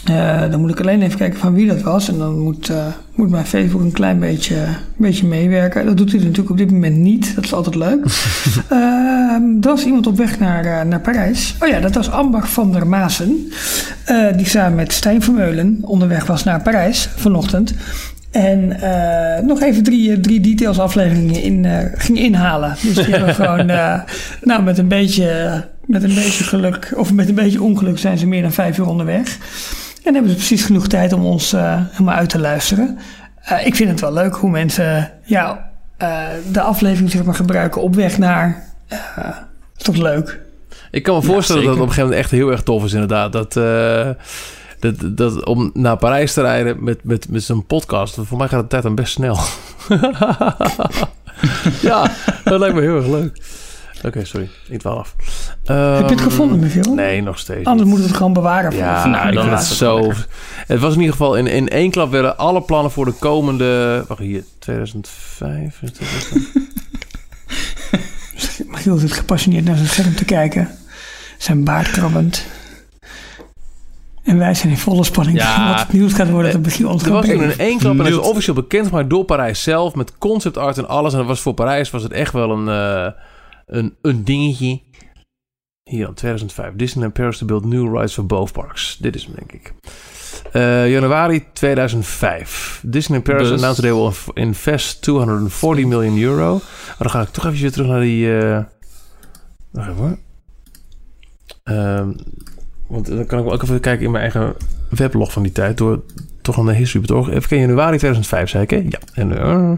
Uh, dan moet ik alleen even kijken van wie dat was. En dan moet, moet mijn Facebook een klein beetje, beetje meewerken. Dat doet hij natuurlijk op dit moment niet. Dat is altijd leuk. er was iemand op weg naar, naar Parijs. Oh ja, dat was Ambach van der Maassen. die samen met Stijn Vermeulen onderweg was naar Parijs vanochtend. En uh, nog even drie, drie details afleveringen in, uh, ging inhalen. Dus die hebben gewoon, uh, nou met een, beetje, met een beetje geluk, of met een beetje ongeluk zijn ze meer dan vijf uur onderweg. En hebben ze precies genoeg tijd om ons helemaal uit te luisteren. ik vind het wel leuk hoe mensen ja, de aflevering zeg maar, gebruiken op weg naar. is toch leuk? Ik kan me voorstellen ja, dat het op een gegeven moment echt heel erg tof is inderdaad. Dat dat, dat, om naar Parijs te rijden met, met, met zo'n podcast, voor mij gaat de tijd dan best snel. ja, dat lijkt me heel erg leuk. Oké, okay, sorry. Ik dwaal af. Um, Heb je het gevonden, Michiel? Nee, nog steeds Anders moeten we het gewoon bewaren. Voor ja, nou, dan is het zo... Het was in ieder geval... In, in één klap werden alle plannen voor de komende... Wacht, hier. 2005? Is dat Michiel zit gepassioneerd naar zijn scherm te kijken. Zijn baard krabbend. En wij zijn in volle spanning ja, wat het nieuws gaat worden. Dat misschien ons er was toen in één klap en is officieel bekend gemaakt door Parijs zelf. Met concept art en alles. En dat was voor Parijs was het echt wel een, uh, een, een dingetje. Hier in 2005. Disneyland Paris to build new rides for both parks. Dit is hem denk ik. Uh, januari 2005. Disneyland Paris dus. announced they will invest 240 million euro. Maar dan ga ik toch even weer terug naar die... Uh, wacht even hoor. Um, want dan kan ik ook even kijken in mijn eigen weblog van die tijd. Door toch aan de history.org. Even januari 2005 zei ik? Ja. En, uh,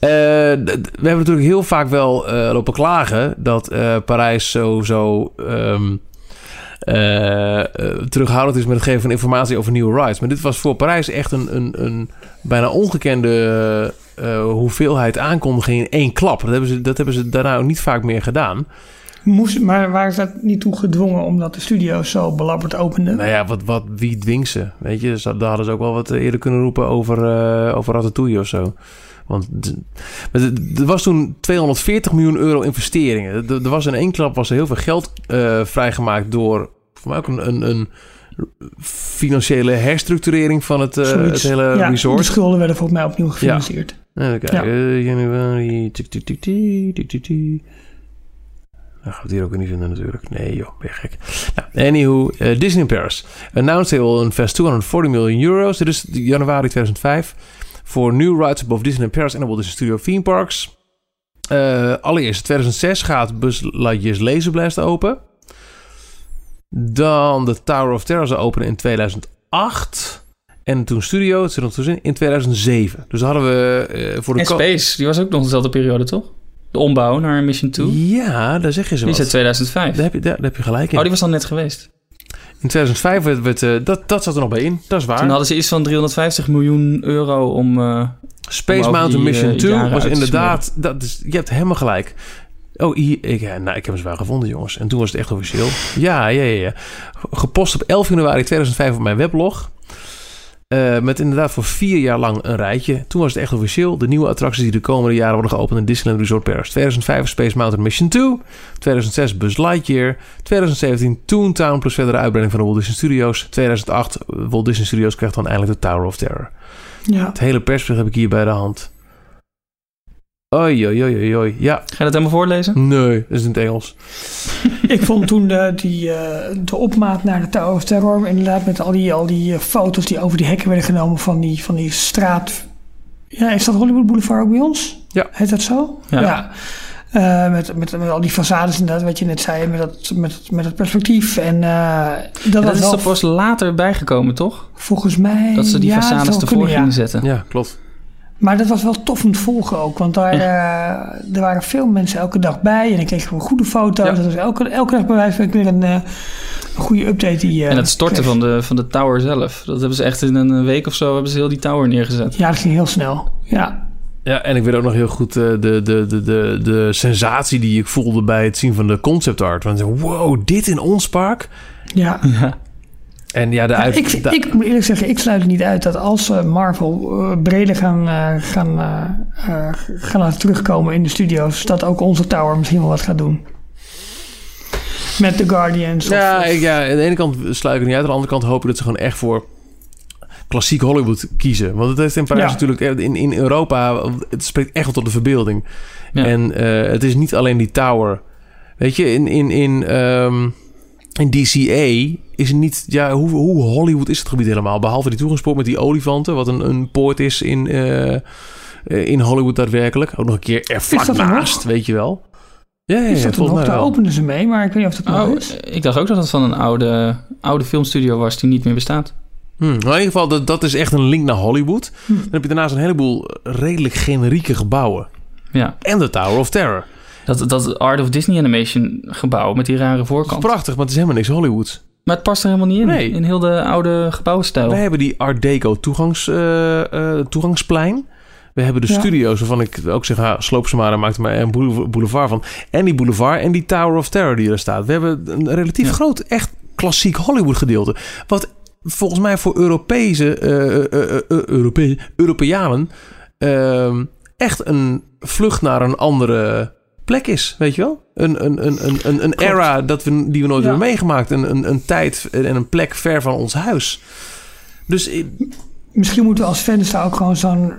we hebben natuurlijk heel vaak wel uh, lopen klagen... dat Parijs zo um, terughoudend is met het geven van informatie over nieuwe rides. Maar dit was voor Parijs echt een, een, een bijna ongekende... hoeveelheid aankondigingen in één klap. Dat hebben, ze, dat hebben ze daarna ook niet vaak meer gedaan. Moest, maar waren ze dat niet toe gedwongen omdat de studio zo belabberd opende? Nou ja, wat, wat, wie dwingt ze? Weet je, daar hadden ze ook wel wat eerder kunnen roepen over, uh, over Ratatouille of zo. Want er was toen 240 miljoen euro investeringen. Er was in één klap was er heel veel geld uh, vrijgemaakt door voor mij ook een, een, een financiële herstructurering van het, uh, het hele ja, resort. De schulden werden volgens mij opnieuw gefinancierd. Ja. Even kijken, ja. januari. Dat gaat het hier ook niet vinden natuurlijk. Nee joh, ben je gek. Nou, anywho, uh, Disney in Paris. Announced they will invest 240 million euros. Dit is januari 2005. Voor new rides above Disney in Paris en Walt Disney Studio theme parks. Uh, allereerst, 2006 gaat Buzz Lightyear's Laser Blast open. Dan de Tower of Terror zou openen in 2008. En toen Studio, het zit nog in 2007. Dus hadden we uh, voor de... En Space, die was ook nog dezelfde periode, toch? De ombouw naar Mission 2. Ja, daar zeg je zo Die is uit 2005. Daar heb, je, daar, daar heb je gelijk in. Oh, die was dan net geweest. In 2005 werd, werd eh, dat, dat zat er nog bij in. Dat is waar. Toen hadden ze iets van 350 miljoen euro om... eh, Space om Mountain die, Mission eh, 2 jaren was inderdaad... Dat is, je hebt helemaal gelijk. Oh, hier, ik, ja, nou, ik heb hem zwaar gevonden, jongens. En toen was het echt officieel. Ja, ja, ja. ja. Gepost op 11 januari 2005 op mijn weblog. Eh, met inderdaad voor vier jaar lang een rijtje. Toen was het echt officieel. De nieuwe attracties die de komende jaren worden geopend in Disneyland Resort Paris. 2005 Space Mountain Mission 2. 2006 Buzz Lightyear. 2017 Toontown plus verdere uitbreiding van de Walt Disney Studios. 2008 Walt Disney Studios krijgt dan eindelijk de Tower of Terror. Ja. Het hele persbericht heb ik hier bij de hand. Oei, oei, oei, oei, oei. Ja, Ga je dat helemaal voorlezen? nee, dat is in het Engels. Ik vond toen de, die, eh, de opmaat naar de Tower of Terror, inderdaad met al die, al die eh, foto's die over die hekken werden genomen van die, van die straat. Ja, is dat Hollywood Boulevard ook bij ons? Ja. Heet dat zo? Ja. Eh, met, met, met al die façades inderdaad, wat je net zei, met dat, met, met het perspectief. En eh, dat, Dat was is toch pas later bijgekomen, toch? volgens mij... Dat ze die ja, façades ervoor kunnen, ja. gingen zetten. Ja, klopt. Maar dat was wel tof om te volgen ook. Want daar eh, er waren veel mensen elke dag bij. En dan kreeg je gewoon goede foto's. Ja. Dat was elke, elke dag bij wijze van weer een, eh, een goede update. Die, eh, En het storten kreeg. van de, van de tower zelf. Dat hebben ze echt in een week of zo hebben ze heel die tower neergezet. Ja, dat ging heel snel. Ja, Ja, en ik weet ook nog heel goed eh, de, de, de, de, de sensatie die ik voelde bij het zien van de concept art. Want wow, dit in ons park? ja. Ja. En ja, de Ja, uit... ik, ik moet eerlijk zeggen, ik sluit het niet uit dat als ze Marvel eh, breder gaan, eh, gaan, eh, eh, gaan laten terugkomen in de studio's, dat ook onze tower misschien wel wat gaat doen. Met de Guardians. of- ja, of- ja, aan de ene kant sluit ik het niet uit. Aan de andere kant hoop ik dat ze gewoon echt voor klassiek Hollywood kiezen. Want het heeft in Parijs Ja. natuurlijk... eh, In, in Europa, het spreekt echt wel tot de verbeelding. Ja. En eh, het is niet alleen die tower. Weet je, in, in, in, ehm, in DCA is het niet... Ja, hoe, hoe Hollywood is het gebied helemaal? Behalve die toegangspoort met die olifanten... wat een, een poort is in, eh, eh, in Hollywood daadwerkelijk. Ook nog een keer er vlak naast, weet je wel. Ja, ja, ja, is dat volgens nog? Daar openden ze mee, maar ik weet niet of dat nog Oh, is. ik dacht ook dat het van een oude, oude filmstudio was die niet meer bestaat. Hmm, maar in ieder geval, dat, dat is echt een link naar Hollywood. Hm. Dan heb je daarnaast een heleboel redelijk generieke gebouwen. Ja, En de Tower of Terror. Dat, dat Art of Disney Animation gebouw met die rare Dat is voorkant. prachtig, maar het is helemaal niks Hollywoods. Maar het past er helemaal niet in. Nee. In heel de oude gebouwenstijl. We hebben die Art Deco toegangs, eh, eh, toegangsplein. We hebben de Ja. studio's waarvan ik ook zeg, ha, sloop ze maar en maak er maar een boule- boulevard van. En die boulevard en die Tower of Terror die er staat. We hebben een relatief Ja. groot, echt klassiek Hollywood gedeelte. Wat volgens mij voor Europese, Europe- Europeanen ehm, echt een vlucht naar een andere plek is, weet je wel? Een, een, een, een, een, een era dat we, die we nooit Ja. hebben meegemaakt. Een, een, een tijd en een plek ver van ons huis. Dus Misschien moeten we als fans daar ook gewoon zo'n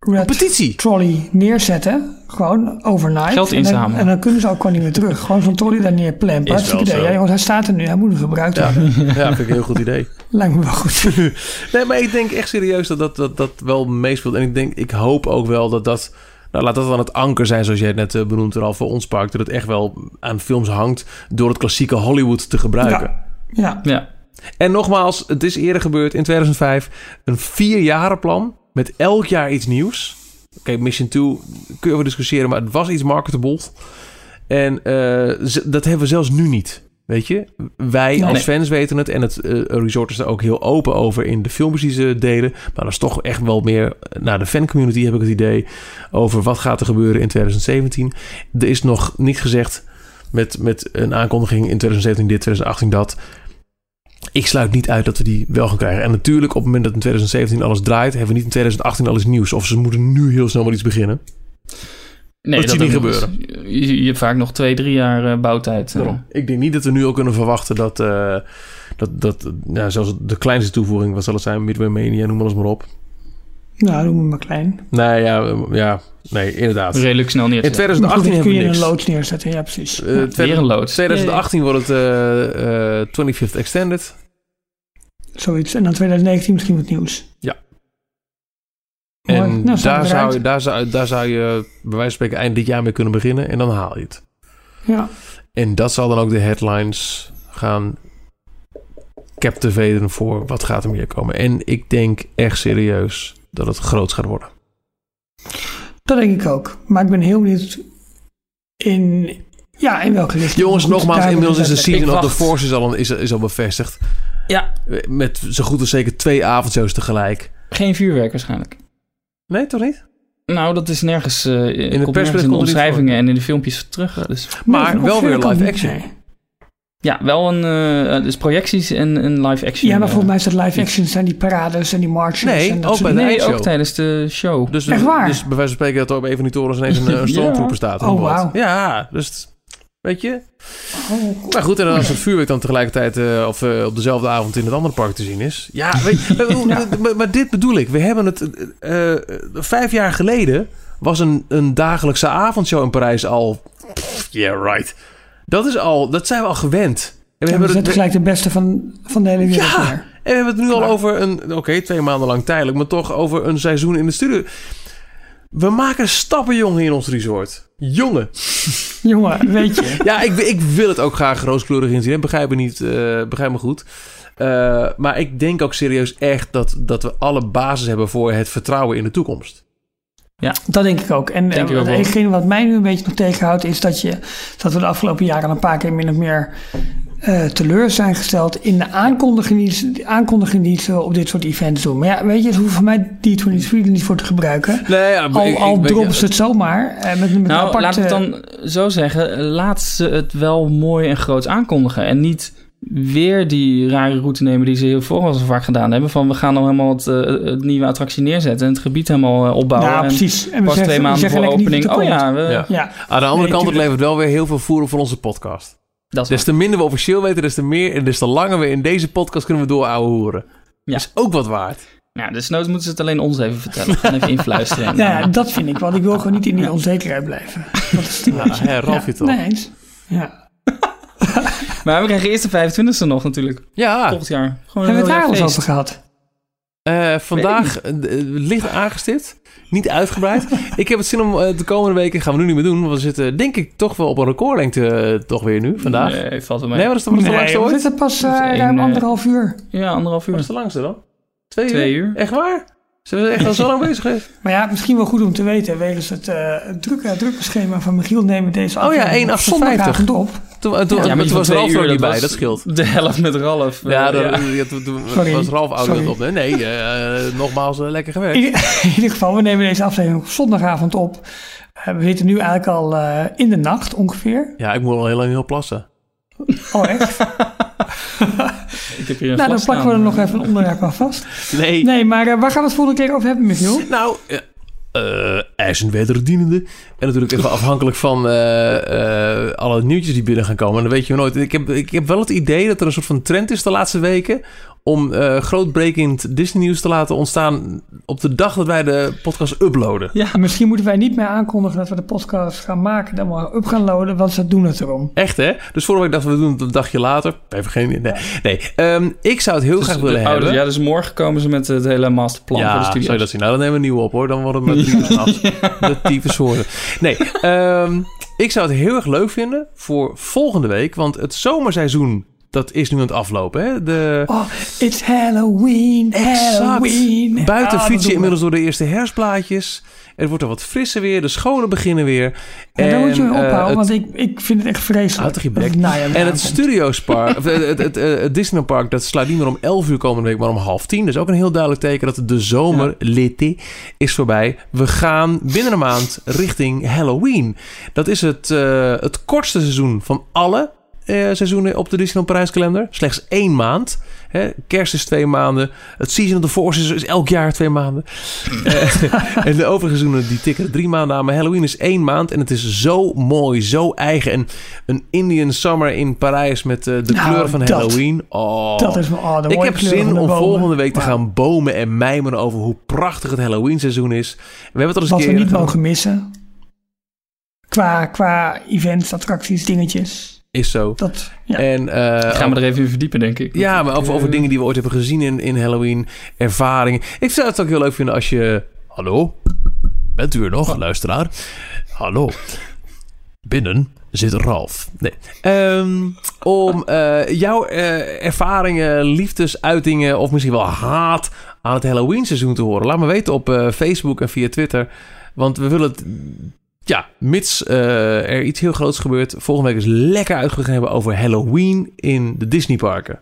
red petitie. trolley neerzetten. Gewoon overnight. Geld En dan- inzamelen. En dan, kunnen ze ook gewoon niet meer terug. Gewoon zo'n trolley daar neerplempen. Is wel Hartstikke idee. zo. Ja, jongens, hij staat er nu. Hij moet nog gebruikt Ja, worden. ja, vind ik een heel goed idee. Lijkt me wel goed. Nee, maar ik denk echt serieus dat dat, dat, dat wel meespeelt. En ik denk, ik hoop ook wel dat dat... Nou, laat dat dan het anker zijn, zoals jij het net eh, benoemd er al voor ons park. Dat het echt wel aan films hangt door het klassieke Hollywood te gebruiken. Ja. Ja. En nogmaals, het is eerder gebeurd in 2005. Een vierjarenplan met elk jaar iets nieuws. Oké, Mission 2 kun je over discussiëren, maar het was iets marketable. En eh, dat hebben we zelfs nu niet. Weet je, wij als Nee. fans weten het. En het eh, resort is er ook heel open over in de filmpjes die ze delen. Maar dat is toch echt wel meer naar de fancommunity, heb ik het idee. Over wat gaat er gebeuren in 2017. Er is nog niet gezegd met, met een aankondiging in 2017 dit, 2018 dat. Ik sluit niet uit dat we die wel gaan krijgen. En natuurlijk, op het moment dat in 2017 alles draait, hebben we niet in 2018 alles nieuws. Of ze moeten nu heel snel wel iets beginnen. Nee, Dat zie je niet eens. Je, je hebt vaak nog twee, drie jaar eh, bouwtijd. eh. Daarom. Ik denk niet dat we nu al kunnen verwachten dat, eh, dat, dat ja, zelfs de kleinste toevoeging, wat zal het zijn, Midway Mania, noem alles maar op. Nou, doen we maar klein. Nee, ja, ja nee, inderdaad. Redelijk snel In neerzetten. 2018 kun hebben je we een niks. loods neerzetten. Ja, precies. Eh, Ja. Weer een loods. 2018 wordt het eh, eh, 25th Extended. Zoiets. En dan 2019 misschien wat nieuws. Mooi. En Nou, daar, zou, daar, zou, daar zou je bij wijze van spreken eind dit jaar mee kunnen beginnen. En dan haal je het. Ja. En dat zal dan ook de headlines gaan captivaten voor wat gaat er meer komen. En ik denk echt serieus dat het groot gaat worden. Dat denk ik ook. Maar ik ben heel benieuwd In, ja, in welke richting? Jongens, nogmaals, inmiddels is de season of the. Force is al, is, is al bevestigd. Ja, Met zo goed als zeker twee avondshows tegelijk. geen vuurwerk waarschijnlijk. Nee, toch niet? Nou, dat is nergens uh, in persbericht de er niet omschrijvingen en in de filmpjes terug. Dus Maar Nee, wel weer live action. Nee. ja, wel een uh, dus projecties en een live action. Ja, maar uh, volgens mij is dat live action zijn die parades en die marches. Nee, en dat ook bij de. Nee, ook tijdens de show. Dus, Echt waar? dus bij wijze van spreken dat er op een van die torens ineens een, een stormtrooper staat. Oh, wauw. Ja, dus weet je. Oh, Maar goed, en dan als het vuurwerk dan tegelijkertijd eh, of eh, op dezelfde avond in het andere park te zien is. Ja, weet je, maar- maar, maar dit bedoel ik. We hebben het eh, vijf jaar geleden was een, een dagelijkse avondshow in Parijs al. Yeah, right. Dat is al, dat zijn we al gewend. En we En we hebben het, zetten gelijk de beste van, van de hele wereld Ja. en we hebben het nu al over een, oké, twee maanden lang tijdelijk, maar toch over een seizoen in de studio. We maken stappen, jongen, in ons resort. Jongen. Jongen, weet je. Ja, ik, ik wil het ook graag rooskleurig inzien. Begrijp me niet, eh, begrijp me goed. Eh, maar ik denk ook serieus echt dat, dat we alle basis hebben voor het vertrouwen in de toekomst. Dat denk ik ook. En Denk ik eh, hetgene wat mij nu een beetje nog tegenhoudt, is dat, je, dat we de afgelopen jaren een paar keer min of meer eh, teleur zijn gesteld in de aankondiging die, de aankondiging die ze op dit soort events doen. Maar ja, weet je, ze hoeven voor mij D23 er niet voor te gebruiken. Nee, ja, Al, al droppen ze het zomaar. eh, met, met een Nou, aparte, laten we het dan zo zeggen. Laat ze het wel mooi en groot aankondigen. En niet weer die rare route nemen die ze heel voor al zo vaak gedaan hebben. Van we gaan dan helemaal het, eh, het nieuwe attractie neerzetten en het gebied helemaal eh, opbouwen. Ja, en precies. En we pas zeggen- twee we maanden voor opening. Oh ja, we, Ja. Ja, Aan de andere Nee, kant, het levert wel weer heel veel voeren voor onze podcast. Dat is Des te minder we officieel weten, des te meer en des te langer we in deze podcast kunnen we door ouwe hoeren. Ja. Is ook wat waard. Ja, dus nooit moeten ze het alleen ons even vertellen. Gewoon even influisteren. En, Ja, ja, eh, dat vind ik. Want ik wil gewoon niet in die onzekerheid blijven. Dat is het Ja, hè, Ralf je toch? Nee eens. Ja. Maar we krijgen eerst de 25e nog natuurlijk. Ja, Volgend jaar. Gewoon Hebben we een het daar al over gehad? Eh, vandaag eh, eh, licht aangestipt. Niet uitgebreid. ik heb het zin om eh, de komende weken, gaan we nu niet meer doen. Want we zitten denk ik toch wel op een recordlengte eh, toch weer nu, vandaag. Nee, Nee, valt wel mee. wat is de, wat is de Nee, langste we ooit? zitten pas Dat één, ruim anderhalf uur. Ja, anderhalf Wat uur. is de langste dan? Twee, Twee uur. Echt waar? Zijn we echt al zo lang bezig geweest? Maar ja, misschien wel goed om te weten. Wegens het, eh het drukke, drukke schema van Michiel nemen we deze Oh ja, aflevering op 1,58. zondagavond op. Toen, eh, toen, Ja, maar was Ralf er niet bij, dat scheelt. De helft met Ralf. Ja, Eh, dat, ja, toen, toen Sorry. was Ralf ouder op. Nee, nee eh, nogmaals lekker gewerkt. In, in ieder geval, we nemen deze aflevering op zondagavond op. We zitten nu eigenlijk al eh, in de nacht ongeveer. Ja, ik moet al heel lang heel plassen. Oh echt? Ik heb hier een nou, dan plakken we er staan. nog even een onderwerp aan vast. Nee. Nee, maar eh, waar gaan we het volgende keer over hebben, Michiel? Nou, eh eh ijs en wederdienende. En natuurlijk even afhankelijk van eh, eh, alle nieuwtjes die binnen gaan komen. En dan weet je nooit. Ik heb, ik heb wel het idee dat er een soort van trend is de laatste weken... om eh grootbrekend Disney nieuws te laten ontstaan... op de dag dat wij de podcast uploaden. Ja, Misschien moeten wij niet meer aankondigen dat we de podcast gaan maken, dan maar up gaan loaden, want ze doen het erom. Echt, hè? Dus vorige week dachten we we doen het een dagje later. Even geen idee. Nee, nee. Ehm, ik zou het heel dus graag de willen ouders- hebben. Ja, dus morgen komen ze met het hele masterplan voor de Ja, studio. zou je dat zien? Nou, dan nemen we een nieuwe op hoor. Dan worden we met drie af. De tyfus horen. Nee, ehm, ik zou het heel erg leuk vinden voor volgende week. Want het zomerseizoen, dat is nu aan het aflopen. Hè? De, Oh, it's Halloween, Halloween. Buiten Ah, dat fiets je doen we. inmiddels door de eerste herfstplaatjes. Het wordt er wat frisser weer. De scholen beginnen weer. Ja, daar moet je eh, ophouden, het- want ik, ik vind het echt vreselijk. Houd je bek. weer En het. Studiospark, of het, het, het, het, Disneypark, dat slaat niet meer om 11 uur komende week, maar om half tien. Is ook een heel duidelijk teken dat de zomer, l'été, is voorbij. We gaan binnen een maand richting Halloween. Dat is het, eh, het kortste seizoen van alle eh, seizoenen op de Disneyland Parijs kalender. Slechts één maand. Hè, kerst is twee maanden. Het Season of the Force is, is elk jaar twee maanden. Eh, en de overige seizoenen die tikken drie maanden aan. Maar Halloween is één maand. En het is zo mooi, zo eigen. En een Indian Summer in Parijs met eh, de Nou, kleuren van dat- Halloween. Oh. Dat is wel oh, de ik heb zin om volgende week te gaan bomen en mijmeren over hoe prachtig het Halloween seizoen is. We hebben het al eens Wat een we keer niet gedaan. mogen missen. Qua, qua events, attracties, dingetjes. Is zo. Dat, ja. En, eh, Gaan we er even in verdiepen, denk ik. Ja, maar over, Eh, over dingen die we ooit hebben gezien in, in Halloween. Ervaringen. Ik zou het ook heel leuk vinden als je... Hallo? Bent u er nog, luisteraar? Hallo? Binnen zit Ralf. Nee. Ehm, om eh, jouw eh, ervaringen, liefdesuitingen of misschien wel haat aan het Halloween seizoen te horen. Laat me weten op eh, Facebook en via Twitter. Want we willen het... ja, mits eh, er iets heel groots gebeurt. Volgende week is lekker uitgegaan hebben over Halloween in de Disneyparken.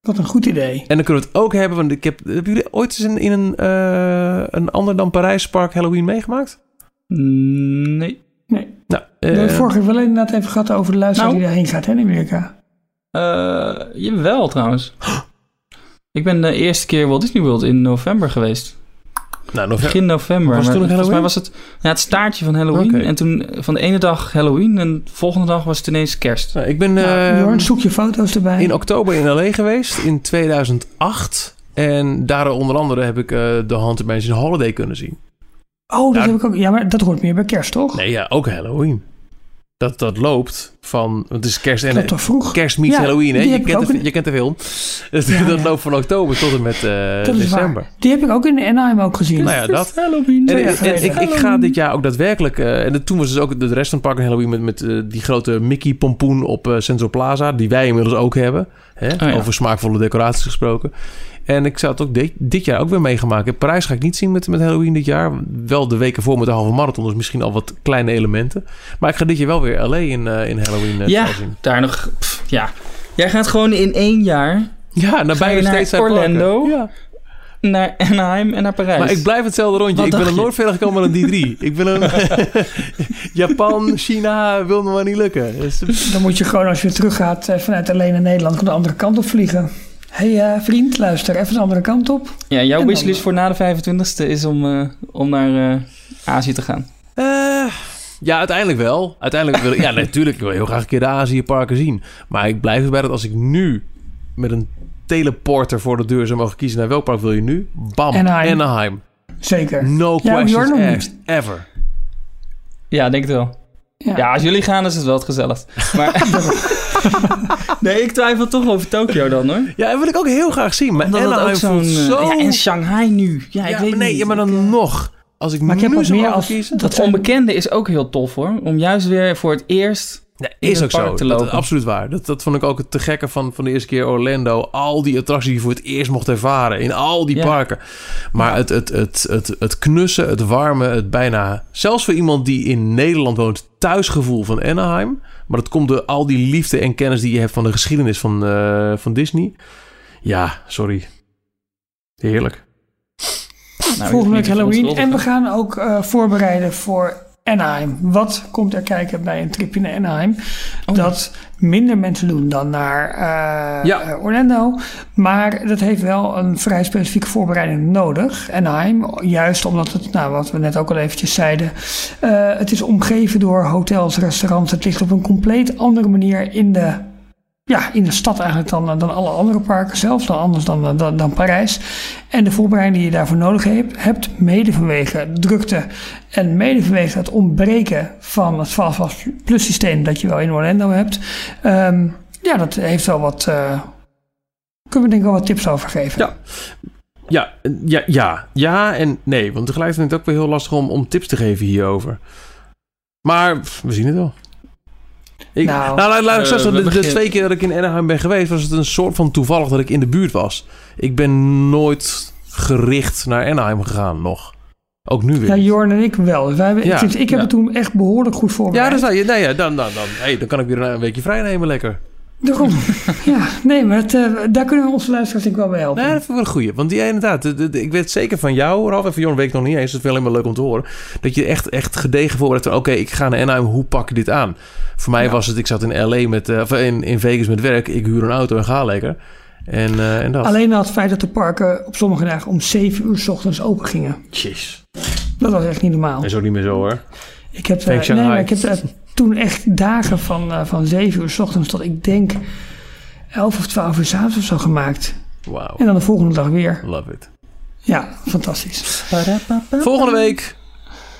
Wat een goed idee. En dan kunnen we het ook hebben, want ik heb... Hebben jullie ooit eens in, in een, eh, een ander dan Parijs park Halloween meegemaakt? Nee. Nee. Nou, We hebben eh, vorige week wel inderdaad even gehad over de luisteraar Nou. die daarheen gaat hè, in Amerika. Eh jawel, trouwens. Ik ben de eerste keer Walt Disney World in november geweest. Nou, november. Begin november. Was het Maar toen volgens mij was het ja, het staartje van Halloween. En toen van de ene dag Halloween en de volgende dag was het ineens kerst. Nou, ik ben Nou, eh, Jorn, zoek je foto's erbij. in oktober in L.A. geweest, in 2008. En daar onder andere heb ik eh de Haunted Mansion Holiday kunnen zien. oh, dat Nou, heb ik ook. Ja, maar dat hoort meer bij kerst, toch? Nee, ja, ook Halloween. Dat, dat loopt van... Het is kerst en... Vroeg? Kerst meets Ja, Halloween, hè? Je kent, de, in- je kent de film. dat Ja, dat ja. loopt van oktober tot en met eh, Dat is december. waar. Die heb ik ook in Anaheim ook gezien. Nou ja, dat. Halloween. En, ik, ik ga dit jaar ook daadwerkelijk... eh, en toen was dus ook de rest van het park in Halloween... met, met eh, die grote Mickey-pompoen op Central Plaza... die wij inmiddels ook hebben. Hè? ja. Over smaakvolle decoraties gesproken. En ik zou het ook dit, dit jaar ook weer meegemaakt hebben. Parijs ga ik niet zien met, met Halloween dit jaar. Wel de weken voor met de halve marathon. Dus misschien al wat kleine elementen. Maar ik ga dit jaar wel weer LA in, eh, in Halloween eh, Ja, zien. daar nog... pff, ja. Jij gaat gewoon in één jaar Ja, naar naar steeds zijn parken. Orlando? Ja. naar Anaheim en naar Parijs. Maar ik blijf hetzelfde rondje. Wat ik ben er nooit verder gekomen dan die drie. Ik ben een... Japan, China, wil me maar niet lukken. Dus- Dan moet je gewoon als je teruggaat eh, vanuit alleen naar Nederland... de andere kant op vliegen. Hé hey, eh, vriend, luister even de andere kant op. Ja, jouw wishlist voor na de 25ste is om, eh, om naar eh, Azië te gaan. Eh, ja, uiteindelijk wel. Uiteindelijk wil ik... Ja, natuurlijk. Ik wil heel graag een keer de Azië-parken zien. Maar ik blijf erbij dat als ik nu met een teleporter voor de deur zou mogen kiezen... naar welk park wil je nu? Bam, Anaheim. Anaheim. Zeker. No Ja, questions nog. Ever. Ja, denk het wel. Ja. Ja, als jullie gaan is het wel het gezelligst. Maar nee, ik twijfel toch over Tokio dan hoor. Ja, dat wil ik ook heel graag zien. Maar Omdat Anaheim ook zo'n... eh, zo... Ja, en Shanghai nu. Ja, ik Ja, weet maar nee, niet. ja, maar dan nog. Als ik Maar ik heb nu wat zou meer als... kiezen... Dat onbekende is ook heel tof hoor. Om juist weer voor het eerst... In is het ook zo. park te Dat, lopen. absoluut waar. Dat, dat vond ik ook het te gekke van, van de eerste keer Orlando. Al die attracties die je voor het eerst mocht ervaren. In al die Ja. parken. Maar het, het, het, het, het knussen, het warme, het bijna... Zelfs voor iemand die in Nederland woont... thuisgevoel van Anaheim. Maar dat komt door al die liefde en kennis die je hebt... van de geschiedenis van, eh, van Disney. Ja, sorry. Heerlijk. Nou, volgende week Halloween. En we gaan ook eh, voorbereiden voor Anaheim. Wat komt er kijken bij een tripje naar Anaheim? Oh. Dat minder mensen doen dan naar eh, Ja. eh, Orlando. Maar dat heeft wel een vrij specifieke voorbereiding nodig. Anaheim, juist omdat het, nou, wat we net ook al eventjes zeiden... eh, het is omgeven door hotels, restaurants. Het ligt op een compleet andere manier in de ja, in de stad eigenlijk dan, dan alle andere parken, zelfs dan anders dan, dan, dan Parijs. En de voorbereiding die je daarvoor nodig hebt, hebt mede vanwege drukte en mede vanwege het ontbreken van het Fastpass Plus systeem dat je wel in Orlando hebt. Ehm, ja, dat heeft wel wat, eh, kunnen we denk ik wel wat tips over geven. Ja. Ja, ja, ja, ja en nee. Want tegelijkertijd vind ik het ook weer heel lastig om, om tips te geven hierover. Maar pff, we zien het wel. Ik, nou, Nou, laat, ik eh, zeggen, de, twee keer dat ik in Anaheim ben geweest... was het een soort van toevallig dat ik in de buurt was. Ik ben nooit gericht naar Anaheim gegaan nog. Ook nu weer. Ja. Jorn en ik wel. Wij hebben, Ja, ik, ik heb ja. het toen echt behoorlijk goed je, nee, ja, dan, dan, dan, hey, dan kan ik weer een, een weekje vrij nemen lekker. Daarom. ja, nee, maar het, eh, daar kunnen we onze luisteraars denk ik wel bij helpen. Nee, dat vind ik wel een goeie. Want die inderdaad, de- de- de- ik weet zeker van jou, Ralf, en van Jorn weet ik nog niet eens. Dat is wel helemaal leuk om te horen. Dat je echt, echt gedegen voorbereidt van, oké, ik ga naar Anaheim, hoe pak je dit aan? Voor mij Ja. was het, ik zat in LA met, eh, of in, in Vegas met werk. Ik huur een auto en ga lekker. En, eh, en dat. Alleen al het feit dat de parken op sommige dagen om 7 uur 's ochtends open gingen. Jeez. Dat was echt niet normaal. Is ook niet meer zo hoor. Ik heb, eh, nee, maar ik heb toen echt dagen van, eh, van 7 uur 's ochtends tot ik denk 11 of 12 uur 's avonds of zo gemaakt. Wauw. En dan de volgende dag weer. Love it. Ja, fantastisch. Volgende week,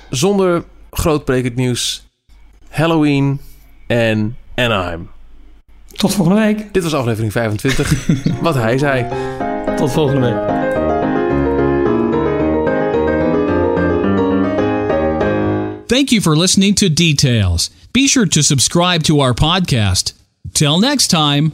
zonder grootbrekend nieuws, Halloween en Anaheim. Tot volgende week. Dit was aflevering 25. Wat hij zei. Tot volgende week. Thank you for listening to Details. Be sure to subscribe to our podcast. Till next time.